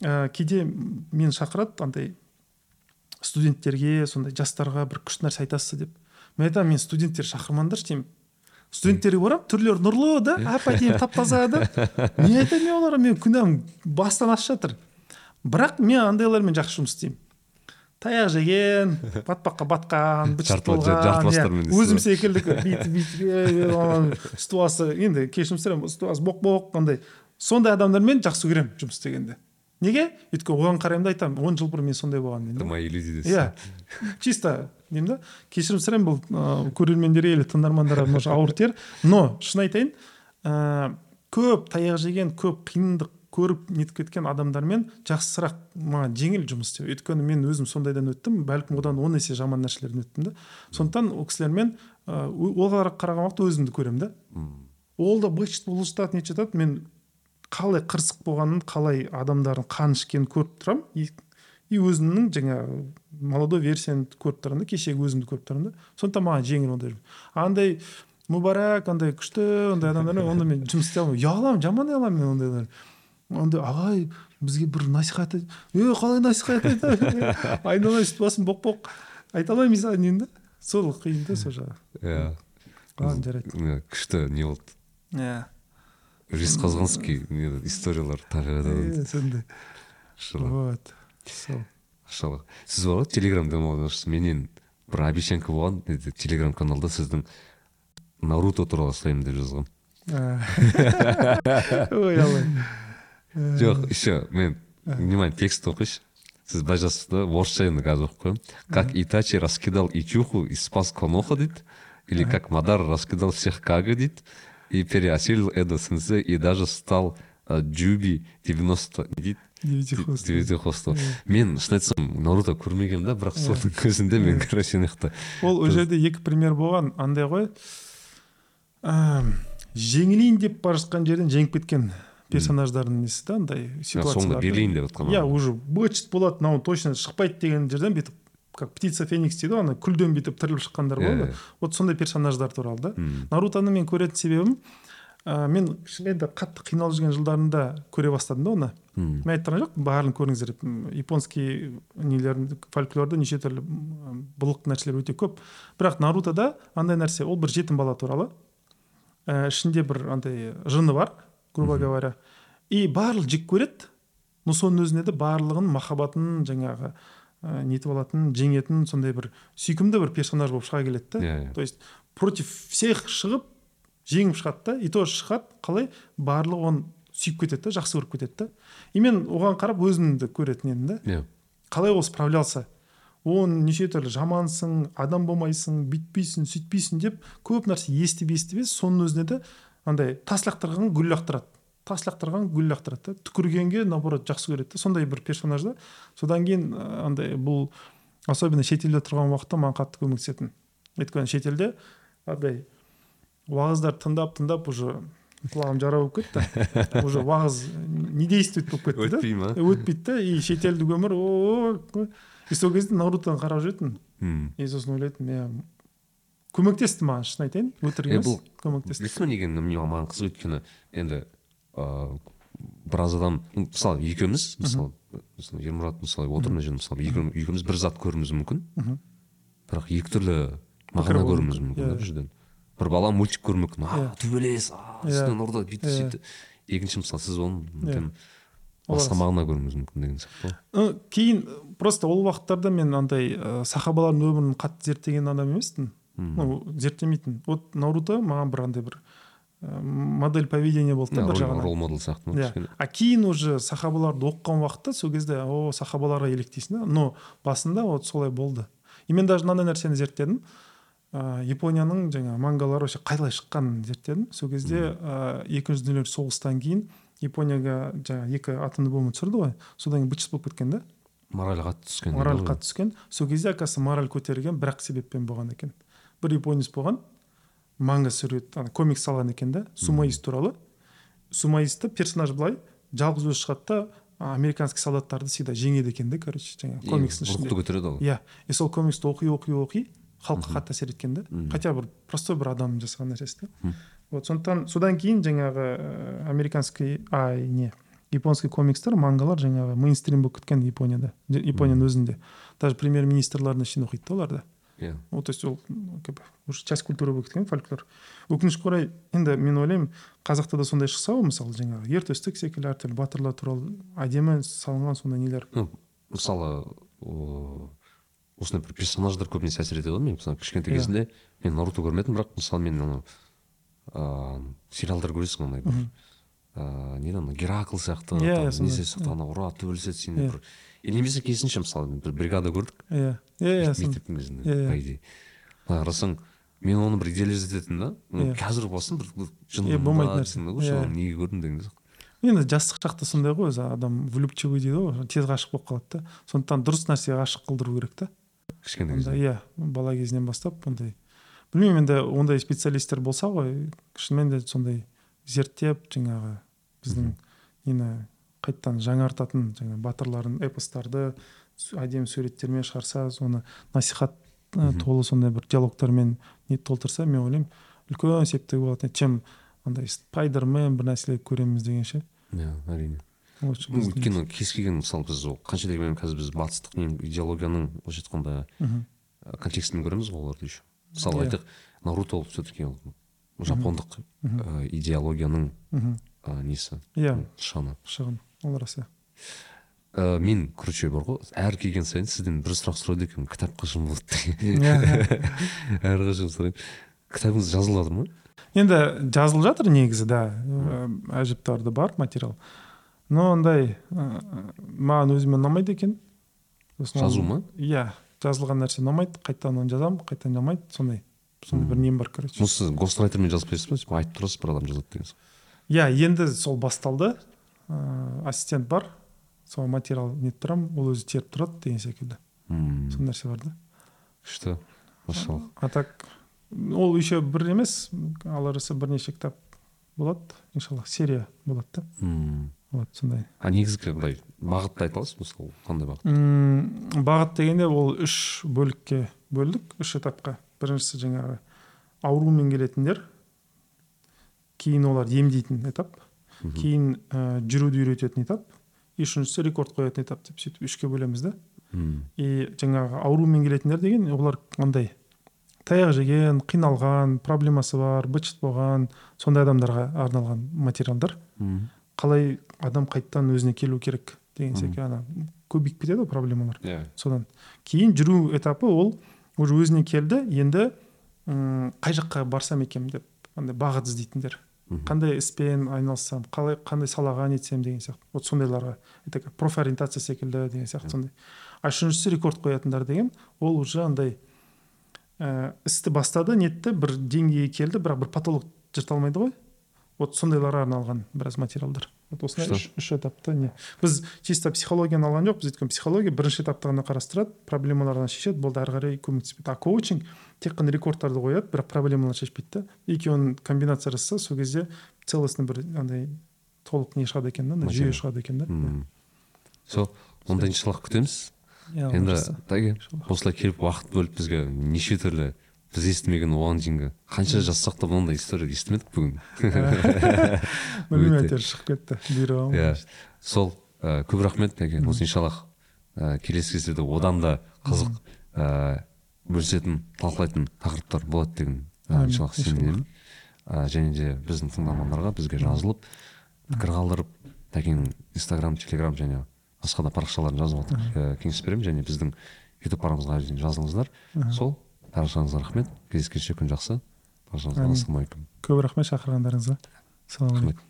ә, кейде мені шақырады андай студенттерге сондай жастарға бір күшті нәрсе айтасыз деп. Мен айтамын мен студенттер шақырмаңдаршы деймін. Студенттерге барамын түрлері нұрлы да әп әдемі тап таза да. Не айтайын мен оларға менің күнәм бастан асып жатыр. Бірақ мен андайлармен жақсы жұмыс істеймін. Таяқ жеген батпаққа батқан быт болған иә. өзім секілді бүйтіп бүйтіп басы енді кешірім сұраймын үсті басы боқ боқ андай. Сондай адамдармен жақсы көремін жұмыс істегенді неге? Өйткені оған қараймын да айтамын он жыл бұрын мен сондай болғанмын Это деймін мои люди дейсіз. иә. Чисто деймін да? Кешірім сұраймын бұл ыыы, көрермендерге или тыңдармандарға может ауыр тиер но шын айтайын ыыы көп таяқ жеген көп қиындық көріп нетіп кеткен адамдармен жақсырақ маған жеңіл жұмыс істеу. Өйткені мен өзім сондайдан өттім бәлкім одан он есе жаман нәрселерден өттім да. Сондықтан ол кісілермен оларға қараған уақытта өзімді көремін да. Ол да быт шыт бұлжытады нетіп жатады мен қалай қырсық болғанын қалай адамдардың қан ішкенін көріп тұрамын. И, өзімнің жаңағы молодой версияны көріп тұрамын да кешегі өзімді көріп тұрамын да сондықтан маған жеңіл ондай андай мүбарак андай күшті ондай адамдармен онда мен жұмыс істей алмаймын. Ұяламын жаман ұяламын мен ондайлар ондай ағай бізге бір насихат е қалай насихат айтады айналайын үсті басым боқ боқ айта алмаймын саған деймін да сол қиын да сол жағы. Иә. Жарайды. Күшті не болды? Иә. Жезқазғанский не историялар Е, сондай. Вот. сол Шылы. сіз бар ғой телеграм демалыңыз менен бір обещанка болған неде телеграм каналда сіздің наруто туралы сұраймын деп жазған ой алла жоқ еще мен внимание текст оқиыншы сіз былай жазсыз да орысша енді қазір оқып қоямын как итачи раскидал ичуху и спас коноха дейді или как мадар раскидал всех кага дейді и переосилил эдо сенсей и даже стал а, джуби 90 не дейді девятихвосты мен шын айтсам наруто көрмегенмін да бірақ соның көзінде мен короче ана жақта ол ол жерде екі пример болған андай ғой. Жеңілейін деп бара жатқан жерден жеңіп кеткен персонаждардың несі да андай соңында ситуациялар берейін деп жатқан иә уже быт болады мынау точно шықпайды деген жерден бүйтіп как птица феникс дейді ғой ана күлден бүйтіп тіріліп шыққандар Иә, болады иә. вот сондай персонаждар туралы да. Нарутоны мен көретін себебім ә, мен кішкене қатты қиналып жүрген жылдарында көре бастадым да оны. М. мен айтып тұрған жоқпын барлығын көріңіздер деп. Японский нелерін фольклорда неше түрлі былық нәрселер өте көп. Бірақ нарутода андай нәрсе ол бір жетім бала туралы. Ә, ішінде бір андай жыны бар грубо говоря. И барлық жек көреді но соның өзінде де барлығын махаббатын жаңағы ә, нетіп алатын жеңетін сондай бір сүйкімді бір персонаж болып шыға келеді да. Иә, иә. то есть против всех шығып жеңіп шығады да и тоже шығады қалай? Барлығы оны сүйіп кетеді да жақсы көріп кетеді да. И мен оған қарап өзімді көретін едім да. Иә. Қалай ол справлялся оны неше түрлі жамансың адам болмайсың бүйтпейсің сөйтпейсің деп көп нәрсе естіп естіп естіп соның өзіне де андай тас лақтырған гүл лақтырады. Тас лақтырған гүл лақтырады да. Түкіргенге наоборот жақсы көреді да. Сондай бір персонаж да. Содан кейін андай бұл особенно шетелде тұрған уақытта маған қатты көмектесетін. Өйткені шетелде андай уағыздарды тыңдап тыңдап уже құлағым жара болып кетті. Уже уағыз не действует болып кетті да. Өтпей ма? Өтпейді да. И шетелдік өмір о и сол кезде нарутоны қарап жүретінмін и сосын ойлайтынмын иә көмектесті маған шын айтайын өтірік емес бұл- көмектесті. білесің ба неге маған қызық өйткені енді ыыы біраз адам мысалы екеуміз мысалы ермұрат мысалы отыр мына жерде мысалы екеуміз бір зат көруіміз мүмкін. Мхм. бірақ екі түрлі мағына көруіміз мүмкін, да иә. бір жерден. Бір бала мультик көруі мүмкін а Иә. төбелес а Иә. үстінен ұрды бүйтті Иә. сөйтті екінші мысалы сіз оны басқа мағына көруіңіз мүмкін деген сияқты ғой. Кейін просто ол уақыттарда мен андай ә, сахабалардың өмірін қатты зерттеген адам емеспін. Ну зерттемейтін. Вот наруто маған бір андай бір ә, модель поведения болды да бір жағынан. рол модел сияқты ма иә. а кейін уже сахабаларды оқыған уақытта сол кезде о сахабаларға еліктейсің да но басында вот солай болды. И мен даже мынандай нәрсені зерттедім. Ә, японияның жаңағы мангалары вообще қалай шыққанын зерттедім сол кезде ә, екінші дүниежүзілік соғыстан кейін японияға жаңағы екі атомный бомба түсірді ғой. Содан кейін быт шыт болып кеткен да. Мораль қатты түскен мораль қатты түскен. Сол кезде оказывается мораль көтерілген бір ақ себеппен болған екен. Бір японец болған манга сурет ана комикс салған екен да сумаист туралы. Сумаисты персонаж былай жалғыз өзі шығады да американский солдаттарды всегда жеңеді екен да короче жаңағы комикстің рухты ішінде. көтереді ғой иә. И сол комиксті оқи оқи оқи халыққа қатты әсер еткен да хотя бір простой бір адам жасаған нәрсесі да вот сондықтан содан кейін жаңағы ә, американский ай не японский комикстер мангалар жаңағы мейнстрим болып кеткен японияда японияның өзінде. Даже премьер министрлардың ішінде оқиды да оларды. Иә. Ну то есть ол как бы уже часть культуры болып кеткен фольклор. Өкінішке орай енді мен ойлаймын қазақта да сондай шықса ғой мысалы жаңағы ер төстік секілді әртүрлі батырлар туралы әдемі салынған сондай нелер. Ну мысалы осындай бір персонаждар көбінесе әсер етеді ғой мен мысалы кішкентай Иә. кезімде мен наруто көрмедім бірақ мысалы мен анау ыыы сериалдар көресің андай бір ыыы не ана геракл сияқты Иә, несе сияқты ана ұрады төбелеседі сені Иә. бір. Немесе керісінше мысалы бір бригада көрдік. Иә. Иә иә мектептің кезінде по идее былай қарасаң мен оны бір ететінмін да. Иә. қазір болсын бір Иә, болмайтын нәрсе. неге көрдім деген сияқты енді жастық шақта сондай ғой өзі адам влюбчивый дейді ғой тез ғашық болып қалады да. Сондықтан дұрыс нәрсеге ғашық қылдыру керек та. Кішкентай кезде. иә бала кезінен бастап ондай. Білмеймін енді ондай специалисттер болса ғой шынымен де сондай зерттеп жаңағы біздің нені қайтадан жаңартатын жаңағы батырлардың эпостарды әдемі суреттермен шығарса соны насихат толы сондай бір диалогтармен не толтырса мен ойлаймын үлкен септігі болатын еді чем андай спайдермен бір нәрселер көреміз дегенше иә әрине. Ну, өйткені кез келген мысалы біз ол қанша дегенмен қазір біз батыстық идеологияның былайша айтқанда Мгм. контекстімен көреміз ғой оларды еще. Мысалы Иә. айтайық наруто ол все таки жапондық ә, идеологияның несі? Иә. Шаны. Шығын ол рас иә. Ә, мен короче бар ғой. Әр келген сайын сізден бір сұрақ сұрайды екенмін. Кітап қашан болады деген. Иә, әрқашан сұраймын кітабыңыз жазылып жатыр ма? Енді жазылып жатыр негізі да. Ә, әжептәуірде бар материал. Но андай ә, маған өзіме ұнамайды екен. Жазу ма? иә жазылған нәрсе ұнамайды. Қайтадан оны жазамын қайтадан ұнамайды сондай сондай бір нем бар короче. Ну сіз гострайтермен жазып бересіз ба типа айтып тұрасыз бір адам жазады деген иә енді сол басталды. Ыыы ассистент бар. Сол материал нетіп тұрамын ол өзі теріп тұрады деген секілді. Мм, сондай нәрсе бар да. Күшті. Машаллах а так ол еще бір емес. Алла жазса бірнеше кітап болады. Иншаллах серия болады да. Мм. Вот сондай а негізгі былай бағытты айта аласыз мысалы қандай бағыт? М, бағыт дегенде ол үш бөлікке бөлдік үш этапқа. Біріншісі жаңағы аурумен келетіндер кейін олар емдейтін этап кейін ә, жүруді үйрететін этап и үшіншісі рекорд қоятын этап деп сөйтіп үшке бөлеміз да. Мм, и жаңағы аурумен келетіндер деген олар андай. Таяқ жеген қиналған проблемасы бар быт болған сондай адамдарға арналған материалдар. Мм. Қалай адам қайтадан өзіне келу керек деген секілді ана. Көбейіп кетеді ғой проблемалар. Иә. Содан кейін жүру этапы ол уже өзіне келді енді м, қай жаққа барсам екен деп андай бағыт іздейтіндер. Қандай іспен айналыссам қалай қандай салаға нетсем деген сияқты. Вот сондайларға это как профориентация секілді деген сияқты сондай. А үшіншісі рекорд қоятындар деген ол уже андай ә, істі бастады нетті бір деңгейге келді бірақ бір потолок жырта алмайды ғой. Вот сондайларға арналған біраз материалдар. Вот осындай үш, үш этапта не. Біз чисто психологияны алған жоқпыз өйткені психология бірінші этапты ғана қарастырады проблемаларын шешеді. Болды ары қарай көмектеспейді а коучинг тек қана рекордтарды қояды бірақ проблемаларды шешпейді да екеуін комбинация жасаса сол кезде целостный бір андай толық не шығады екен да андай жүйе шығады екен да. Сол онда иншаллах күтеміз? Енді Иншаллах. осылай келіп уақыт бөліп бізге неше түрлі біз естімеген оған дейінгі қанша жазсақ та мынандай история естімедік бүгін. Білмеймін әйтеуір шығып кетті бұйрығы иә. Сол ә, көп рахмет тәке осы иншаллах ә, келесі кезде де одан да қызық ә, бөлісетін талқылайтын тақырыптар болады деген ә, Әмин, иншаллах сенемін. Ә, және де біздің тыңдармандарға бізге жазылып пікір қалдырып тәкенің инстаграм телеграм және басқа да парақшаларын жазып ә, кеңес беремін және біздің ютуб парақшамызға жазылыңыздар сол баршаңызға рахмет. Кездескенше күн жақсы. Баршаңызға ассалаумағалейкум. Көп рахмет шақырғандарыңызға. Салам рахмет.